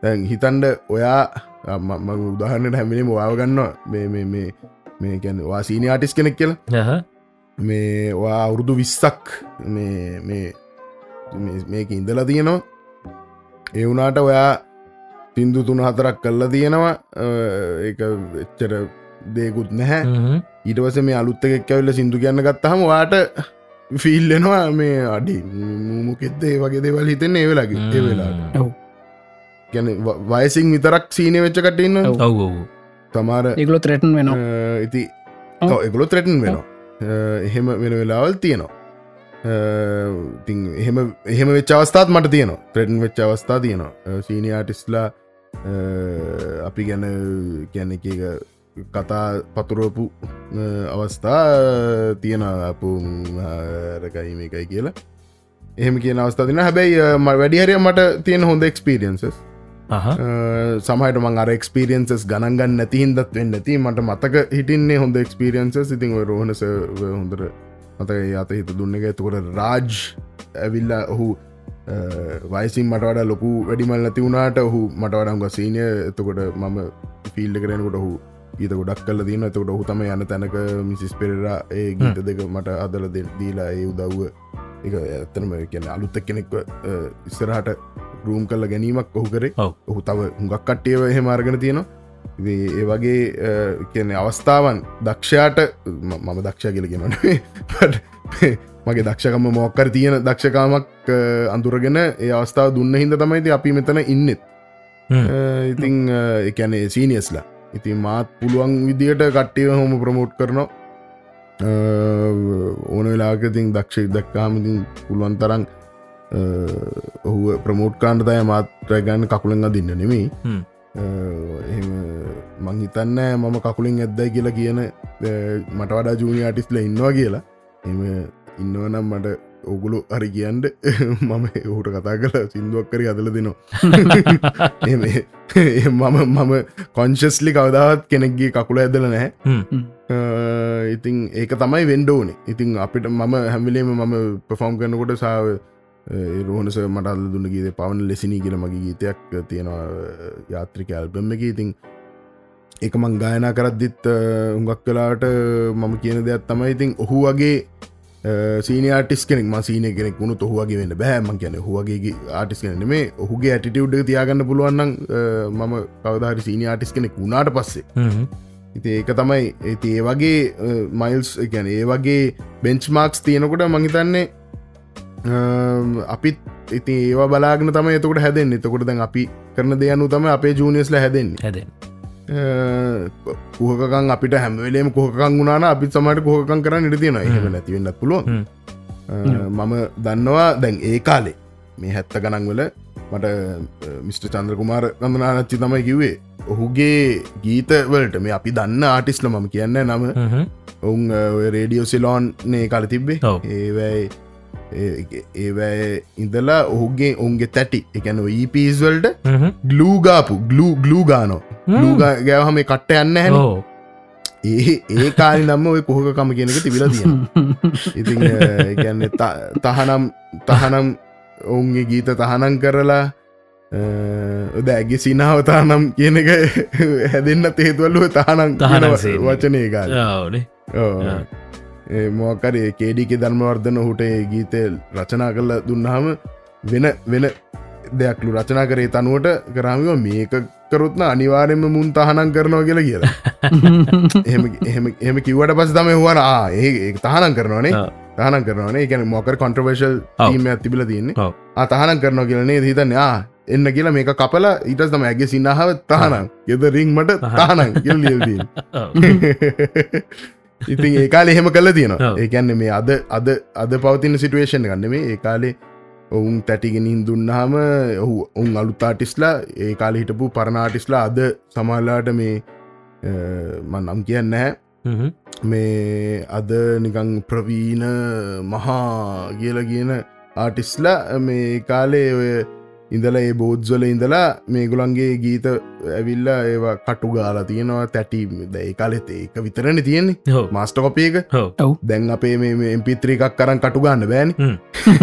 දැන් හිතන්ඩ ඔයා උදාහරණට හැමිලි මොවාව ගන්නවා. මේ මේ ගැන වාසීනි ආටිස් කෙනෙක් කියලා මේ වා අවුරුදු විස්සක් මේක ඉඳලා තියෙනවා. ඒ වුනාට ඔයා පින්දු තුන හතරක් කල්ලා තියෙනවා. ඒ එච්චර දේකුත් නැහැ. ඊටවස මේ අලුත්ත එක් ඇවල්ල සිින්දු කියන්න ගත්තහම වාට ෆිල්ලෙනවා මේ අඩි මුමුකෙද්ද ඒ වගේ දෙවල් හිතෙන් ඒ වෙලාගේ ඒ වෙලාට ගැන වයසින් විතරක් සීනය වෙච්චකටඉන්න ඔව්. තමාර ඒගලො ත්‍රටන් වෙන ඉති එගලො ත්‍රටන් වෙනවා එහෙම වෙන වෙලාවල් තියෙනවා. ති එහෙම එහෙම වෙච් අවස්ථාත් මට තියනවා. ප්‍රටන් වෙච් අවස්ථා තියෙනවා. සීනියාටිස්ලා අපි ගැන ගැන එක කතා පතුරෝපු අවස්ථා තියෙන අප රකයිම එකයි කියලා. එහෙම කියන අවස්ථා තින හැබැයි ම වැඩිහරය මට තියෙන හොඳ එක්ස්පිරියන්සස් සමහට මං අර එක්ස්පිරියන්සස් ගණන්ගන්න නැතිහින්දත් වෙන්න ඇති මට මතක හිටින්නේ හොඳ එක්ස්පිරියන්ස ඉතින් රෝහනස හොඳර මතක අත හිත දුන්න එක. එතකොට රාජ් ඇවිල්ලා ඔහු වයිසින් මට වඩ ලොකු වැඩිමල් නැති වුණට ඔහු මට වඩම්ග සීනය එතකොට මම ෆිල්ඩ කරනකොට ඔහු ගීත ගොඩක් කල දන්න එතකොට ඔහු තම යන තැනක මිසිස් පෙරරා ඒ ගීත දෙක මට අදල දීලා ඒ උදව්ව එක ඇත්තනම කියන අලුත්ත කෙනෙක්ව ඉස්සරහට රූම් කල්ල ගැනීමක් ඔහු කරේ. ඔහු තව හුඟක් කට්ටියව එහෙමාර්ගෙන තියෙනවා. ඒ වගේ කියන අවස්ථාවන් දක්ෂයාට මම දක්ෂ කියලගෙනන මගේ දක්ෂකම මොක්කර තියෙන දක්ෂකාමක් අඳුරගෙන ඒ අවස්ථාව දුන්න හිද තමයිති අපි මෙතන ඉන්නෙත් ඉතිං එකැනේ සීනියස්ලා ඉතින් මාත් පුළුවන් විදියට කට්ටිය හොම ප්‍රමෝට් කරනවා ඕන වෙලාකතින් දක්ෂ දක්කාමතින් පුළුවන් තරන් ඔහු ප්‍රමෝට් කාන්ටතය මාත්‍ර ගන්න කකුළෙන් අදින්න නෙමේ මං හිතන්න මම කකුලින් ඇද්දයි කියලා කියන මට වඩා ජූනි ආටිස්ල ඉන්නවා කියලා. එම ඉන්නවනම් මට ඔගුලු හරි කියන්ට මම ඔහුට කතා කල සිින්දුවක් කරි අදල දෙනවා. මම මම කොංශස්ලි කවදාවත් කෙනෙක්ගේ කකුල ඇදල නැහැ Uh, ඉතින් ඒක තමයි වෙන්ඩෝනේ ඉතින් අපිට මම හැමිලේම මම පෆෝම් කරනකොට සාාව uh, රෝහනස මටල් දුන්න ගීත පවන ලෙසිනී කියල මගේ ගීතයක් තියෙනවා uh, යාත්‍රික ඇල්බම එක. ඉතින් එක මං ගායනා කරද්දිත් උඟක් කලාට මම කියන දෙයක් තමයි ඉතින් ඔහු වගේ සීන ආටිස් කෙනෙක් ම සීන කෙනෙක් වුණු ඔහුවගේ වෙන්න බෑම කියන හුවගේ ආටිස් කෙන මේ ඔහුගේ ඇටිටියුඩ් තියාගන්න පුළුවන්න්න මම කවදාරි සීන ආටිස් කෙනෙක් වුණාට පස්සේ ඉති ඒක තමයි ඇති ඒ වගේ මයිල්ස් ගැන ඒ වගේ බෙන්ච්මාක්ස් තියෙනකොට මහිතන්නේ අපිත් ඉති ඒවා බලාගෙන තම එතකට හැදෙන් එතකොට දැන් අපි කරන දෙයනු තම අපේ ජූනියස්ල හැදෙන් හැදෙන් කුහකන් අපිට හැමවෙලේම කොහකන් වුණන අපිත් සමට කොහකන් කරන්න ඉට තියෙන එහෙම නැතිවෙන්නත් පුළුව මම දන්නවා දැන් ඒ කාලේ මේ හැත්ත ගණන්වල මට මිස්ට චන්ද්‍ර කුමාර ගඳනානච්චි තමයි කිව්වේ. ඔහුගේ ගීතවලට මේ අපි දන්න ආටිස්ල මම කියන්න නම. ඔවුන් රේඩියෝ සිලෝන්නේ කල තිබ්බේ. ඒවයි ඒවැ ඉඳලා ඔහුගේ ඔුන්ගේ තැටි එකැන ඊපීස්වල්ට ගලූගාපු ගලූ ගලූ ගානෝ ලූග ගැවහම කට්ට යන්න හැ ඒ ඒ කාලි නම්ම ඔය කොහකකම කියනක තිබිල තිය ඉති ගැන්න තහනම් තහනම් ඔවුන්ගේ ගීත තහනන් කරලා දැගේ සිනාව තානම් කියන එක හැදෙන්න්න තේතුවල්ලුව තහනම් තහන වචනය ගාල මොකරේ කේඩික ධර්මවර්ධන හුට ගීතය රචනා කරල දුන්නහම වෙන වෙන දෙයක්ලු රචනා කරේ තනුවට කරාමිව මේක කරුත්න අනිවාරෙන්ම මුන් තහනම් කරනවා කියලා කියලා. එහම කිවට පස තම හවන ඒ තහනම් කරනවානේ. තහනම් කරනවානේ. ගැන මොකර කොන්ට්‍රවර්ශල් ීම ඇතිබිල තියන්නේ. අතහනම් කරනවා කියලනේ හිතන්න එන්න කියලා මේක කපල ඊටස් තම ඇගේ සින්නහාව තහනම්. ගෙද රිංමට තහනම්. ඉතින් ඒකාල එහෙම කල තියෙනවා. ඒකැන්න මේ අද අද අද පවතින සිටුවේෂන් ගන්න මේ ඒකාලේ ඔවුන් තැටිගෙනින් දුන්නාම ඔහු ඔවුන් අලුතාටිස්ලා ඒ කාල හිටපු පරණාටිස්ලා අද සමල්ලාට මේ නම් කියන්න හැ මේ අද නිකං ප්‍රවීණ මහා කියල කියන ආටිස්ලා මේ කාලේ ඔය ඉඳලා ඒ බෝද්්වල ඉඳලා මේ ගුලන්ගේ ගීත ඇවිල්ලා ඒවා කටු ගාලා තියෙනවා තැටීම දැයි කාලෙත් ඒක විතරණ තියෙන්නේ. මස්ට කොපයක දැන් අපේ මේ එම්පිත්‍රී එකක් කරන්න කටු ගන්න බෑන.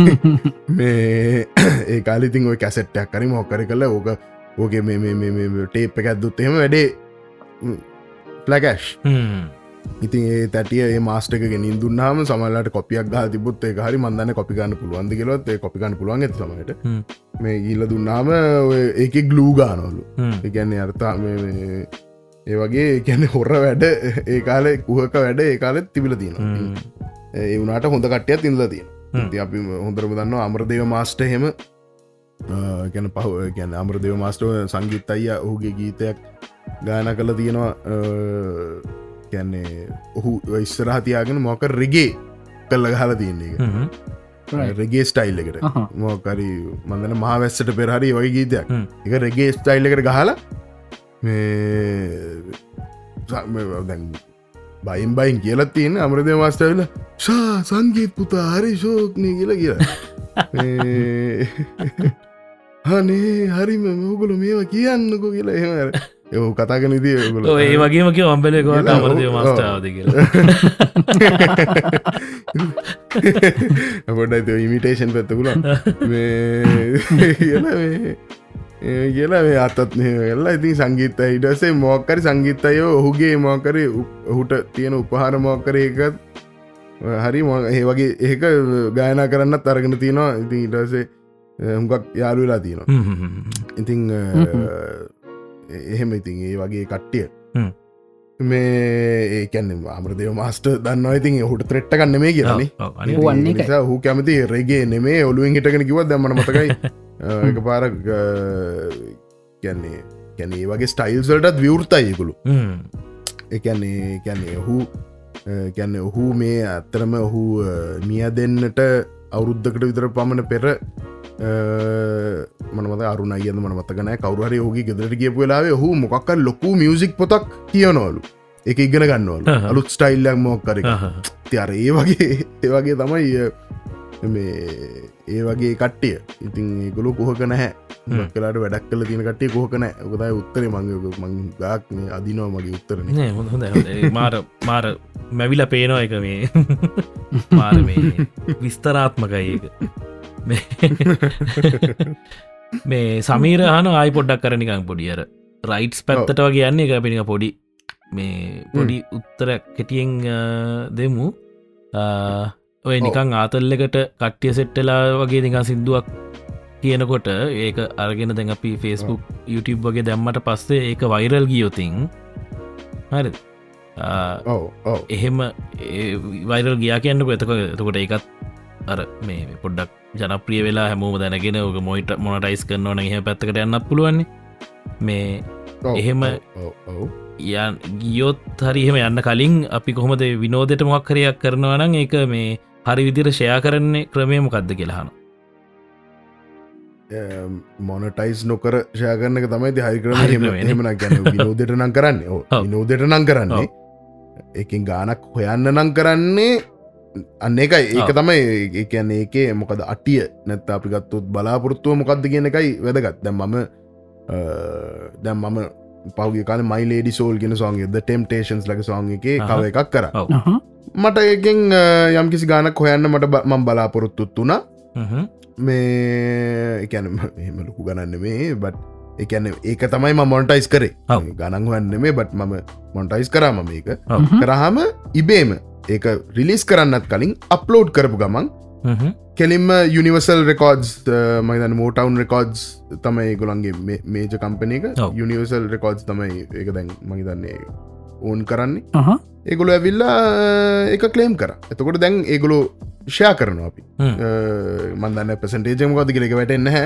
මේ ඒ කාලිතින් ඔය කැසෙට්ටයක් කරි මොක්කර කල ඕක ඕක මේ ටේප් එක ඇත්දුත් එහෙම වැඩේ ලැකැෂ් ඉතින් ඒ තැටිය ඒ මාස්ටක ගෙනින් දුන්නාම සමල්ලට කොපියක් ගහ තිබුත් ඒ හරි මන්දන්න කොපිගන්න පුළුවන්ද කියලොත් ඒ කොපිගන්න පුළුවන් ඇති සමට මේ ගිල්ල දුන්නාම ඒක ගලූ ගානොලු එකන්නේ අර්තා ඒ වගේ කියැන හොර වැඩ ඒ කාලෙ කුහක වැඩ ඒ කාලෙත් තිබිල තියෙන ඒ වුණට හොඳ කට්ටයක් තිඳල තියෙන අපි හොඳරම දන්න අමරදේව මාස්ට හෙම ගැන පහ ගැන අමරදේව මාස්ටෝ සංගීත් අයිය ඔහුගේ ගීතයක් ගාන කළ තියෙනවා කියන්නේ ඔහු ඉස්සරහතියාගෙන මොක රෙගේ කල්ල ගහල තියන්නේ රෙගේ ස්ටයිල් එකට. මෝකරි මඳන මහවැස්සට පෙරහරි ඔය ගීතයක්. එක රෙගේ ස්ටයිල් එකට ගහලා දැන් බයින් බයින් කියලත් තියෙන අමරදය මස්ටවිල ශා සංගීත් පුතා හරි ශෝක්නය කියලා කියලා. හනේ හරිම මුගුලු මේවා කියන්නකෝ කියලා එහෙම යෝ කතාගෙන දී ගුල ඒ වගේම කිය අම්බලෙකවට අමරදය මස්ටාවද කියලා. පොඩ්ඩ ඉමිටේෂන් පැත්තකුල කියලා කියලා මේ අතත් වෙල්ලා ඉතින් සංගීත ඉඩසේ මොක්කරි සංගීතයෝ ඔහුගේ මොකරි ඔහුට තියෙන උපහාර මොක්කර එකත් හරි ඒ වගේ ඒක ගායනා කරන්නත් අරගෙන තියෙනවා. ඉතින් ඉටසේ හුඟක් යාලුවෙලා තියෙනවා. ඉතිං එහෙම ඉතින් ඒ වගේ කට්ටිය. මේ ඒකැන්න අමරදව මස්ට දන්න ඉතින් හුට ත්‍රෙට්ට කන්න මේ වන්නේ හු කැමති රේගේ නෙමේ ඔලුවෙන් හිටගෙන කිව දමන මතකයි. එක පාර කියන්නේ කැනේ වගේ ස්ටයිල්සල්ටත් විවෘතයිකුළු එකන්නේ කැන්නේ ඔහු කැන්න ඔහු මේ ඇත්තරම ඔහු මිය දෙන්නට අවුරුද්ධකට විතර පමණ පෙර මනමද අරුණ අයන්න මන මතකන කවරුහරි හෝගේ ගෙදරට කියපු වෙලාවේ හු මොකක් ලොකු මියසික් පොතක් කියනවලු. එක ඉගෙන ගන්නවල. අලුත් ස්ටයිල්ලක් මොක්කර තියර ඒ වගේ ඒවගේ තමයි මේ ඒ වගේ කට්ටිය. ඉතින් ගොලු කොහක නැහැ. කලාට වැඩක් කල තින කටේ කොහකන ඔකතයි උත්තර. මංග මං ගාක්න අදිනවා මගේ උත්තරන හොඳ මාර මාර මැවිල පේනවා එක මේ. මාර මේ විස්තරාත්මකයි මේ සමීර හන ආයි පොඩ්ඩක් කරනිකං පොඩියර රයිට්ස් පැත්තට වගේ යන්නේ එක පිනික පොඩි මේ පොඩි උත්තර කෙටියෙන් දෙමු. ඔය නිකං ආතල්ලකට කට්ටිය සෙට්ටලා වගේ නිකා සිින්දුවක් කියනකොට ඒක අරගෙන දැන් අපි ෆෙස්බුක් YouTube වගේ දැම්මට පස්සේ ඒක වෛරල් ගියොතින් හරි එහෙම වෛරල් ගියා කියන්නක එතක එතකොට ඒකත් අර මේ පොඩ්ඩක් ජනප්‍රිය වෙලා හැමෝම දැනගෙන ඕක මොයිට මොනටයිස් කරනවා හ පැත්තකට යන්න පුළුවන්නේ. මේ එහෙම යන් ගියොත් හරිහෙම යන්න කලින් අපි කොහොමද විනෝදයට මොක්කරයක් කරනවනම් ඒක මේ හරි විදිර ෂයා කරන්නේ ක්‍රමය මොකක්ද කියලාහන මොනටයිස් නොකර ෂයකරන්නක තමයි හරිකර හෙමන ගැන විනෝදයට නං කරන්න. නෝදයට නං කරන්නේ. එකින් ගානක් හොයන්න නං කරන්නේ අන්න එකයි ඒක තමයි ඒකන්නේ ඒකේ මොකද අටිය. නැත්ත අපි ගත්තුත් බලාපොරත්තුව මොකක්ද කියන එකයි වැදගත්. දැම් මම දැම් මම පවගේ කාල මයිලේඩි සෝල් ගෙන සෝන්ගේ ද ටෙම්ටේන්ස් ලක සෝන් එක කව එකක් කර. මට ඒකෙන් යම්කිසි ගානක් හොයන්න මට මම් බලාපොරොත්තුත් වුණා. මේ එකැන එහෙම ලොකු ගණන්න මේ බට් එකන ඒක තමයි ම මොන්ටයිස් කරේ. ගණන් හන්න මේ බට් මම මොන්ටයිස් කරාම මේක කරහම ඉබේම ඒක රිලිස් කරන්නත් කලින් අප්ලෝඩ් කරපු ගමන් කෙලින්ම යනිවර්සල් රෙකෝඩ්ස් මයිතන මෝටවන් රෙකෝඩ්ස් තමයි ගොලන්ගේ මේජ කම්පන එක. යනිවර්සල් රෙකෝඩ්ස් තමයි ඒක දැන් මහිතන්නේ ඕන් කරන්නේ. ඒගොල ඇවිල්ලා එක කලේම් කර. එතකොට දැන් ඒගොලු ෂයා කරන අපි. මන්දන්න පසන්ටේජමකෝද කියලක වැටෙන්න හැ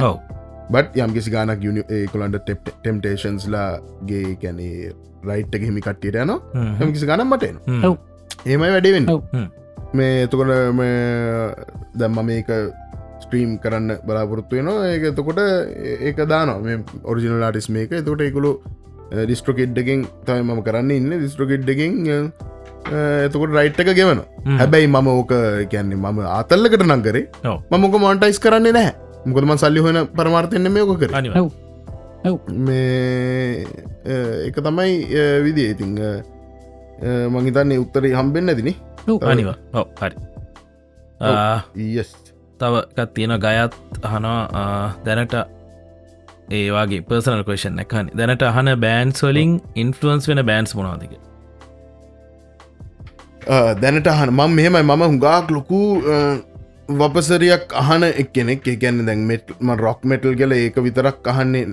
බට් යම්කිසි ගානක් ඒකොලන්ට ටෙම්ටේෂන්ස්ලාගේ කැනේ රයිට් එක හිමි කට්ටියට යන හමිකිසි ගනම් මටන ඒමයි වැඩෙවෙන්න. මේ එතකොට දැම්ම මේක ස්ට්‍රීම් කරන්න බලාපොරොත්තු වෙනවා. ඒක එතකොට ඒක දානවා. මේ ඔරිජිනල් ආටිස් මේක. එතකොට එකකුළු ඩිස්ට්‍රොකෙඩ්ඩකින් තයි මම කරන්න ඉන්න. ඩිස්ට්‍රොකෙඩ්ඩකින් එතකොට රයිට් එක ගෙවන හැබැයි මම ඕක කියන්නේ මම ආතල්ලකට නංකරේ මමක මොන්ටයිස් කරන්නේ නැහැ. මොකදම සල්ලි හොන පරමාර්තයන්න මේක කර. මේ එක තමයි විදිේ ඉතිං මංහිතන්නේ උත්තරේ හම්බෙන් ඇතින අනිවා. හරි. තව එකත් තියෙන ගයත් අහනවා. දැනට ඒවාගේ පර්සනල් කේෂන් එකහනි දැනට අහන බෑන්ස් වලින් ඉන්ෆලුවන්ස් වෙන බෑන්ස් මොනාදක දැනට අහන. මම මෙහෙමයි මම හුඟාක් ලොකු වපසරයක් අහන එක්කෙනෙක්. එකැන දැන් මෙටම රොක් මෙටල් කල ඒක විතරක් අහන්නේ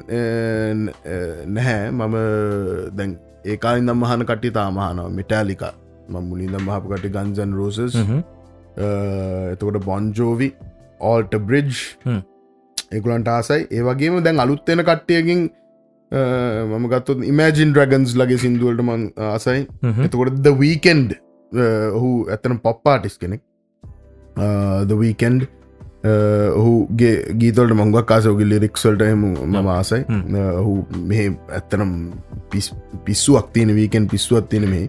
නැහැ. මම දැන් ඒකාලින් දම් මහන කටි තාමහනවා මිටාලික ම මුලින් දම් මහපු කටි ගන්සන් රෝසස් එතකොට බොන්ජෝවි ඕල්ට බ්‍රිජ් එකුලන්ට ආසයි. ඒවගේම දැන් අලුත්වෙන කට්ටියකින් මම ගත්තු ඉමජින් ඩ්‍රගන්ස් ලගේ සිින්දුවලට මං ආසයි. එතකොට ද වීකෙන්ඩ් ඔහු ඇතන පොප්පාටිස් කෙනෙක්. දවීකන්ඩ් ඔහුගේ ගීතොල්ට මංගක් කාසෝගේ ලිරික්සල්ට එම මම ආසයි. ඔහු මෙහ ඇත්තනම් පිස්සුවක් තියෙන වීකෙන් පිස්සුවත් තියෙන මේ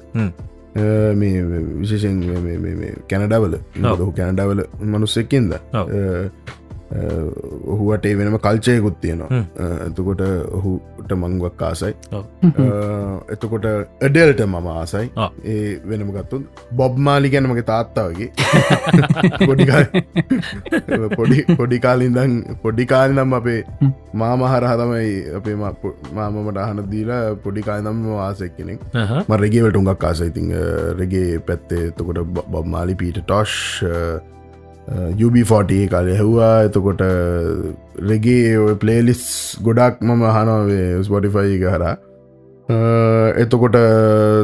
මේ විශේෂෙන් කැනඩවල හු කැනඩවල මනුස්සෙක්කින්ද ඔහුවට ඒ වෙනම කල්චයකුත් තියෙනවා. එතකොට ඔහුට මංගුවක් ආසයි. එතකොට එඩෙල්ට මම ආසයි. ඒ වෙනම ගත්තුන් බොබ් මාලි ගැන මගේ තාත්තාවගේ පොඩි පොඩිකාලින්දන් පොඩිකාලිනම් අපේ මාමහරහ තමයි අපේ මාමමට අහන දීලා පොඩිකායනම් වාසෙක් කෙනෙක්. ම රෙගේවට උඟක් ආසයිතිං රෙගේ පැත්තේ එතකොට බොබ් මාලි පීට ටොෂ් UB40 කාල හැව්වා එතකොට රෙගේ ඔය පලේලිස් ගොඩක් මම හනවේ ස්පොටිෆයි හර එතකොට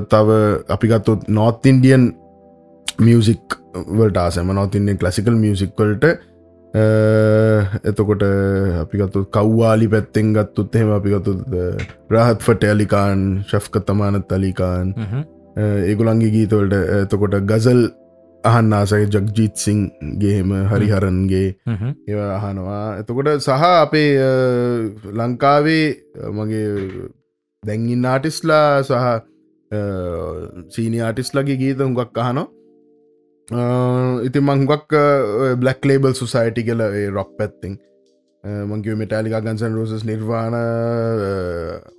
තව අපිගත්තුත් නොත් ඉන්ඩියන් මියසික් වලට ආසම. නොතින්නේ කලසිකල් මියසික්වලට එතකොට අපිගත්තු කව්වාලි පැත්තෙන් ගත්තුත් එහෙම අපිගත්තු රහත් ෆටෑලිකාන් ශෆ්ක තමානත් තලිකාන් ඒගුලන්ගේ ගීතවලට එතකොට ගසල් අහන්න ආසයි ජගජීත් සිං ගේහෙම හරිහරන්ගේ ඒව අහනවා. එතකොට සහ අපේ ලංකාවේ මගේ දැන්ගින් ආටිස්ලා සහ සීනි ආටිස්ලගේ ගීත හුඟක් අහනවා. ඉති මංගක් බ්ලක් ලේබල් සුසයිටි කල රොක් පැත්තිං මංකිව මෙටාලිකා Guns N' Roses Nirvana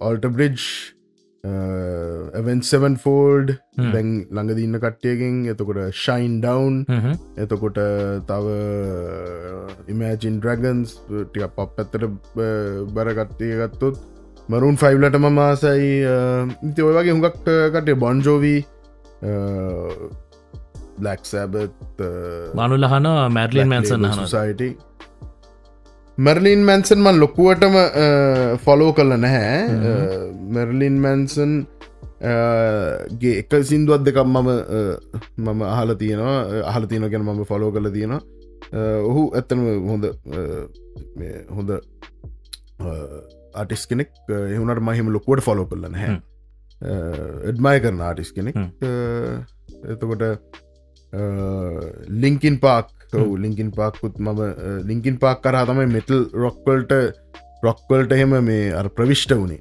ඔල්ට breed ඇවෙන්සවන් fold දැන් ළඟදන්න කට්ටියගෙන් එතකොට ශයින් ඩවන් එතකොට තව ඉමෑජින් ඩ්‍රගන්ස් ටික පප් ඇත්තට බරගත්තය ගත්තුත් මරුන් ෆයිවලට ම මාසයි ඉති ඔය වගේ හුඟක් කටේ බොන්ජෝවී බ්ලක් සැබත් මනුලහන මැර්ලින් මැන්සන් සයිට මැර්ලින් මැන්සන්මන් ලොකුවටම ෆොලෝ කල නැහැ. මැර්ලින් මැන්සන් ගේ එක සිින්දුවත් දෙකම් මම මම අහල තියෙනවා. අහල තියෙන ගැන මම ෆොලෝ කල තියෙනවා. ඔහු ඇත්තනම හොඳ හොඳ ආටිස් කෙනෙක්. එහුනට මහිම ලොකුවට ෆොලෝ කරලන හැ එඩ්මය කරන ආටිස් කෙනෙක්. එතකොට ලිංකින් පාක් ලිංකින් පාක්කුත් මම ලිංකින් පාක් කරා තමයි මෙටල් රොක්වල්ට රොක්වල්ට එහෙම මේ අර ප්‍රවිෂ්ට වුණේ.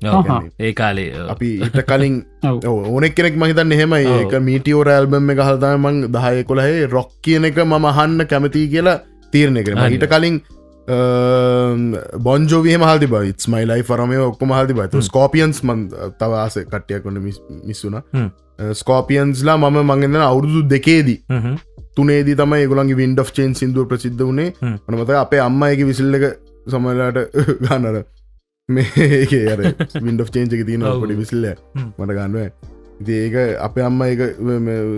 ඒ කාලේ අපි ඉට කලින් ඕනෙක් කෙනෙක් මහිතන්න එහෙම ඒක මීටියෝර ඇල්බම් එක හල්තම මං දහය කොළහේ රොක් කියන එක මම අහන්න කැමති කියලා තීරණය කරම හිට කලින් බොන්ජෝවිය හල්ති බයිත් මයිලයි ෆරමය ඔක්කොම හල්ති බයි ස්කෝපියන්ස් මන් තවාස කට්ටයක් කොන්න මිස්සුන ස්කෝපියන්ස්ලා මම මඟෙන්න්න අවුරුදු දෙකේදී තුනේදී තම ගුලන්ගේ වින්ඩ් චේන් සිදුව ප්‍රසිද්ධ වනේ අනමත අපේ අම්මයක විසිල්ලක සමලාට ගන්නර මේ අර වින්ඩ් චේන්ජක තියන පොඩි විසිල්ල මට ගන්නුව ඒක අප අම්ම එක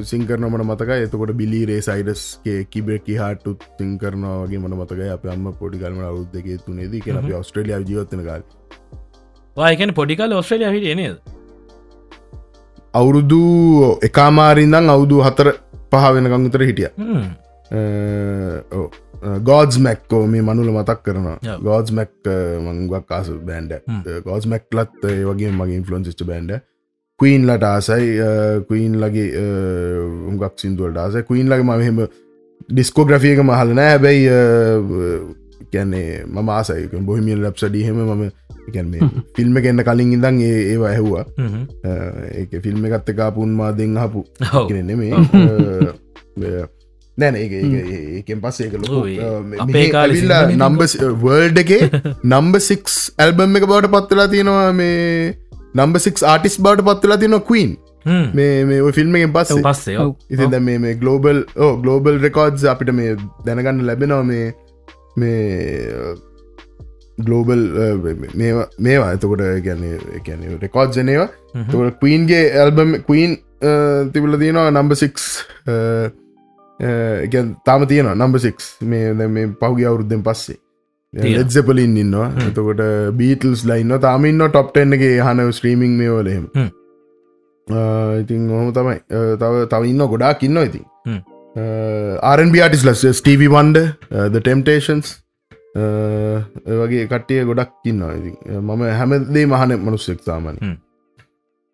සිංකරනමට මතක එතකොට බිලිරේ සයිඩස්ගේ කිබෙකි හටු තිං කරනවා වගේ මට මතක අප අම්ම පොඩි කල්ම අවුත් දෙක තුනේදී කියෙන අප ඔස්ට්‍රලිය ජීවත්තන කාල. වායකන පොඩිකල් ඔස්ට්‍රලිය හිට නද? අවුරුදු එකමාරින්දං අවුදු හතර පහ වෙනකං උතර හිටිය. ගෝඩ්ස් මැක්කෝ මේ මනුල මතක් කරනවා. ගෝඩ්ස් මැක් මංගක් කාස බෑන්ඩ ගෝස් මැක්ලත් වගේ මගේ ඉන්ෆලන්සිස්ට බෑන්ඩ කීන් ලට ආසයි. කීන් ලගේ උගක් සිින්දුවට ආස කීන් ලගේ මහෙම ඩිස්කෝග්‍රෆියක මහලන හැබැයි කියන්නේ මම ආසයි. බොහිමියල් ලබ්සඩිහෙම මම ෆිල්ම් එන්න කලින් ඉඳන් ඒ ඒවා ඇහුවා. ඒ ෆිල්ම් එකත් එකකාපුන් මා දෙෙන් හපු නෙමේ නැන ඒකෙන් පස්සේ ලො අපේකාල්ලා නම්බ වර්ඩ් එකේ නම්බ සික්ස් ඇල්බම් එක බවට පත්වෙලා තියෙනවා මේ නම්බ සික් ආටිස් බවට පත්වෙලා තියෙනවා කීන් මේ මේ ෆිල්ම් එකෙන් පස්සේ. පස්සේ ඉති දැ මේ ගලෝබල් ඕ ගලෝබල් රෙකෝඩ්ස් අපිට මේ දැනගන්න ලැබෙනවා මේ මේ ගලෝබල් මේවා එතකොට ගැන රෙකෝඩ් ජනේවා තකට කීන්ගේ ඇල්බම් කීන් තිබල තියෙනවා නම්බ සික්ස් තාම තියෙනවා නම්බ සික්ස් මේ මේ පහුගි අවුරුද්ධෙන් පස්සේ. එත්සපලින් ඉන්නවා. එතකොට බීටල්ස් ලයින්න තාමින්න ටොප්ටෙන්ගේ හන ස්ත්‍රීමිං මේ වලහෙම ඉතින් ඔහම තමයි. තව තව ඉන්න ගොඩාක් ඉන්න ඉතින්. ආරන්බිටිස් ලස් ස්ටීවි වන්ඩ ද ටෙම්ටේන්ස් වගේ කට්ටිය ගොඩක් ඉන්නවා. ඉති මම හැමදේ මහන මනුස්සෙක් සාමන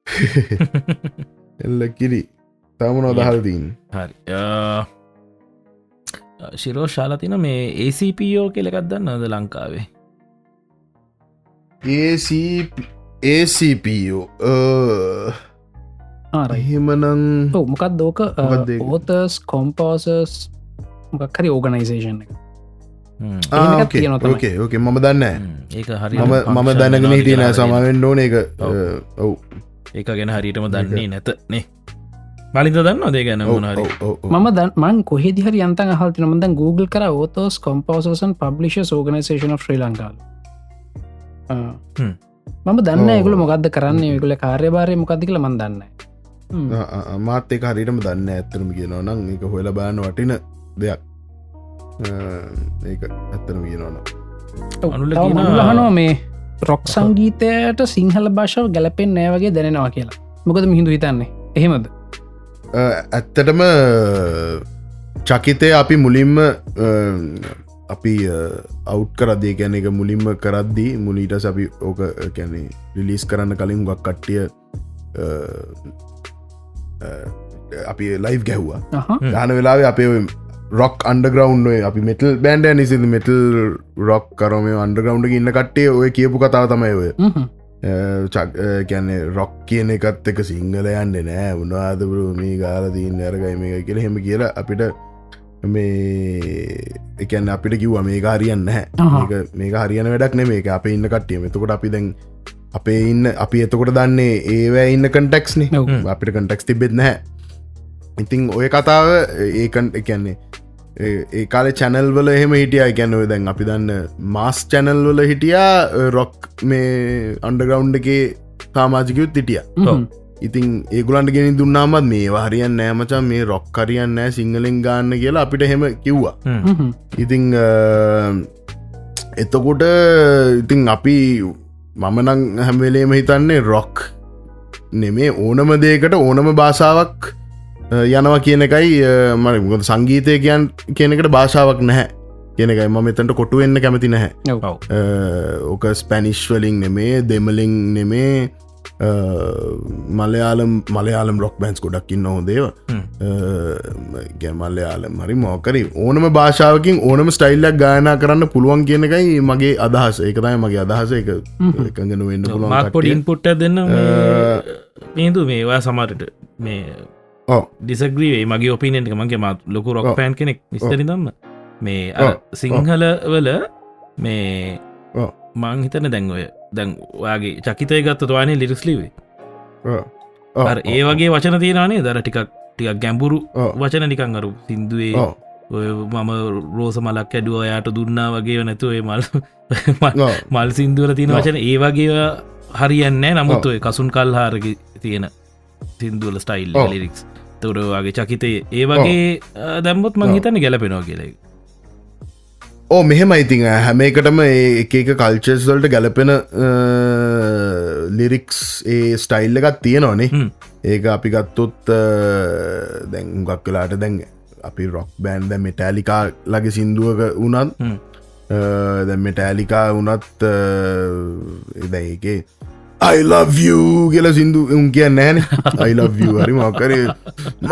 එල්ල කිරි. තමන අදහල්දීන් හරි. ශිරෝ ශාලතින මේ ඒCPෝ කෙලෙකක් දන්න අද ලංකාවේ? ඒCPෝ රහෙමනං මොකක් දෝක ඕතස් කොම්පෝසස් මොකක් හරි ඕගනයිසේෂන් එක ඕකේ ඕකේ මම දන්න ඒක හරි මම මම දැනගෙන හිටිය නෑ සමාවෙන් ඕන එක ඔව්. ඒක ගැන හරිටම දන්නේ නැත. නේ. මලින්ද දන්න දේ ගැන මොනහරි මම දන් මං කොහෙදි හරි අන්තන් හල්ති නමද Google කර ෝතෝස් කොම්පෝසන් පබ්ලිෂ ෝගනසේෂන ශ්‍රී ලංකාල මම දන්න. ඒගුල මොකක්ද කරන්න ඒගුල කාර්යභාරය මොකක්දි කියල මන් දන්න මාත් එක හරිටම දන්න ඇත්තරම කියනවා නම්. එක හොල බාන වටින දෙයක් ඒක ඇත්තන කියනවන අනුල කියනවා- ලහනෝ මේ රොක් සංගීතයට සිංහල භාෂාව ගැලපෙන් නෑ වගේ දැනෙනවා කියලා. මොකද මිහිදු හිතන්නේ? එහෙමද? ඇත්තටම චකිතය අපි මුලින්ම අපි අවු් කරදේ ගැන එක මුලින්ම කරද්දී මුලීට අපි ඕක කැනෙ රිලිස් කරන්න කලින් ගක් කට්ටිය අපි ලයි් ගැහ්වා. ගාන වෙලාවේ අපේ රොක් අන්ඩග්‍රවන්් අපි මෙටල් බෑන්ඩ නිසි මෙටල් රොක් කරම අන්ඩග්‍රවන්් ඉන්න කට්ටේ ඔය කියපු කතාව තමයි ඔය. කැනෙ රොක් කියන එකත් එක සිංහල යන්න නෑ. උනාදපුරු මේ ගාලදීන් අරගයි මේ කියල හෙම කියලා අපිට මේ එකන්න අපිට කිව්ව මේ හරියන්න මේක හරියන වැඩක් නෙ මේක අප ඉන්න කට්ටිය එතකොට අපි දැන් අපේ ඉන්න අපි එතකොට දන්නේ ඒවැ ඉන්න කටෙක්ස්න. අපිට කටෙක්ස් තිබෙත් නැහැ ඉතිං ඔය කතාව ඒකන් එකන්නේ ඒ කාල චැනල් වල එහෙම හිටිය. ගැනව දැන් අපි දන්න මාස් චැනල් වල හිටියා රොක් මේ අන්ඩග්‍රවන්් එකේ සාමාජිකයුත් හිටිය. හ්ම්. ඉතින් ඒගුලන්ට ගෙන දුන්නාමත් මේ වාරියන් නෑමචා මේ රොක් කරියන් නෑ සිංහලෙන් ගන්න කියලා අපිට හෙම කිව්වා. හ්ම්. ඉතිං අ, එතකොට ඉතිං අපි මමනං හැම්වෙලේම හිතන්නේ රොක් නෙමේ ඕනම දේකට ඕනම භාෂාවක් යනවා කියන එකයි මොකද සංගීතය කියන් කියනකට භාෂාවක් නැහැ කියනකයි ම මෙතන්ට කොටු වෙන්න කැමති නැහැ ඕක ස්පැනිශ්වලින් නෙමේ දෙමලින් නෙමේ අ, මලයාලම් මලයාලම් රොක් බැන්ස් ගොඩක් ඉන්න හොදේව. ගැමල්ලයාලම් හරි මෝකරි ඕනම භාෂාවකින් ඕනම ස්ටයිල්ලක් ගායනා කරන්න පුළුවන් කියන එකයි මගේ අදහස ඒකතයි මගේ අදහස එක එකගෙන වෙන්න පුළුවන් මාක් පොඩි කට්ටිය. ඉන්පුට්ට දෙන්න මේදු මේවා සමටට මේ. ඩිසග්‍රීවේ මගේ ඔපිනෙන්ට මගේ මත් ලොකු රොක්. පෑන් කෙනෙක් විස්තරි දම්ම මේ අර ඔව්. සිංහල වල මේ. මං හිතන දැන්ඔය දැන් ඔයාගේ චකිතය ගත්ත තුවානේ ලිරිස්ලිවේ ඒ වගේ වචන තියෙනනේ දර ටිකක් ටිකක් ඔව්. වචන නිකං අරු සිින්දුවේ. ඔය මම රෝස මලක් ඇඩුව යායට දුන්නා වගේ නැතුවේ මල්. මල් සිින්දුවල තියෙන. වචන ඒ වගේ හරියන්නෑ නමුත් ඔය කසුන් කල්හාරග තියෙන සිින්දුවල ස්ටයිල් ඔව්. ලිරික්ස් තොරවාගේ චකිතේ ඒ වගේ දැම්බොත් මං. හිතන්න ගැලපෙනවා කියලයි ඕ මෙහෙම ඉතිං හැම එකටම ඒ එක එක කල්චස්වල්ට ගැලපෙන ලිරික්ස් ඒ ස්ටයිල්ල එකත් තියෙනවානේ. ඒක අපි ගත්තොත් දැන් ගක් කලාට දැන් අපි රොක් බෑන්් දැ මෙටෑලිකා ලගේ සිින්දුවක වනත්. දැ මෙටෑලිකා වනත් එදඒකේ I love you කියල සිින්දු උන් කියන්න නෑන I love you. හරි මක්කර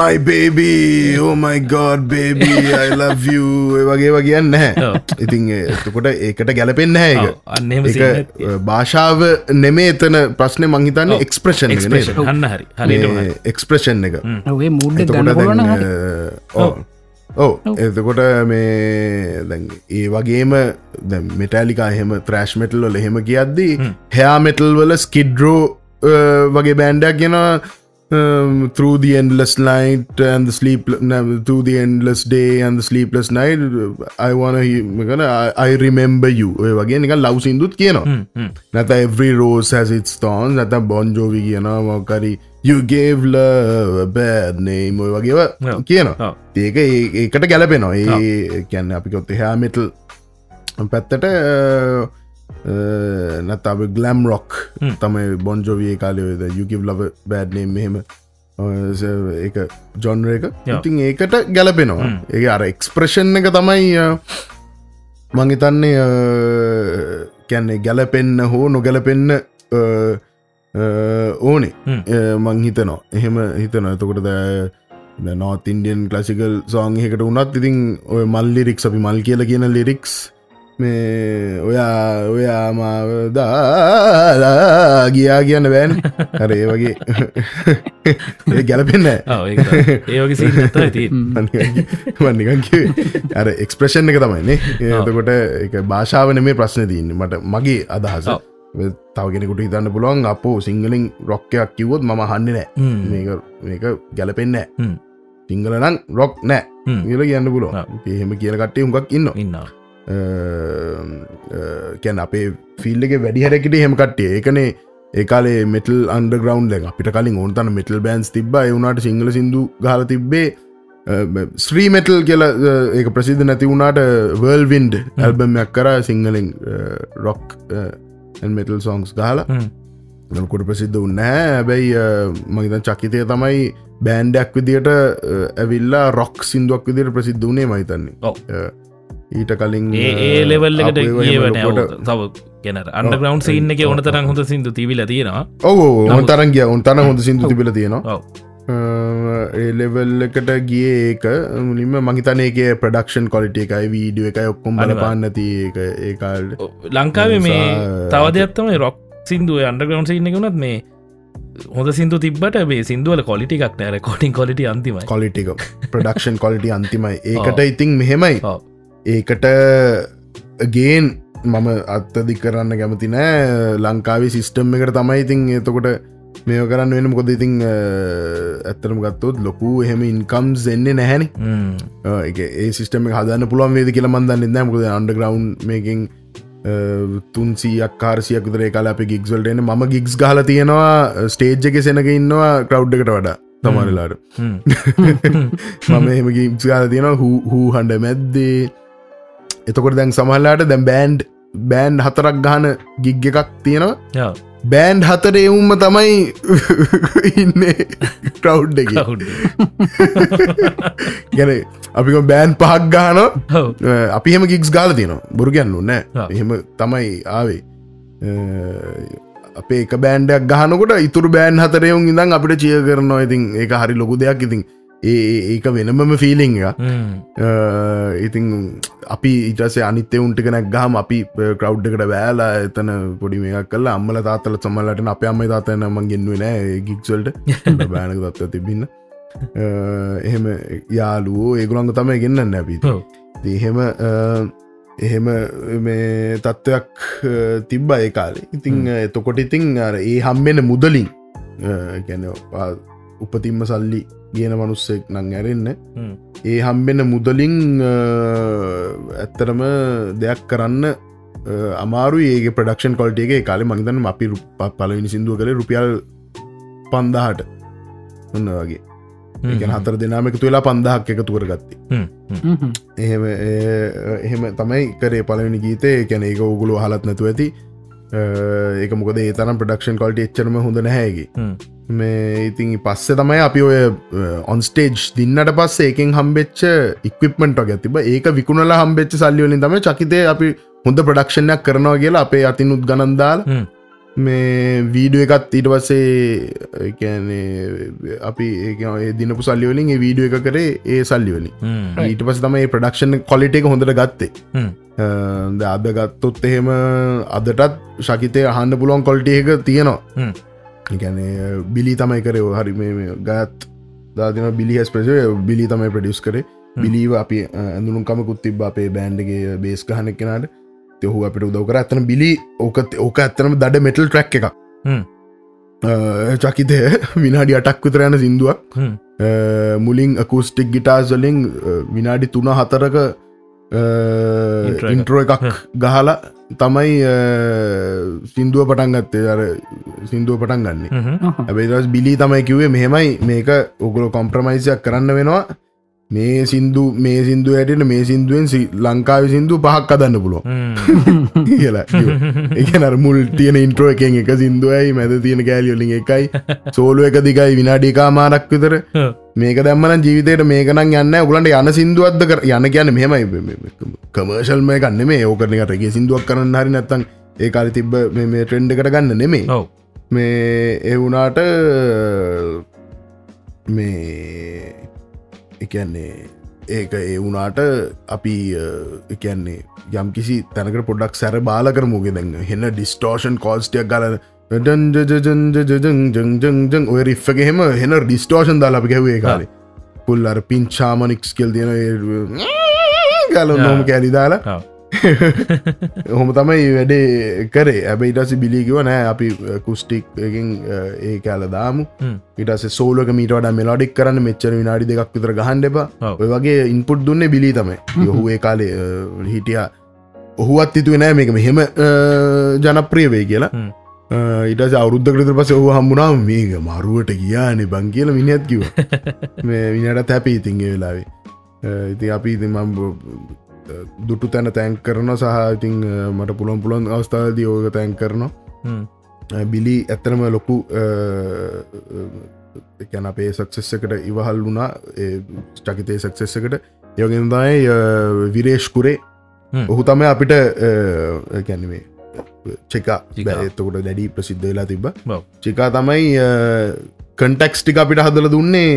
my baby. Oh my god baby. I love you. ඒ වගේ කියන්න නැහැ. ඉතින් එතකොට ඒකට ගැලපෙන් නැහැ ඔව්, ඒක අන්න. භාෂාව නෙමේ එතන ප්‍රශ්නය මංහිතන්න. Expression Expression. අන්න හරි. එක්ස්ප්‍රෂන් එක. ඔේ මුඩ්ඩ එතකොට ඔව්. එතකොට මේ ඒ වගේම මෙටෑලිකා එහෙම ත්‍රෑශ් මෙටල් වල එහෙම කියද්දී හයා මෙටල් වල ස්කිඩ්රෝ වගේ බෑන්ඩක් ගෙන through the endless night and the sleep through the endless day and the sleepless night I wanna gonna I, I remember you. ඔය වගේ නික ලව් සිින්දුත් කියනවා. නැත every rose has its thorns නැත බොන්ජෝවි කියනවා මොකරි you gave love a bad name ඔය වගේව ඔව්. කියනවා. ඒක ඒ- ඒකට ගැලපෙනවා. ඒ කියන්න අපිකොත් හාමිටල් පැත්තට නැතාව ගලම් රොක් තමයි බොන්ජෝවිය කාලයද යුකිව ලව බෑඩ්නේ මෙහෙම ඒක ජොන්ර එක. ඉතින් ඒකට ගැලපෙනවා. ඒ අර එක්ස්ප්‍රෂන් එක තමයි අ, මං හිතන්නේ අ, කැන්නේ ගැලපෙන්න හෝ නොගැලපෙන්න අ, අ, ඕනේ. මං හිතනවා. එහෙම හිතන එතකොට නෝත් ඉන්ඩියන් කලසිකල් සෝං එකට උනත් ඉතින් ඔය මල් ලිරික්ස් අපි මල් කියල කියන ලිරික්ස් මේ ඔයා ඔයා මාදාලා ගියා කියන්න බෑන. හර ඒ වගේ. ගැලපෙන්න ඒවගේ සී ඇති මනිකන් අර එක්ස්ප්‍රේෂන් එක තමයින්නේ එතකොට එක භාෂාවන මේ ප්‍රශ්න තියන්න. මට මගේ අදහස තවගෙනෙකුට හිතන්න පුළුවන් අපෝ සිංහලින් රොක්කයක් කිවොත් මම හන්න නෑ. මේක මේක ගැලපෙන්න සිංහල නම් රොක් නෑ කියල කියන්න පුළුව එහෙම කියල කට්ටේ උගක් ඉන්න ඉන්නවා. කැන අපේ ෆිල්ල එක වැඩි හැරැකිට හෙම කට්ටිය. ඒකනේ ඒකාලේ මෙටල් අන්ඩග්‍රවන්් අපිට කලින් ඕන්තන මෙටල් බෑන්ස් තිබ එවුණට සිංහල සිදු ගල තිබ්බේ ස්ත්‍රී මෙටල් කියල ඒක ප්‍රසිද්ධ නැති වුණට වර්ල් වින්ඩ් ඇල්බම්යක් කර සිංහලින් රොක් මෙටල් සොංස් ගහලා කොට ප්‍රසිද්ධ උන්න හැබැයි මහිත චකිතය තමයි බෑන්ඩක් විදියට ඇවිල්ලා රොක් සිින්දුවක් විදියට ප්‍රසිද්ධ වනේ මහිතන්නේ ඊට කලින් ඒ ලෙවල් එකට ඒවට තව ගැන අන්ඩග්‍රවන්් සින්න එක ඕන තරන් හොඳ සිින්දු තිබිල තියෙනවා. ඔව ඔන් තරන් ගිය. ඔන් තන හොඳ සිින්දු තිබිල තියෙනවා ඒ ලෙවල් එකට ගිය ඒක. මුලින්ම මහිතනයගේ ප්‍රඩක්ෂන් කොලිට එකයි වීඩිය එකයි ඔක්කොම් බල පාන්නති ඒකාල් ලංකාවේ මේ තව දෙයක්ත්තම රොක් සිින්දුව අන්ඩග්‍රවන්් සින්න එකකුණත් මේ හොඳ සිින්දු තිබට මේ සිින්දුවල කොලිටි එකක් නෑර කොටින් කොලිට අන්තිමයි. කොලිටික ප්‍රඩක්ෂන් කොලිටි අන්තිමයි. ඒකට ඉතින් මෙහෙමයි. ඒකට ගේන් මම අත්තදි කරන්න කැමති නෑ. ලංකාවේ සිිස්ටම් එකට තමයි ඉතින් එතකොට මේ කරන්න වෙන මොකොද ඉතිං ඇත්තරම ගත්තොත් ලොකු එහෙම ඉන්කම් එන්නේ නැහැනි. ඒ සිිටම හදන්න පුළුවන් වේද කියලා මන්දන්න නෑ මොකද අන්ඩග්‍රවන්් මේකින් තුන්සියක් කාරසියක් දරේ කාල අප ගික්ස්වල්ටන ම ගික්ස් ගහල තියෙනවා ස්ටේජ් එක සෙනක ඉන්නවා ක්‍රව් එකට වඩා තමරලාට මම එහෙම ගික්ස් ගාල තියෙනවා හූ හන්ඩ මැද්දේ. එතකොට දැන් සමහල්ලාට දැම් බෑන්ඩ් බෑන්් හතරක් ගාන ගිග් එකක් තියෙනවා බෑන්ඩ් හතර එවුම්ම තමයි ඉන්න ක්‍රව් එක. ගැන අපික බෑන් පහක් ගාන අපි හෙම ගික්ස් ගාල තියෙනවා. බොරු ගැන්නු නෑ. එහෙම තමයි ආවේ. අපේ බෑන්ඩක් ගහනකොට ඉතුර බෑන් හතරයවුන් ඉඳන් අපිට චිය කරනවා. ඉතින් ඒ හරි ලොකු දෙයක්. ඉතින් ඒක වෙනමම ෆිලිං ඉතිං අපි ඉටසේ අනිත්‍ය උන්ටිකනක් ගහම අපි කරව් එකට බෑලා එතන පොඩි මේක් කල අම්මල තාතල සමල්ලට අප අම්ම තාතන ම ගෙන්ුව නෑ ගික්සල්ට බෑනක තත්ව තිබින්න. එහෙම යාලුවෝ ඒගුළන්ග තමයි ගෙන්න්න ඇපි එහෙම එහෙම මේ තත්ත්වයක් තිබ්බ ඒ කාලේ. ඉතිං එතකොට ඉතිං ඒ හම්බෙන මුදලින් ගැන උපතිම්ම සල්ලි කියන මනුස්සෙක් නං ඇරෙන්න. ඒ හම්බෙන මුදලින් ඇත්තරම දෙයක් කරන්න අමාරු ඒ ප්‍රඩක්ෂන් කොල්ටේගේ කාලෙ මංතන අපි පලවිනි සිින්දුව කළ රුපියල් පන්දාහට. ඔන්න වගේ. ඒ හතර දෙනාමක තුවෙලා පන්දහක් එක තුවර ගත්තේ එහෙම එහෙම තමයි කරේ පලවෙනි ගීතය කැන ඒක ඔගුලු හලත් නැතු ඇති ඒක මොකද ඒ තරම් ප්‍රඩක්ෂන් කොල්ට එච්චරම හොඳ නැහැගේ මේ ඉතින් පස්සේ තමයි අපි ඔය ඔන්ස්ටේජ් දින්නට පස්ස ඒකෙන් හම්බෙච්ච ඉක්විප්මට ගැතිබ ඒක විකුණලා හම්බෙච්ච සල්ලිවලින් තම චකිතය අපි හොඳ ප්‍රඩක්ෂණයක් කරනවා කියලා අපේ අතින් උත් ගනන්දාල් මේ වීඩුව එකත් ඊට පස්සේ කෑනේ අපි ඒ දිනපු සල්ලිවලින් ඒ වීඩුව එක කරේ ඒ සල්ලිවලින් ඊට පස් තමයි ප්‍රඩක්ෂන් කොලිට එක හොඳට ගත්තේ. අද ගත්තොත් එහෙම අදටත් ශකිතය අහන්න පුළුවන් කොල්ට එක තියෙනවා. ගැන බිලි තමයි කරය හරි මේ ගත් දාතින බිලිහස් ප්‍රශය බිලි තමයි ප්‍රඩියස් කරේ. බිලිව අපි ඇඳුනුකමකුත් තිබ අපේ බෑන්්ඩගේ බේස් ගහනෙක් කෙනට තෙහු අපිට උදව කර. ඇතන බිලි ඕකත් ඕක ඇත්තනම දඩ මෙටල් ට්‍රක් එක චකිතය විනාඩි අටක් විතරයන සිින්දුවක්. මුලින් අකුස්ටික් ගිටාස්වලින් විනාඩි තුන හතරක ඉන්ට්‍රෝ එකක්. ගහලා තමයි සිින්දුව පටන් ගත්තේ. අර සිින්දුව පටන් ගන්නේ. ඇබේ බිලි තමයි කිවේ මෙහෙමයි. මේක ඔගුල කොම්ප්‍රමයිසයක් කරන්න වෙනවා මේ සින්දු මේ සිින්දු ඇටට මේ සිින්දුවෙන් ලංකාව සිින්දු පහක් අදන්න පුලො කියලා එකනර මුල් තියන ඉන්ට්‍රෝ එකෙන් එක සිින්දුවයි මැද තියෙන කෑලියලින් එකයි සෝලුව එක දිගයි විනාඩිකා මාරක් විතර. මේක දැම්මන ජීවිතයට මේකනම් යන්න ගලන්ට යන සිින්දුවත්ද කර යන කියන්න මෙහෙමයි. කමර්ශල් මේ ගන්න මේ ඕකරන එකටගේ සිින්දුවක් කරන්න හරි නැත්තන් ඒකාලි තිබ්බ මේ ට්‍රෙන්ඩ් එකට ගන්න නෙමේ මේ එවුනාට මේ එකන්නේ ඒක ඒ වුනාට අපි එකන්නේ යම් කිසි තැනකට පොඩක් සැර බාල කරමුගේ. දැන් හෙන්න ඩිස්ටෝෂන් කෝස්ටයක් ගලන ජං ඔය රිෆ්ගහෙම හෙන ඩිස්ටෝෂන් දාලා අපි ගැවේ කාලේ. පුල් අර පින්චාමනික්ස් කෙල් තියෙන ගල නොම කෑලි දාලා හොම තමයි වැඩේ කරේ. ඇබයිටසි බිලිගව නෑ අපි කුස්ටික්කින් ඒ කෑල දාමු. ඉටස සෝලක මීට මෙලොඩික් කරන්න මෙච්චර විනාඩි දෙකක් විතර ගහන්න එපා. ඔය වගේ ඉන්පුට් දුන්නේ බිලි තමයි. යොහු ඒ කාලේ හිටිය. ඔහුවත් හිතුව නෑ මේක මෙහෙම ජනප්‍රිය වේ කියලා. ඉට අවුද්ධ කෘත පස ඔහ හම්බුණා මේක මරුවට කියානේ බං කියල මිනිත් කිව මේ විනට තැපී ඉතින්ගේ වෙලාවේ. ඉති අපි ඉති දුටු තැන තැන් කරන සහ ඉතිං මට පුළොන් පුළොන් අවස්ථාවදී ඕක තැන් කරනවා. බිලි ඇත්තනම ලොකු එකැන අපේ සක්සෙස්සකට ඉවහල් වුණා. චකිතය සක්සෙස්සකට යොගෙන්දායි විරේෂ්කුරේ ඔහු තම අපිට ගැනවේ චෙකා. එතකොට දැඩි ප්‍රසිද්ධ වෙලා තිබ චිකා තමයි කන්ටෙක්ස් ටික අපිට හදල දුන්නේ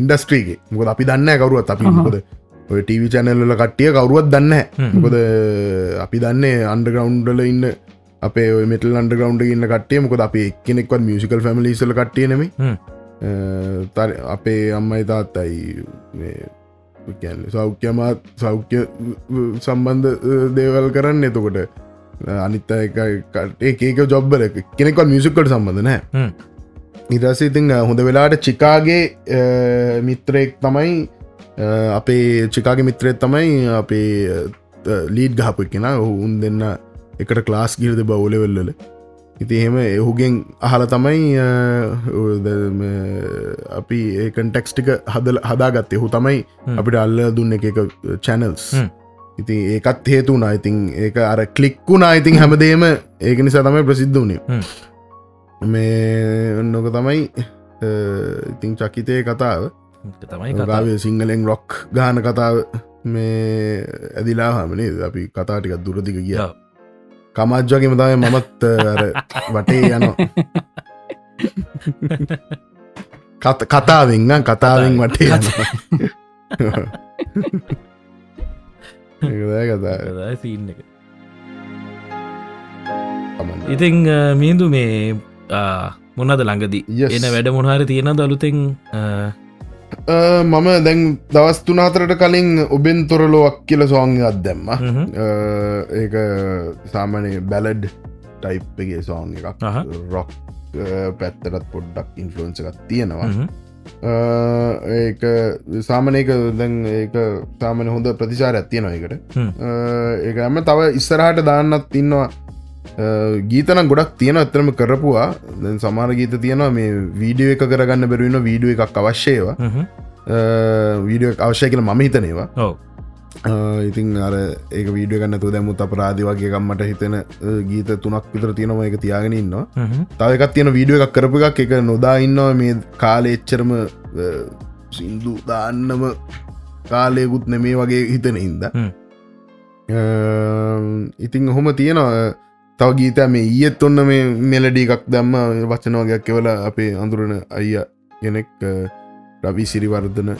ඉන්ඩස්ට්‍රීගේ මොකද අපි දන්න කවරුවත් අපි මොකද ඔය ටීවි චැනල්ල කට්ටිය කවරුවත් දන්න මොකද අපි දන්නේ අන්ඩග්‍රවන්්ඩල ඉන්න අපේ මෙටල් අන්ඩග්‍රවන්් ඉන්න කටේ මොකද අප එක්කෙනෙක්වත් මියසිකල් ෆැමිලිසල කට්ටියනෙම අපේ අම්මයි තාත්තයි සෞඛ්‍යමාත් සෞඛ්‍ය සම්බන්ධ දේවල් කරන්න. එතකොට අනිත්ත ඒක ජොබ්බල කෙනෙක්වල් මියසිකල් සම්බඳ නෑ ඉදස ඉතිං හොඳ වෙලාට චිකාගේ මිත්‍රයෙක් තමයි අපේ චිකාගේ මිත්‍රයත් තමයි අපේ ලීඩ් ගහපු කෙන ඔහුන් දෙන්න එකට ක්ලාස් ගිරද බවලවෙල්ලල ඉති එහෙම එහුගෙන් අහල තමයි අපි ඒකන්ටෙක්ස්ටික හදල හදාගත්තේ. හු තමයි අපිට අල්ල දුන්න එක චැනල්ස් ඉති ඒකත් හේතුුණ ඉතින් ඒක අර කලික්කුණ ඉතින් හැමදේම ඒක නිසා තමයි ප්‍රසිද්ධ වනේ මේ නොක තමයි ඉතිං චකිතය කතාව තමයි කතාවේ සිංහලෙන් රොක් ගාන කතාව මේ ඇදිලා හමනේ අපි කතාටිකත් දුරදික කිය කමජ්ජගේම තමයි මමත් වටේ යන කතාවෙන්න කතාවෙන් වටේ කතා. සින්න එක. ඉතිං මින්දු මේ මොනද ළඟදී? එන වැඩ මොහර තියෙන දළුතෙන් මම දැන් දවස්තුනාතරට කලින් ඔබෙන් තොරලෝක් කියල සෝංගත් දැම්ම. ඒක සාමනය බැලඩ් ටයිප්ගේ සෝන් එකක්. රොක් පැත්තරත් පොඩ්ඩක් ඉන්ෆලන්සකත් තියෙනවා. ඒක සාමනයක දැන් ඒක සාමන හොඳ ප්‍රතිචාර ඇත්තියෙනවා එකට ඒක ඇම තව ඉස්සරහට දාන්නත් ඉන්නවා ගීතන ගොඩක් තියෙන ඇතරම කරපුවා. දැන් සමාර ගීත තියෙනවා මේ වීඩියෝ එක කරගන්න බැරුවන්න වීඩියෝ එකක් අවශ්‍යයවා වීඩියෝ අවශ්‍ය කියල මම හිතනේවා. ඉතින් අර ඒක වීඩිය ගන්න තු දැමුත් අපරාධි වගේ ගම්මට හිතෙන ගීත තුනක් විතර තියෙනවා එක තියාගෙන ඉන්නවා. තවකත් තියෙන වීඩියෝ එකක් කරපු එකක් එක නොදා ඉන්නවා මේ කාලෙ එච්චරම සින්දු දාන්නම කාලයකුත් නෙමේ වගේ හිතන හින්ද. ඉතිං හොම තියෙනවා තව ගීත මේ ඊයත් ඔන්න මේ මෙලඩි එකක් දම්ම. වචනවාගයක් කෙවල අපේ අඳුරන අයිය කෙනෙක් රවී සිරිවර්ධන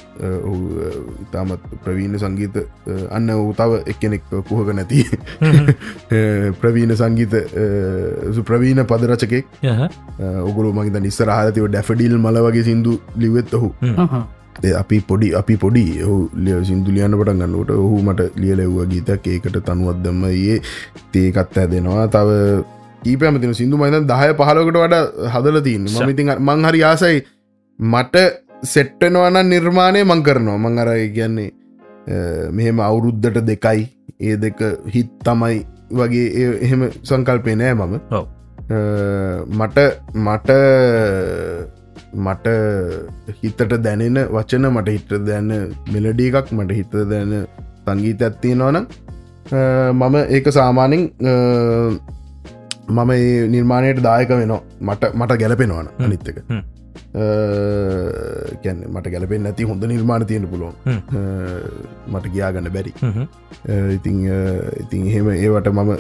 ඉතාමත් ප්‍රවීණ සංගීත අන්න වූ තව එක්කෙනෙක් පුහක නැති. ප්‍රවීණ සංගීත ප්‍රවීණ පදරචකෙක් ඔගුරු මගත නිස්සර හරතිව ඩැෆඩිල් මල වගේ සිින්දු ලිවෙත් ඔහු අපි පොඩි අපි පොඩි ඔහු ලිය සිින්දුලියන්න පට ගන්නට ඔහු මට ලියලෙව්ව ගීතක් ඒකට තනුවත් දෙම ඒ තේකත් ඇදෙනවා තව ඊපෑමතින සිින්දු මයිත දහය පහලකට වඩ හදලතින් මමිතින් මංහරි ආසයි මට සෙට්ටනවන නිර්මාණය මං කරනවා. මං අර කියන්නේ මෙහෙම අවුරුද්ධට දෙකයි. ඒ දෙක හිත් තමයි වගේ එහෙම සංකල්පය නෑ මම. මට මට මට හිතට දැනෙන වචන මට හිට දැන්න මෙලඩි එකක් මට හිත දැන සංගීත ඇත්තියෙනවන මම ඒක සාමානෙන් මම නිර්මාණයට දායක වෙනවා. මට මට ගැලපෙනවන අනිත්තක ගැන්න මට ගැලපෙන් නැති හොඳ නිර්මාණ තියෙන පුලොන් මට ගියාගන්න බැරි. ඉතිං ඉතින් එහෙම ඒවට මම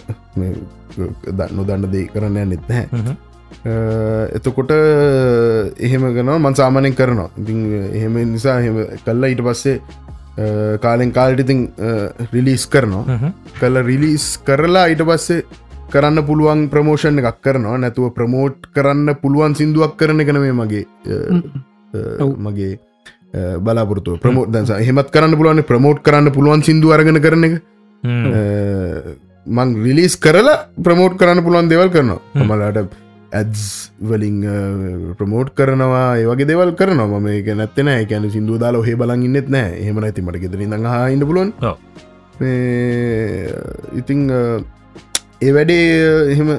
නොදන්න දේ කරන්න නෙත් නැහැ එතකොට එහෙම ගනවා මන් සාමානයෙන් කරනවා. ඉතින් එහෙම නිසා එහෙම කල්ලා ඊට පස්සේ කාලෙන් කාල්ටිතිං රිලිස් කරනවා. කල රිලිස් කරලා ඊට පස්සේ කරන්න පුළුවන් ප්‍රමෝෂණ එකක් කරනවා. නැතුව ප්‍රමෝට් කරන්න පුළුවන් සිින්දුවක් කරන කනවේ මගේ මගේ බලාපොරතු ප්‍රමෝට් දස හෙමත් කරන්න පුළුවන් ප්‍රමෝට් කරන්න පුළුවන් සිින්දු අරගෙන කරන එක. මං රිලිස් කරලා ප්‍රමෝට් කරන්න පුළුවන් දෙවල් කරනවා. මලාට ඇඩ්ස් වලින් ප්‍රමෝට් කරනවා ඒවගේ දෙවල් කරනවා. ම එක නැත්තන එකැන සිින්දු දාල හෙ බලන් ඉන්නෙත් නෑ. හෙම නැති මට ගෙතර ඉඳ හන්න පුලුවන් ඉතිං ඒ වැඩේ එහෙම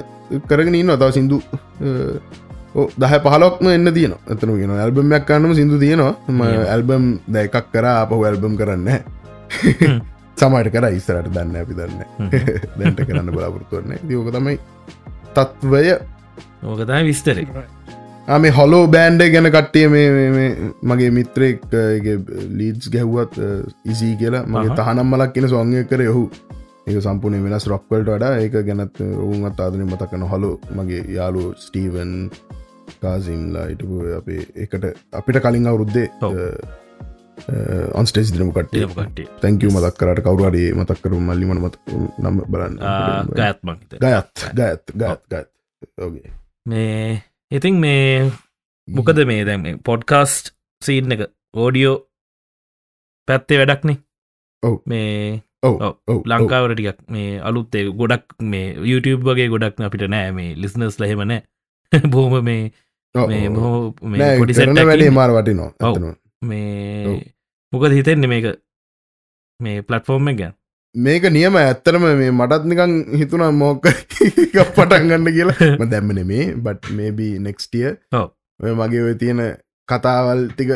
කරගෙන ඉන්න අතාව සිින්දු දහ පහලොක්ම එන්න තියන ඇතන ගෙන ඇල්බමයක් කන්නම සිින්දු තියෙනවා. ඇල්බම් දැකක් කර අපහු ඇල්බම් කරන්න සමට කර ඉස්සරට දන්න අපි දන්න දැන්ට කරන්න බලාපොරතුවන්න දෝක තමයි තත්වය ඕකතයි විස්තර. මේ හොලෝ බෑන්්ඩ ගැන කට්ටිය මේ මගේ මිත්‍රෙක් ලීඩ්ස් ගැහ්වත් ඉසී කියලා. මගේ තහනම් මලක් කියෙන සොංගය කර යහු ඒ සම්පුනේ වෙනස් රොක්වල්ට වඩා ඒක ගැනත් ඔවුන්ත් ආදන මතකන හොලු මගේ යාලු ස්ටීවන් කාසිම්ලා ඉටපු අපේ එකට අපිට කලින් අවුරුද්දේ ඔන්ස්ටේස් දිනම කටේ තැංකව මතක් කරට කවරුවඩේ මතක්කරු මල්ලිමන මත නම් බලන්න. ගයත්ම ගයත් ගයත් ගත් ගත් ඕගේ මේ ඉතින් මේ මොකද මේ දැම පොඩ්කාස්ට් සීන් එක? ඕඩියෝ පැත්තේ වැඩක්නේ ඔව්. මේ ඔව ලංකාවරටිකක් මේ අලුත්තේ ගොඩක් මේ YouTube වගේ ගොඩක් අපිට නෑ. මේ ලිස්නස් ලහෙමනෑ බෝම මේ මේ මොහෝ මේ පොඩි කරන සැට්ටක් වැඩේ. මාර වටිනවා. මේ. මොකද හිතෙන්නේ මේක? මේ පලට්ෆෝර්ම් එක ගැන මේක නියම ඇත්තරම මේ මටත් නිකං හිතුනා මෝක පටන්ගන්න කියලා. දැම්මන මේ බට් මේබී නෙක්ස්ටිය. ඔය මගේ ඔය තියෙන කතාවල් ටික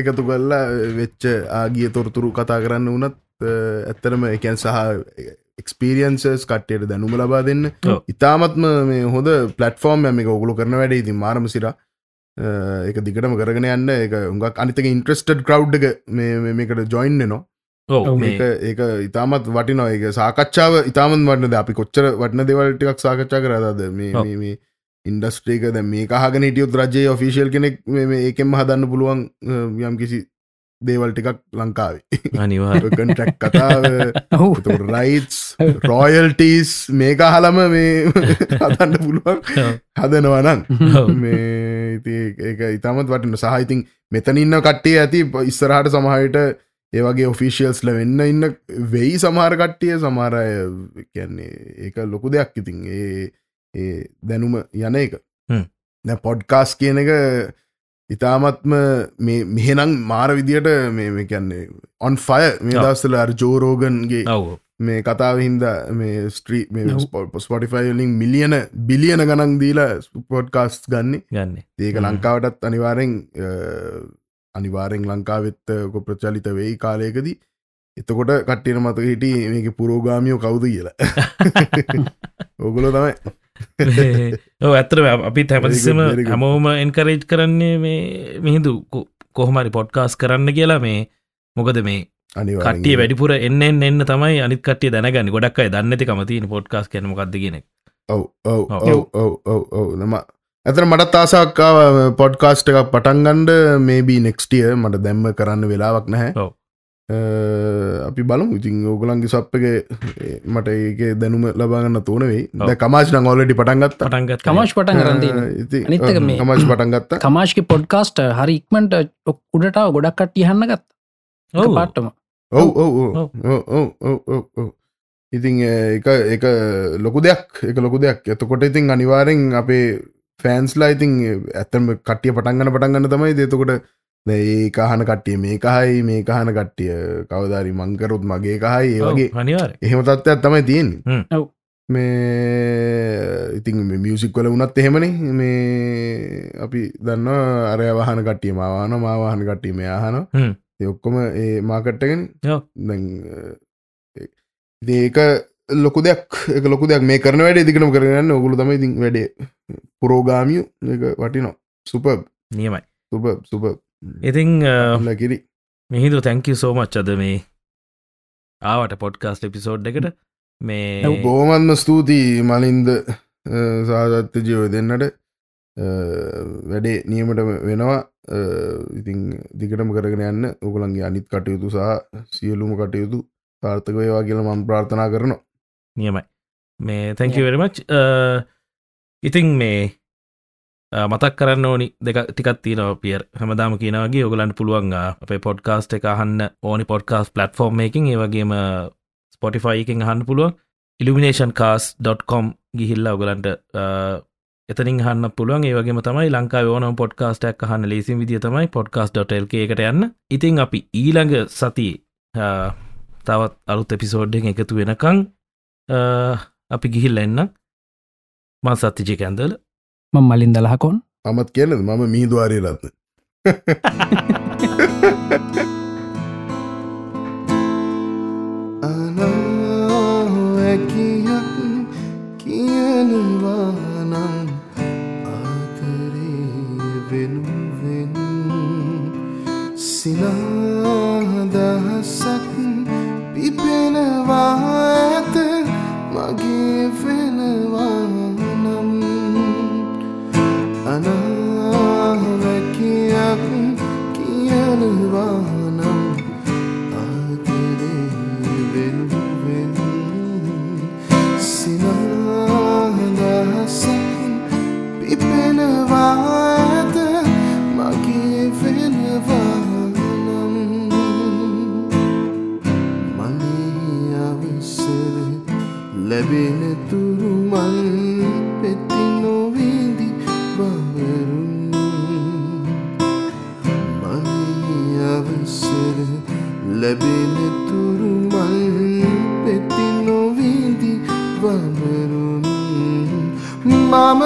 එකතු කල්ලා වෙච්ච ආගිය තොරතුරු කතා කරන්න වනත් ඇත්තරම එකැන් සහ එක්ස්පිරියන්සස් කට්ටයට දැනුම ලබා දෙන්න. ඉතාමත්ම මේ හොඳ පලටෆෝර්ම් එක ඔගුලු කරන වැඩ. ඉතින් මාරම සිර එක දිගටම කරගෙන යන්න. එක උඟක් අනිතක ඉන්ට්‍රස්ටඩ් කව් එක මේකට ජොයින්න නවා ඒක ඒක ඉතාමත් වටිනෝ ඒක සාකච්ඡාව ඉතාමන් වටනද? අපි කොච්චර වටන දෙවල්ටික් සාකච්ඡා කරදාද මේ. මේ- මේ ඉන්ඩස්ට්‍රේක ද මේ කහගෙන හිටියුත් රජයේ ඔෆිසිල් කෙනෙක් මේ- මේ ඒකෙම හදන්න පුළුවන් යම් කිසි දේවල් ටිකක් ලංකාවේ. අනිවා කටක් කතාව ඔහු රයිටස් රෝයල්ටස් මේක හලම මේ හදන්න පුළුවන් හදනවනන්. මේ ඉති ඒක ඉතාමත් වටන සහහිතින් මෙතනඉන්න කට්ටිය ඇති ඉස්සරහට සමහයට ඒවගේ ඔෆිසිියල්ස්ල වෙන්න ඉන්න වෙයි සමහර කට්ටිය සමහරය කියන්නේ ඒක ලොකු දෙයක් ඉතින් ඒ ඒ දැනුම යන එක. දැ පොඩ්කාස් කියන එක ඉතාමත්ම මේ මෙහෙනම් මාර විදියට මේ කියන්නේ ඔන් ෆය මේ. දස්සල අර ජෝරෝගන්ගේ මේ කතාව හින්ද මේ ඔව්. ස්පොටිෆයිලින් මිලියන බිලියන ගනන් දීලා ස්පොට්කාස්ට ගන්න ගන්න ඒක. ලංකාවටත් අනිවාරෙන් අනිවාරෙන් ලංකාවෙත්ත ප්‍රචලිත වෙයි කාලයකදී එතකොට කට්ටියන මතක හිටි මේක පුරෝගාමියෝ කවුද කියලා ඔගුල තමයි ඔව ඇත්තර අපි good. හැමෝම එන්කරේජ් කරන්නේ මේ මිහිදු කොහොමරි පොඩ්කාස් කරන්න කියලා මේ මොකද මේ. කටිය වැඩිපුර එන්න එන්න තමයි අනිත් කටිය දැනගන්න ගොඩක් අයි දන්නති කමතින පොඩ්කාස් කියෙන ඔව් ඔව් ඔව්. ඔව් ඔව් ඔව් ඔව් නම ඇතර මටත් ආසක් පොඩ්කාස්ට එකක් පටන්ගන්ඩ මේබී නෙක්ස්ටිය මට දැම්ම කරන්න වෙලාවක් නැහැ. අපි බලමු. ඉතින් ඕගලන්ගේ සප්පගේ මට ඒක දැනුම ලබාගන්න තෝනවෙයි කමාශ නංගොලටි පටන්ගත් පටන්ගත් කමශ් පටන් කරන්න මච් පටන්ගත් කමාශ්ක පොඩ්කාස්ට හරි ඉක්මට උඩටාව ගොඩක් කට්ටි හන්න ගත්ත. පාට්ටම ඔව. ඔව ඉතිං එක එක ලොකු දෙයක්. එක ලොකු දෙයක්. එතකොට ඉතින් අනිවාරෙන් අපේ ෆෑන්ස්ලා ඉතින් ඇත්තම කට්ටිය පටන්ගන්න පටන්ගන්න තමයි දෙතකොට ඒ කහන කට්ටිය මේ කහයි මේ කහන කට්ටිය කවදාරි මංකරුත් මගේ කහයි ඒ වගේ අනිවාර එහෙම තත්ත්වයක් තමයි තියෙන්නේ හ්ම්. ඔව්. මේ ඉතින් මියසික් වල වනත් එහෙමනේ මේ අපි දන්න අරය වහන කට්ටිය මවාන මාවාහන කට්ටිය මේ ආහන හ්ම්. ඒ ඔක්කොම ඒ මාකට්ටගෙන ඔව්. ඒක ලොකු දෙයක් ලොකු දෙයක්. මේ කරන වැඩ දිකනම කරගන්න ඔගුලු තමයි ඉතින් වැඩේ. පුරෝගාමියු එක වටිනෝ සුප නියමයි. සුප සුප ඉතිං කිරි මිහිදු තැංකි සෝමච් අද මේ ආවට පොඩ්කාස්ට එපිසෝඩ් එකට මේ බෝමන්ම ස්තුතියි මලින්ද සාධත්ත ජීව දෙන්නට වැඩේ නියමට වෙනවා. ඉතිං දිගටම කරගෙන යන්න. උගලන්ගේ අනිත් කටයුතු සහ සියලුම කටයුතු පාර්ථක වේවා කියල මම් ප්‍රාර්ථනා කරනවා නියමයි. මේ තැංකවරමච් ඉතිං මේ මතක් කරන්න ඕනි දෙක ටිකත් තියනව පියර් හැමදාම කියනවගේ ඔගලන්ට පුළුවන් අපේ පොඩ්කාස්ට එක අහන්න ඕනි පොඩ්කාස් පලටෆෝර්ම් එකින් ඒවගේම ස්පොටිෆයි එකින් අහන්න පුළුවන්. ඉල්ිමිනේෂන් කාස්.කොම් ගිහිල්ල ඔගලන්ට එතනින් හන්න පුළුවන්. ඒවගේ තමයි ලංකා ඕන පොඩ්කාස්ටක් හන්න ලේසි විදිිය තමයි පොඩ්කාස්.ල්ක එකට යන්න. ඉතිං අපි ඊළඟ සති තවත් අලුත් එපිසෝඩ්ඩෙන් එකතු වෙනකං අපි ගිහිල්ල එන්න මන් සත්තිජි කැන්දල ම මලින් දලහකොන් අමත් කියනද මම මීදවාරය රත්න අනාහැකියක් කියනවානම් ආතරේ වෙනුවෙන් සිනාදහසක් පිපෙනවා ඇත මගේ වෙනවා අනාවැකියක් කියනවානම් ආතරේ වෙනුවෙන් සිනාදහසකින් පිපෙනවා. ලැබෙන තුරුමන් පෙති නොවිදි බවරුන්. මගේ අවසර ලැබෙන තුරුමන් පෙති නොවිදි වමරුන් මම